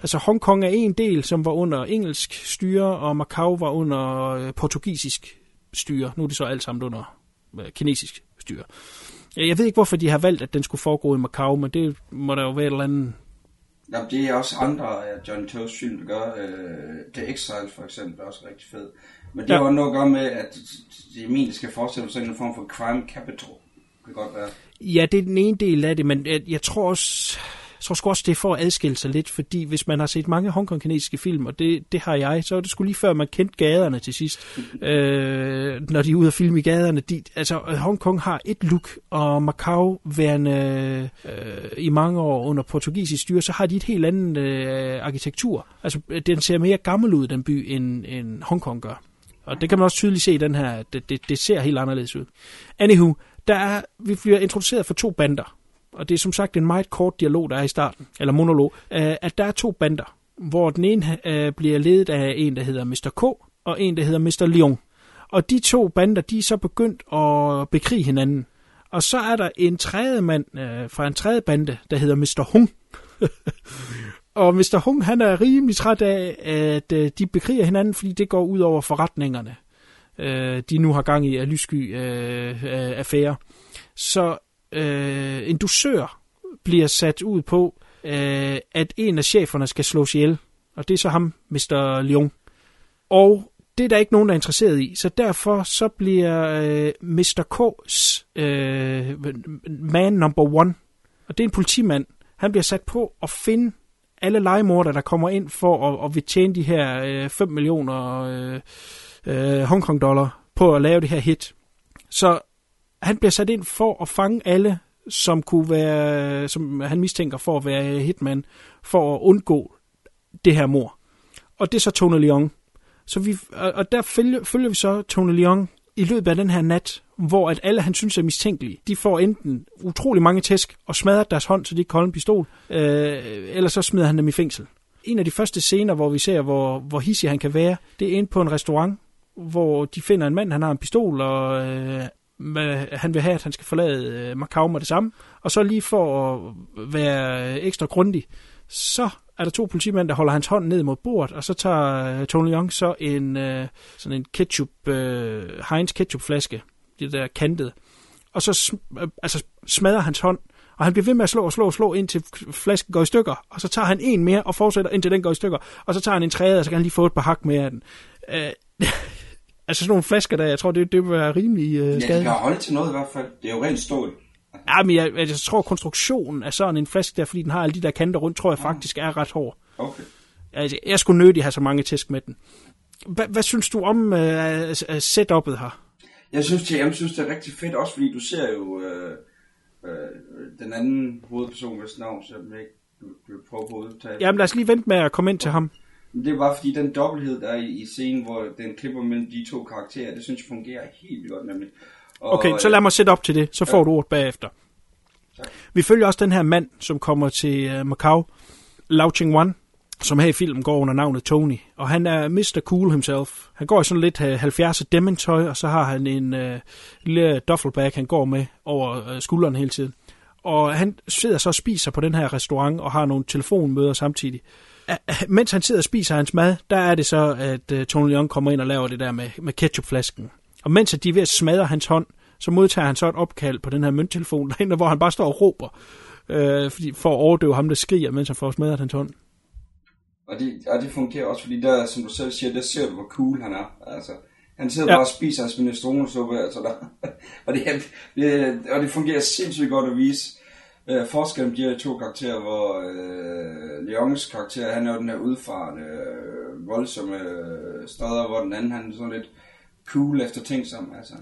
Altså Hongkong er en del, som var under engelsk styre, og Macau var under øh, portugisisk styre. Nu er det så alt sammen under øh, kinesisk styre. Jeg ved ikke, hvorfor de har valgt, at den skulle foregå i Macau, men det må der jo være et eller andet... Jamen, det er også andre af John Toes film, der gør. Uh, The Exile for eksempel er også rigtig fed. Men det ja. har noget at gøre med, at det er min, det skal forestille sig en form for crime capital. Det kan godt være. Ja, det er den ene del af det, men jeg, jeg tror også, jeg tror også, det er for at adskille sig lidt, fordi hvis man har set mange hongkong-kinesiske film, og det, det har jeg, så er det skulle lige før, man kendte gaderne til sidst, [laughs] øh, når de er ude at filme i gaderne. De, altså, Hongkong har et look, og Macau værende øh, i mange år under portugisisk styre, så har de et helt andet øh, arkitektur. Altså, den ser mere gammel ud, den by, end, end Hongkong gør. Og det kan man også tydeligt se i den her, det, det, det ser helt anderledes ud. Anywho, der er, vi bliver introduceret for to bander, og det er som sagt en meget kort dialog, der er i starten, eller monolog, øh, at der er to bander, hvor den ene øh, bliver ledet af en, der hedder Mr. K, og en, der hedder Mr. Leon. Og de to bander, de er så begyndt at bekrige hinanden. Og så er der en tredje mand øh, fra en tredje bande, der hedder Mr. Hung. [laughs] og Mr. Hung, han er rimelig træt af, at øh, de bekriger hinanden, fordi det går ud over forretningerne øh, de nu har gang i af lyssky øh, affære. Så øh, en dusør bliver sat ud på, øh, at en af cheferne skal slås ihjel, og det er så ham, Mr. Lyon. Og det er der ikke nogen, der er interesseret i, så derfor så bliver øh, Mr. K's øh, man number one, og det er en politimand, han bliver sat på at finde alle legemorder, der kommer ind for at, at vil tjene de her øh, 5 millioner øh, øh, Hongkong dollar på at lave det her hit. Så han bliver sat ind for at fange alle, som kunne være, som han mistænker for at være hitman, for at undgå det her mor. Og det er så Tony Leung. Så vi, og der følger, følger vi så Tony Leung i løbet af den her nat, hvor at alle, han synes er mistænkelige, de får enten utrolig mange tæsk og smadrer deres hånd, så de ikke holde en pistol, øh, eller så smider han dem i fængsel. En af de første scener, hvor vi ser, hvor, hvor hissig han kan være, det er inde på en restaurant, hvor de finder en mand, han har en pistol, og øh, han vil have, at han skal forlade øh, Macau med det samme. Og så lige for at være ekstra grundig, så er der to politimænd, der holder hans hånd ned mod bordet, og så tager øh, Tony Young så en øh, sådan en ketchup, øh, Heinz ketchupflaske, det der kantede, og så sm- øh, altså smadrer hans hånd, og han bliver ved med at slå og slå og slå, indtil flasken går i stykker, og så tager han en mere og fortsætter, indtil den går i stykker, og så tager han en tredje, og så kan han lige få et par hak mere af den. Øh, [laughs] Altså sådan nogle flasker der, jeg tror, det, det vil være rimelig øh, skadeligt. Ja, det kan holde til noget i hvert fald. Det er jo rent stål. Ja, men jeg, jeg tror, konstruktionen af sådan en flaske der, fordi den har alle de der kanter rundt, tror jeg faktisk er ret hård. Okay. Altså, jeg skulle nødig have så mange tæsk med den. H- hvad synes du om uh, setup'et her? Jeg synes, det, jeg synes, det er rigtig fedt, også fordi du ser jo... Uh, øh, den anden hovedperson, hvis navn, så jeg ikke du, du vil prøve på at udtale. Jamen lad os lige vente med at komme ind til ham. Det er bare fordi den dobbelthed, der er i, i scenen, hvor den klipper mellem de to karakterer, det synes jeg fungerer helt vildt godt nemlig. Og, Okay, så lad mig sætte op til det, så får Ja. du ordet bagefter. Vi følger også den her mand, som kommer til uh, Macau, Lau Ching Wan, som her i filmen går under navnet Tony. Og han er Mr. Cool himself. Han går i sådan lidt uh, 70'er Demon-tøj, og så har han en uh, lille duffelbag, han går med over uh, skulderen hele tiden. Og han sidder så og spiser på den her restaurant, og har nogle telefonmøder samtidig. Mens han sidder og spiser hans mad, der er det så, at uh, Tony Leung kommer ind og laver det der med, med ketchupflasken. Og mens at de er ved at smadre hans hånd, så modtager han så et opkald på den her mønttelefon [laughs] derinde, hvor han bare står og råber, øh, fordi, for at overdøve ham, der skriger, mens han får smadret hans hånd. Og det, og det fungerer også, fordi der, som du selv siger, der ser du, hvor cool han er. Altså, han sidder Ja. bare og spiser hans minestronesuppe, altså der, [laughs] og, det, det, og det fungerer sindssygt godt at vise øh, forskellen bliver de to karakterer, hvor øh, Leons karakter, han er jo den her udfarende, øh, voldsomme øh, stræder, hvor den anden, han er sådan lidt cool efter ting som, altså.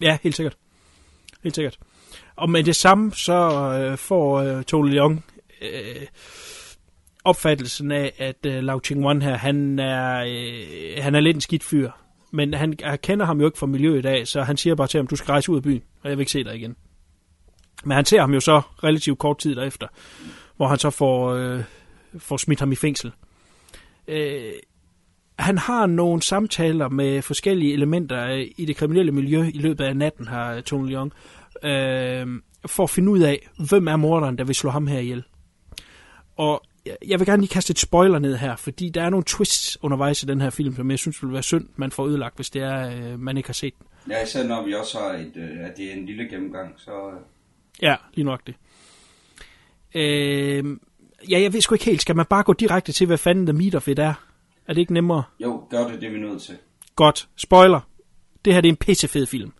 Ja, helt sikkert. Helt sikkert. Og med det samme, så øh, får øh, Tony Leung øh, opfattelsen af, at øh, Lao Ching Wan her, han er, øh, han er lidt en skidt fyr. Men han, han kender ham jo ikke fra miljøet i dag, så han siger bare til ham, du skal rejse ud af byen, og jeg vil ikke se dig igen. Men han ser ham jo så relativt kort tid derefter, hvor han så får, øh, får smidt ham i fængsel. Øh, han har nogle samtaler med forskellige elementer øh, i det kriminelle miljø i løbet af natten, har Tony Leung, øh, for at finde ud af, hvem er morderen, der vil slå ham her ihjel. Og jeg- jeg vil gerne lige kaste et spoiler ned her, fordi der er nogle twists undervejs i den her film, som jeg synes vil være synd, man får ødelagt, hvis det er, øh, man ikke har set den. Ja, især når vi også har et, øh, at det er en lille gennemgang, så... Øh, Ja, lige nok det. Øh, ja, jeg ved sgu ikke helt. Skal man bare gå direkte til, hvad fanden the meat of it er? Er det ikke nemmere? jo, gør det, det er vi nødt til. Godt. Spoiler. Det her det er en pissefed film.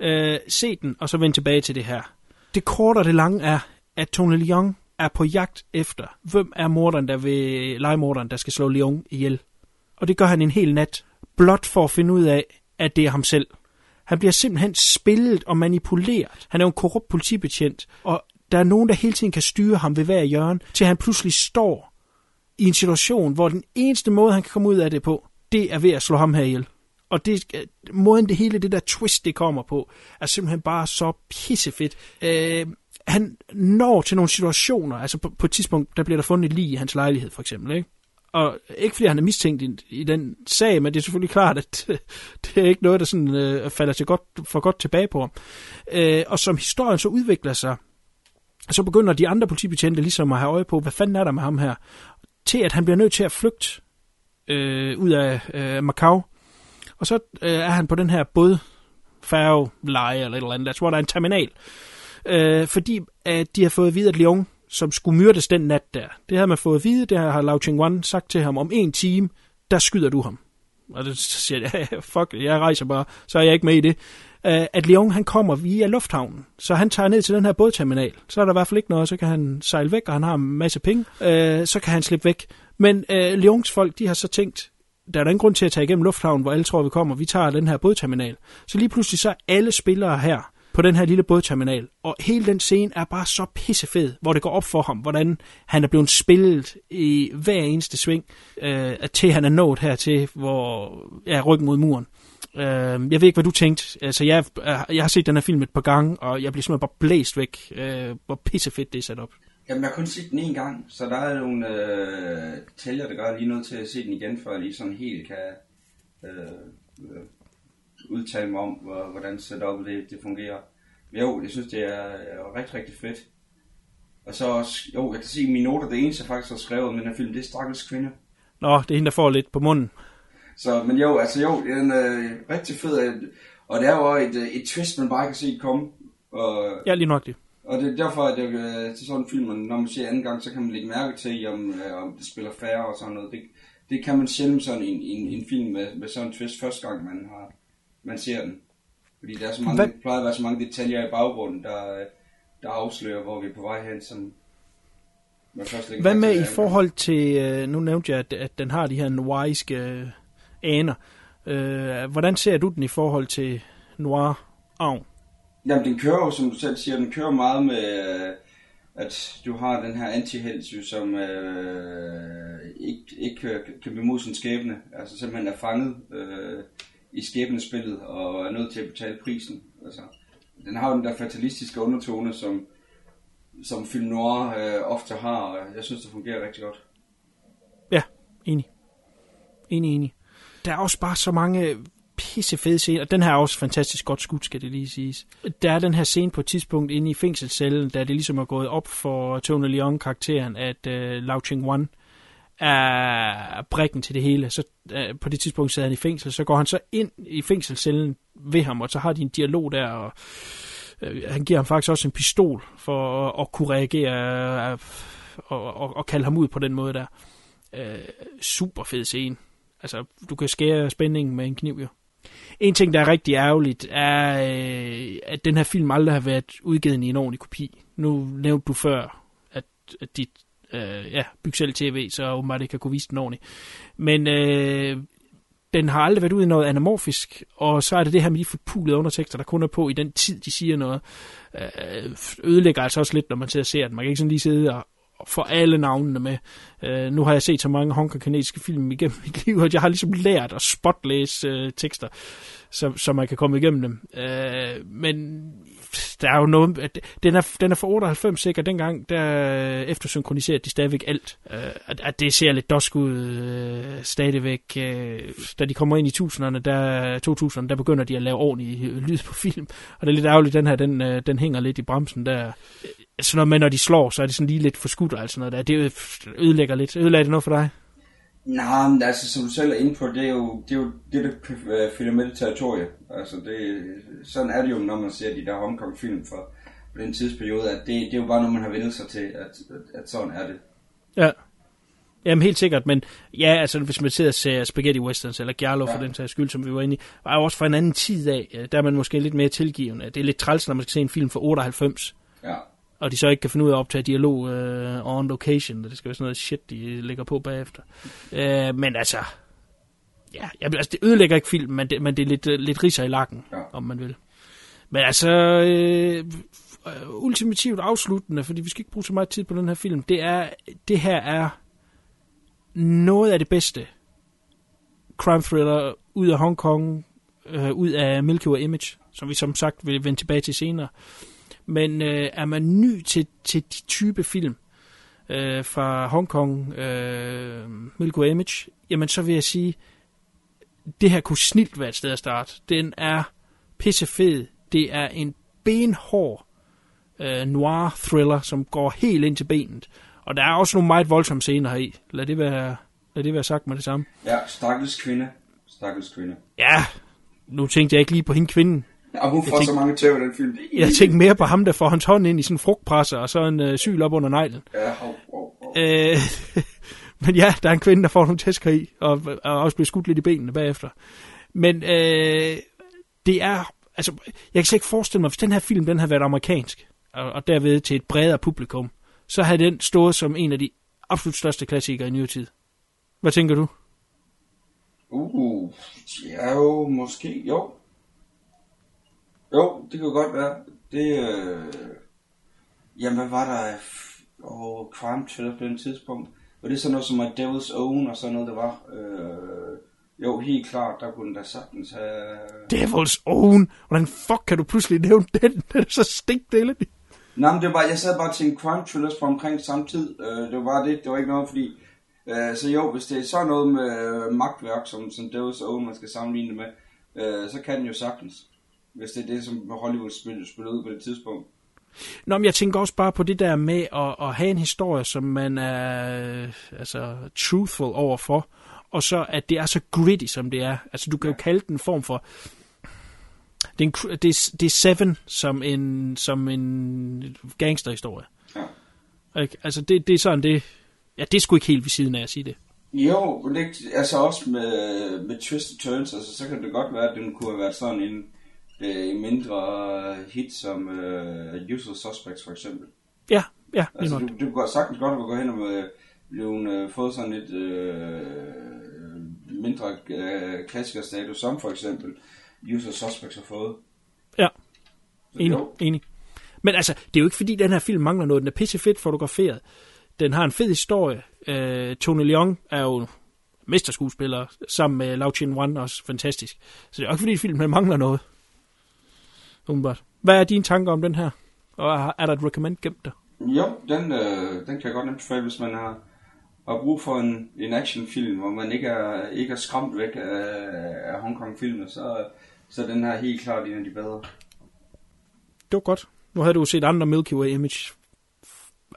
Øh, se den, og så vend tilbage til det her. Det korte og det lange er, at Tony Leung er på jagt efter, hvem er morderen, der vil, legemorderen, der skal slå Leung ihjel. Og det gør han en hel nat, blot for at finde ud af, at det er ham selv. Han bliver simpelthen spillet og manipuleret. Han er jo en korrupt politibetjent, og der er nogen, der hele tiden kan styre ham ved hver hjørne, til han pludselig står i en situation, hvor den eneste måde, han kan komme ud af det på, det er ved at slå ham her ihjel. Og det, øh, måden det hele, det der twist, det kommer på, er simpelthen bare så pissefedt. Øh, han når til nogle situationer, altså på, på et tidspunkt, der bliver der fundet et lig i hans lejlighed, for eksempel, ikke? Og ikke fordi han er mistænkt i, i den sag, men det er selvfølgelig klart, at [laughs] det er ikke noget, der sådan, øh, falder til godt, for godt tilbage på ham. Øh, og som historien så udvikler sig, så begynder de andre politibetjente ligesom at have øje på, hvad fanden er der med ham her, til at han bliver nødt til at flygte øh, ud af øh, Macau. Og så øh, er han på den her båd, færge, leje eller et eller andet, hvor der er en terminal. Øh, fordi at de har fået at vide, at Lyon som skulle myrdes den nat der, det havde man fået at vide, det har Lao Ching Wan sagt til ham, om en time, der skyder du ham. Og det siger jeg, [laughs] ja, fuck, jeg rejser bare, så er jeg ikke med i det. Øh, at Leon, han kommer via lufthavnen, så han tager ned til den her bådterminal. Så er der i hvert fald ikke noget, så kan han sejle væk, og han har en masse penge. Øh, så kan han slippe væk. Men øh, Leons folk, de har så tænkt, der er der ingen grund til at tage igennem lufthavnen, hvor alle tror, vi kommer. Vi tager den her bådterminal. Så lige pludselig så er alle spillere her på den her lille bådterminal. Og hele den scene er bare så pissefed, hvor det går op for ham, hvordan han er blevet spillet i hver eneste sving, øh, til han er nået hertil, hvor jeg er ryggen mod muren. Øh, jeg ved ikke, hvad du tænkte. Altså, jeg, øh, jeg har set den her film et par gange, og jeg bliver simpelthen bare blæst væk, øh, hvor pissefedt det er sat op. Jamen, jeg har kun set den en gang, så der er nogle øh, detaljer, der gør lige nødt til at se den igen, før jeg lige sådan helt kan øh, øh udtale mig om, hvor, hvordan setupet det, det fungerer. Men jo, jeg synes, det er, er rigtig, rigtig fedt. Og så også, jo, jeg kan se i mine noter, det eneste, jeg faktisk har skrevet om den her film, det er Stakkels Kvinde. Nå, det er hende, der får lidt på munden. Så, men jo, altså jo, den er øh, rigtig fed, øh, og det er jo et, øh, et twist, man bare kan se komme. Og, Ja, lige nok det. og det er derfor, at jeg, øh, til sådan en film, når man ser anden gang, så kan man lægge mærke til, om, øh, om det spiller færre og sådan noget. Det, det kan man sjældent sådan en, en, en film med, med sådan en twist første gang, man, har, man ser den. Fordi der er så mange, Hvad- plejer at være så mange detaljer i baggrunden, der, der afslører, hvor vi er på vej hen, som man først lægger Hvad med i forhold til, øh, nu nævnte jeg, at, at den har de her noiriske øh, aner. Øh, hvordan ser du den i forhold til noir Avn? Jamen, den kører jo, som du selv siger, den kører meget med, at du har den her anti som øh, ikke, ikke kan, kan blive mod sin skæbne. Altså simpelthen er fanget øh, i skæbnespillet og er nødt til at betale prisen. Altså, den har jo den der fatalistiske undertone, som, som film noir øh, ofte har, og jeg synes, det fungerer rigtig godt. Ja, enig. Enig, enig. Der er også bare så mange pisse fede scener. Den her er også fantastisk godt skudt, skal det lige siges. Der er den her scene på et tidspunkt inde i fængselscellen, da det ligesom er gået op for Tony Leon-karakteren, at øh, Lao Ching-wan er brikken til det hele. Så øh, på det tidspunkt sad han i fængsel, så går han så ind i fængselscellen ved ham, og så har de en dialog der, og øh, han giver ham faktisk også en pistol for at, at kunne reagere øh, og, og, og kalde ham ud på den måde der. Øh, super fed scene. Altså, du kan skære spændingen med en kniv, jo. En ting, der er rigtig ærgerligt, er, øh, at den her film aldrig har været udgivet i en ordentlig kopi. Nu nævnte du før, at, at dit øh, ja, bygge selv tv, så åbenbart ikke kan kunne vise den ordentligt. Men øh, den har aldrig været ud i noget anamorfisk, og så er det det her med de forpulede undertekster, der kun er på i den tid, de siger noget, øh, ødelægger altså også lidt, når man ser ser den. Man kan ikke sådan lige sidde og, få alle navnene med. Uh, nu har jeg set så mange hongkong-kanadiske film igennem [laughs] mit liv, at jeg har ligesom lært at spotlæse uh, tekster, så, så man kan komme igennem dem. Uh, men der er jo noget, at den er, den er fra 98 sikkert, dengang der eftersynkroniserede de stadigvæk alt. Øh, at, at det ser lidt dosk ud øh, stadigvæk. Uh, da de kommer ind i 1000'erne, der, 2000'erne, der begynder de at lave ordentlig lyd på film. Og det er lidt ærgerligt, den her, den, den hænger lidt i bremsen der sådan noget med, når de slår, så er det sådan lige lidt forskudt, altså og alt sådan noget der. Det ødelægger lidt. Ødelægger det noget for dig? Nej, men altså, som du selv er inde på, det er jo det, er jo, det, der øh, følger med det territorie. Altså, det, sådan er det jo, når man ser de der Hongkong-film for på den tidsperiode, at det, det er jo bare noget, man har vendt sig til, at, at, at sådan er det. Ja. Jamen helt sikkert, men ja, altså hvis man sidder og ser spaghetti westerns, eller Giallo ja. for den sags skyld, som vi var inde i, var jo også fra en anden tid af, der er man måske lidt mere tilgivende. Det er lidt træls, når man skal se en film fra 98. Ja og de så ikke kan finde ud af at optage dialog uh, on location. Det skal være sådan noget shit, de lægger på bagefter. Uh, men altså, ja, jeg, altså, det ødelægger ikke filmen, men det, men det er lidt, lidt riser i lakken, ja. om man vil. Men altså, uh, ultimativt afsluttende, fordi vi skal ikke bruge så meget tid på den her film, det er, det her er noget af det bedste crime thriller ud af Hong Kong, uh, ud af Milky Way Image, som vi som sagt vil vende tilbage til senere. Men øh, er man ny til, til de type film øh, fra Hongkong, øh, Milko Image, jamen så vil jeg sige, det her kunne snilt være et sted at starte. Den er pissefed. Det er en benhård øh, noir thriller, som går helt ind til benet. Og der er også nogle meget voldsomme scener her i. Lad det være, lad det være sagt med det samme. Ja, stakkels kvinde. Stakkels kvinde. Ja, nu tænkte jeg ikke lige på hende kvinden. Ja, hun får tænkte, så mange tæv den film. Jeg tænkte mere på ham, der får hans hånd ind i sådan en frugtpresser, og så en øh, syl op under neglen. Ja, hov, hov, hov. Øh, [laughs] men ja, der er en kvinde, der får nogle tæsker i, og, og også bliver skudt lidt i benene bagefter. Men øh, det er, altså, jeg kan slet ikke forestille mig, hvis den her film, den har været amerikansk, og, og derved til et bredere publikum, så har den stået som en af de absolut største klassikere i nyere tid. Hvad tænker du? Uh, ja, jo, måske, jo. Jo, det kan godt være. Det, øh... Jamen, hvad var der oh, crime thriller på den tidspunkt? Var det sådan noget som A Devil's Own og sådan noget, der var? Øh... Jo, helt klart, der kunne den da sagtens have... Devil's Own? Hvordan fuck kan du pludselig nævne den? [laughs] Den er så stinkdele. Nej, men det var bare, jeg sad bare til en crime thrillers fra omkring samme tid. Øh, det var bare det, det var ikke noget, fordi... Øh, så jo, hvis det er sådan noget med magtværk, som, som Devil's Own, man skal sammenligne det med, øh, så kan den jo sagtens hvis det er det, som Hollywood spillede, spillede ud på det tidspunkt. Nå, men jeg tænker også bare på det der med at, at have en historie, som man er altså, truthful overfor, og så at det er så gritty, som det er. Altså, du kan jo kalde den en form for... Det er, en, det, er, det er Seven som en, som en gangsterhistorie. Ja. Altså, det, det er sådan, det... Ja, det er sgu ikke helt ved siden af at sige det. Jo, det, altså også med, med twisted turns, altså, så kan det godt være, at den kunne have været sådan en øh, mindre hit som øh, Usual Suspects for eksempel. Ja, ja. Altså, du, du kan sagtens godt gå hen og øh, blive øh, fået sådan lidt øh, mindre øh, klassikerstatus, som for eksempel Usual Suspects har fået. Ja. Enig, Jo. enig. Men altså, det er jo ikke fordi, den her film mangler noget. Den er pissefedt fotograferet. Den har en fed historie. Øh, Tony Leung er jo mesterskuespiller, sammen med Lau Chin Wan også fantastisk. Så det er jo ikke fordi, filmen mangler noget. Umiddelbart. Hvad er dine tanker om den her? Og er er der et recommend gemt der? Jo, den, øh, den kan jeg godt anbefale, hvis man har, har brug for en, en actionfilm, hvor man ikke er, ikke er skræmt væk af, af Hongkong-filmer, så, så den her helt klart en af de bedre. Det var godt. Nu havde du set andre Milky Way Image.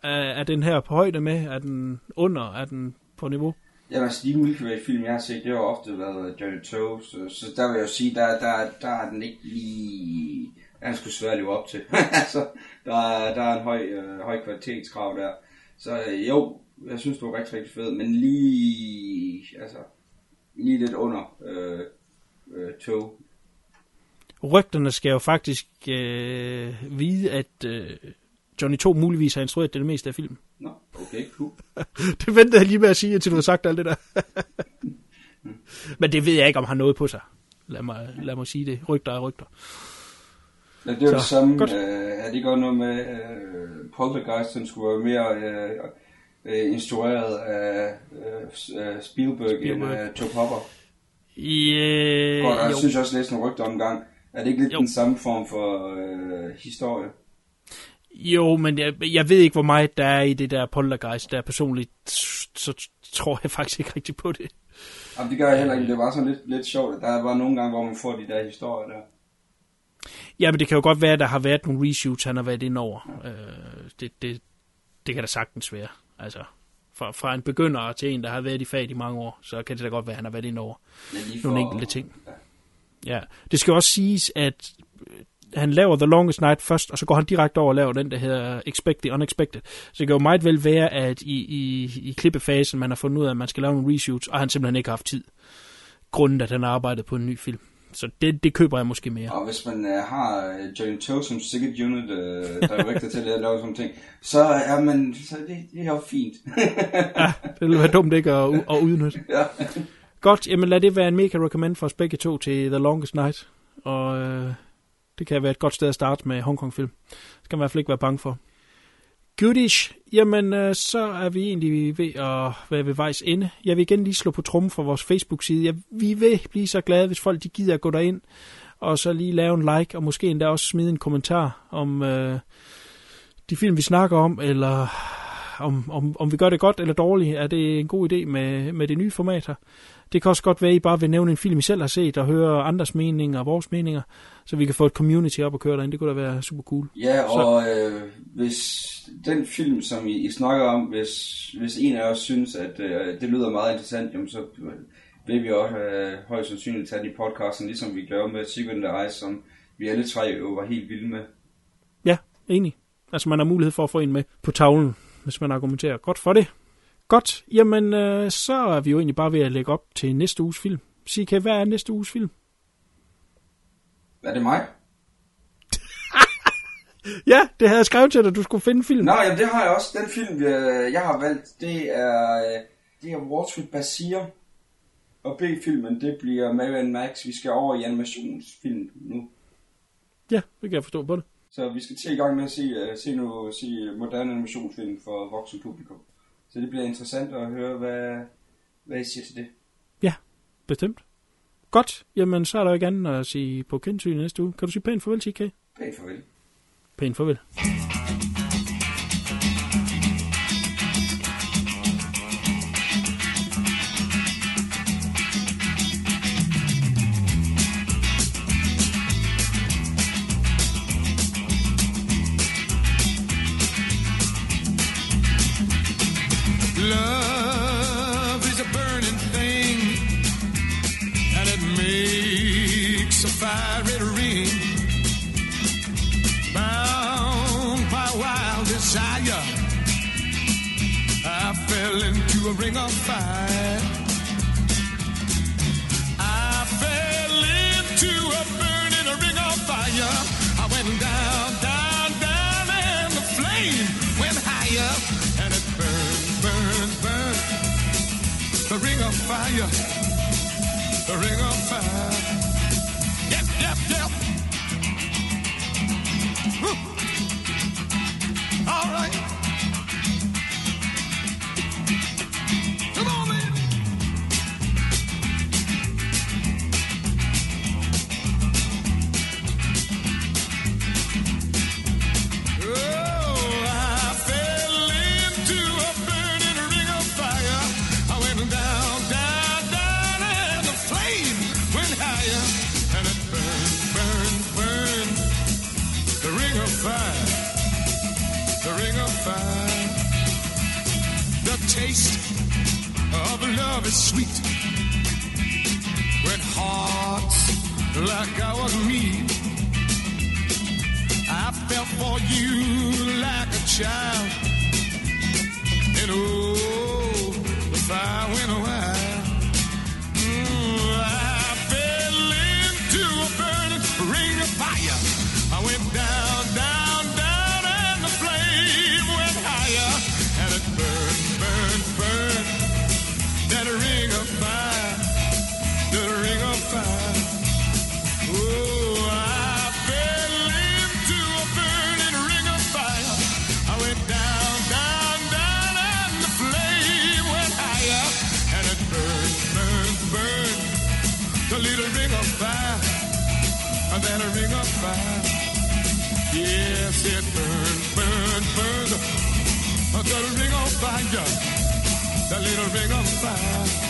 Er, er den her på højde med? Er den under? Er den på niveau? Ja, altså de Milky Way-film, jeg har set, det har ofte været Johnny Toe, så, så der vil jeg jo sige, der, der, der er den ikke lige... Han skulle svært at leve op til. [laughs] altså, der, der er en høj, øh, høj kvalitetskrav der. Så øh, jo, jeg synes, det var rigtig, rigtig fedt, men lige, altså, lige lidt under øh, øh, tog. Rygterne skal jo faktisk øh, vide, at øh, Johnny 2 muligvis har instrueret det, det meste af filmen. Nå, okay, cool. [laughs] det ventede jeg lige med at sige, indtil du har sagt alt det der. [laughs] Men det ved jeg ikke, om han har noget på sig. Lad mig, lad mig sige det. Rygter er rygter. Ja, det er jo det samme. godt. Øh, er det godt noget med øh, Poltergeist, som skulle være mere øh, øh, instrueret af øh, øh, Spielberg, end Spielberg. af Joe Hopper? Yeah, Godt, og jeg jo. synes også, jeg læste nogle rygter om gang. Er det ikke lidt jo. den samme form for øh, historie? Jo, men jeg, jeg ved ikke, hvor meget der er i det der poltergeist. Der personligt, så tror jeg faktisk ikke rigtig på det. Jamen, det gør jeg heller ikke. Det var sådan lidt, lidt sjovt. at Der var nogle gange, hvor man får de der historier der. Ja, men det kan jo godt være, at der har været nogle reshoots, han har været ind over. Øh, det, det, det kan da sagtens være. Altså, fra, fra en begynder til en, der har været i faget i mange år, så kan det da godt være, at han har været ind over lige nogle for- enkelte ting. Ja, det skal også siges, at han laver The Longest Night først, og så går han direkte over og laver den, der hedder Expect the Unexpected. Så det kan jo meget vel være, at i, i, i klippefasen, man har fundet ud af, at man skal lave nogle reshoots, og han simpelthen ikke har haft tid. Grunden, at han har arbejdet på en ny film. Så det, det køber jeg måske mere. Og hvis man øh, har øh, Johnny Toe som Secret Unit øh, director til at lave sådan ting, så er man, så det, det er jo fint. [laughs] ja, det ville være dumt ikke at, at udnytte. ja. Godt, jamen lad det være en mega recommend for os begge to til The Longest Night. Og øh, det kan være et godt sted at starte med Hong Kong film. Det skal man i hvert fald ikke være bange for. Goodish, jamen øh, så er vi egentlig ved at være ved vejs ende. Jeg vil igen lige slå på trummen fra vores Facebook-side. Jeg, vi vil blive så glade, hvis folk de gider at gå derind, og så lige lave en like, og måske endda også smide en kommentar om øh, de film, vi snakker om, eller om, om, om vi gør det godt eller dårligt. Er det en god idé med, med det nye format her? Det kan også godt være, at I bare vil nævne en film, I selv har set, og høre andres meninger og vores meninger, så vi kan få et community op og køre derinde. Det kunne da være super cool. Ja, Så- og øh, hvis den film, som I, I snakker om, hvis, hvis en af os synes, at øh, det lyder meget interessant, jamen, så vil vi også øh, højst sandsynligt tage den i podcasten, ligesom vi gjorde med Secret in the Eyes, som vi alle tre jo var helt vilde med. Ja, enig. Altså, man har mulighed for at få en med på tavlen, hvis man argumenterer godt for det. Godt, jamen øh, så er vi jo egentlig bare ved at lægge op til næste uges film. CK, hvad er næste uges film? Er det mig? [laughs] Ja, det havde jeg skrevet til dig, at du skulle finde film. Nå, jamen det har jeg også. Den film, øh, jeg har valgt, det er, øh, det er Wall Street Bazier. Og B-filmen, det bliver Marian Max. Vi skal over i animationsfilm nu. Ja, det kan jeg forstå på det. Så vi skal til i gang med at se, uh, se, nu, se moderne animationsfilm for voksen publikum. Så det bliver interessant at høre, hvad, hvad I siger til det. Ja, bestemt. Godt, jamen så er der jo ikke andet at sige på gensyn næste uge. Kan du sige pænt farvel, CK? Pænt farvel. Pænt farvel. Ring of fire. love is sweet when hearts like ours meet. I felt for you like a child, and oh, the fire went away. little ring of fire.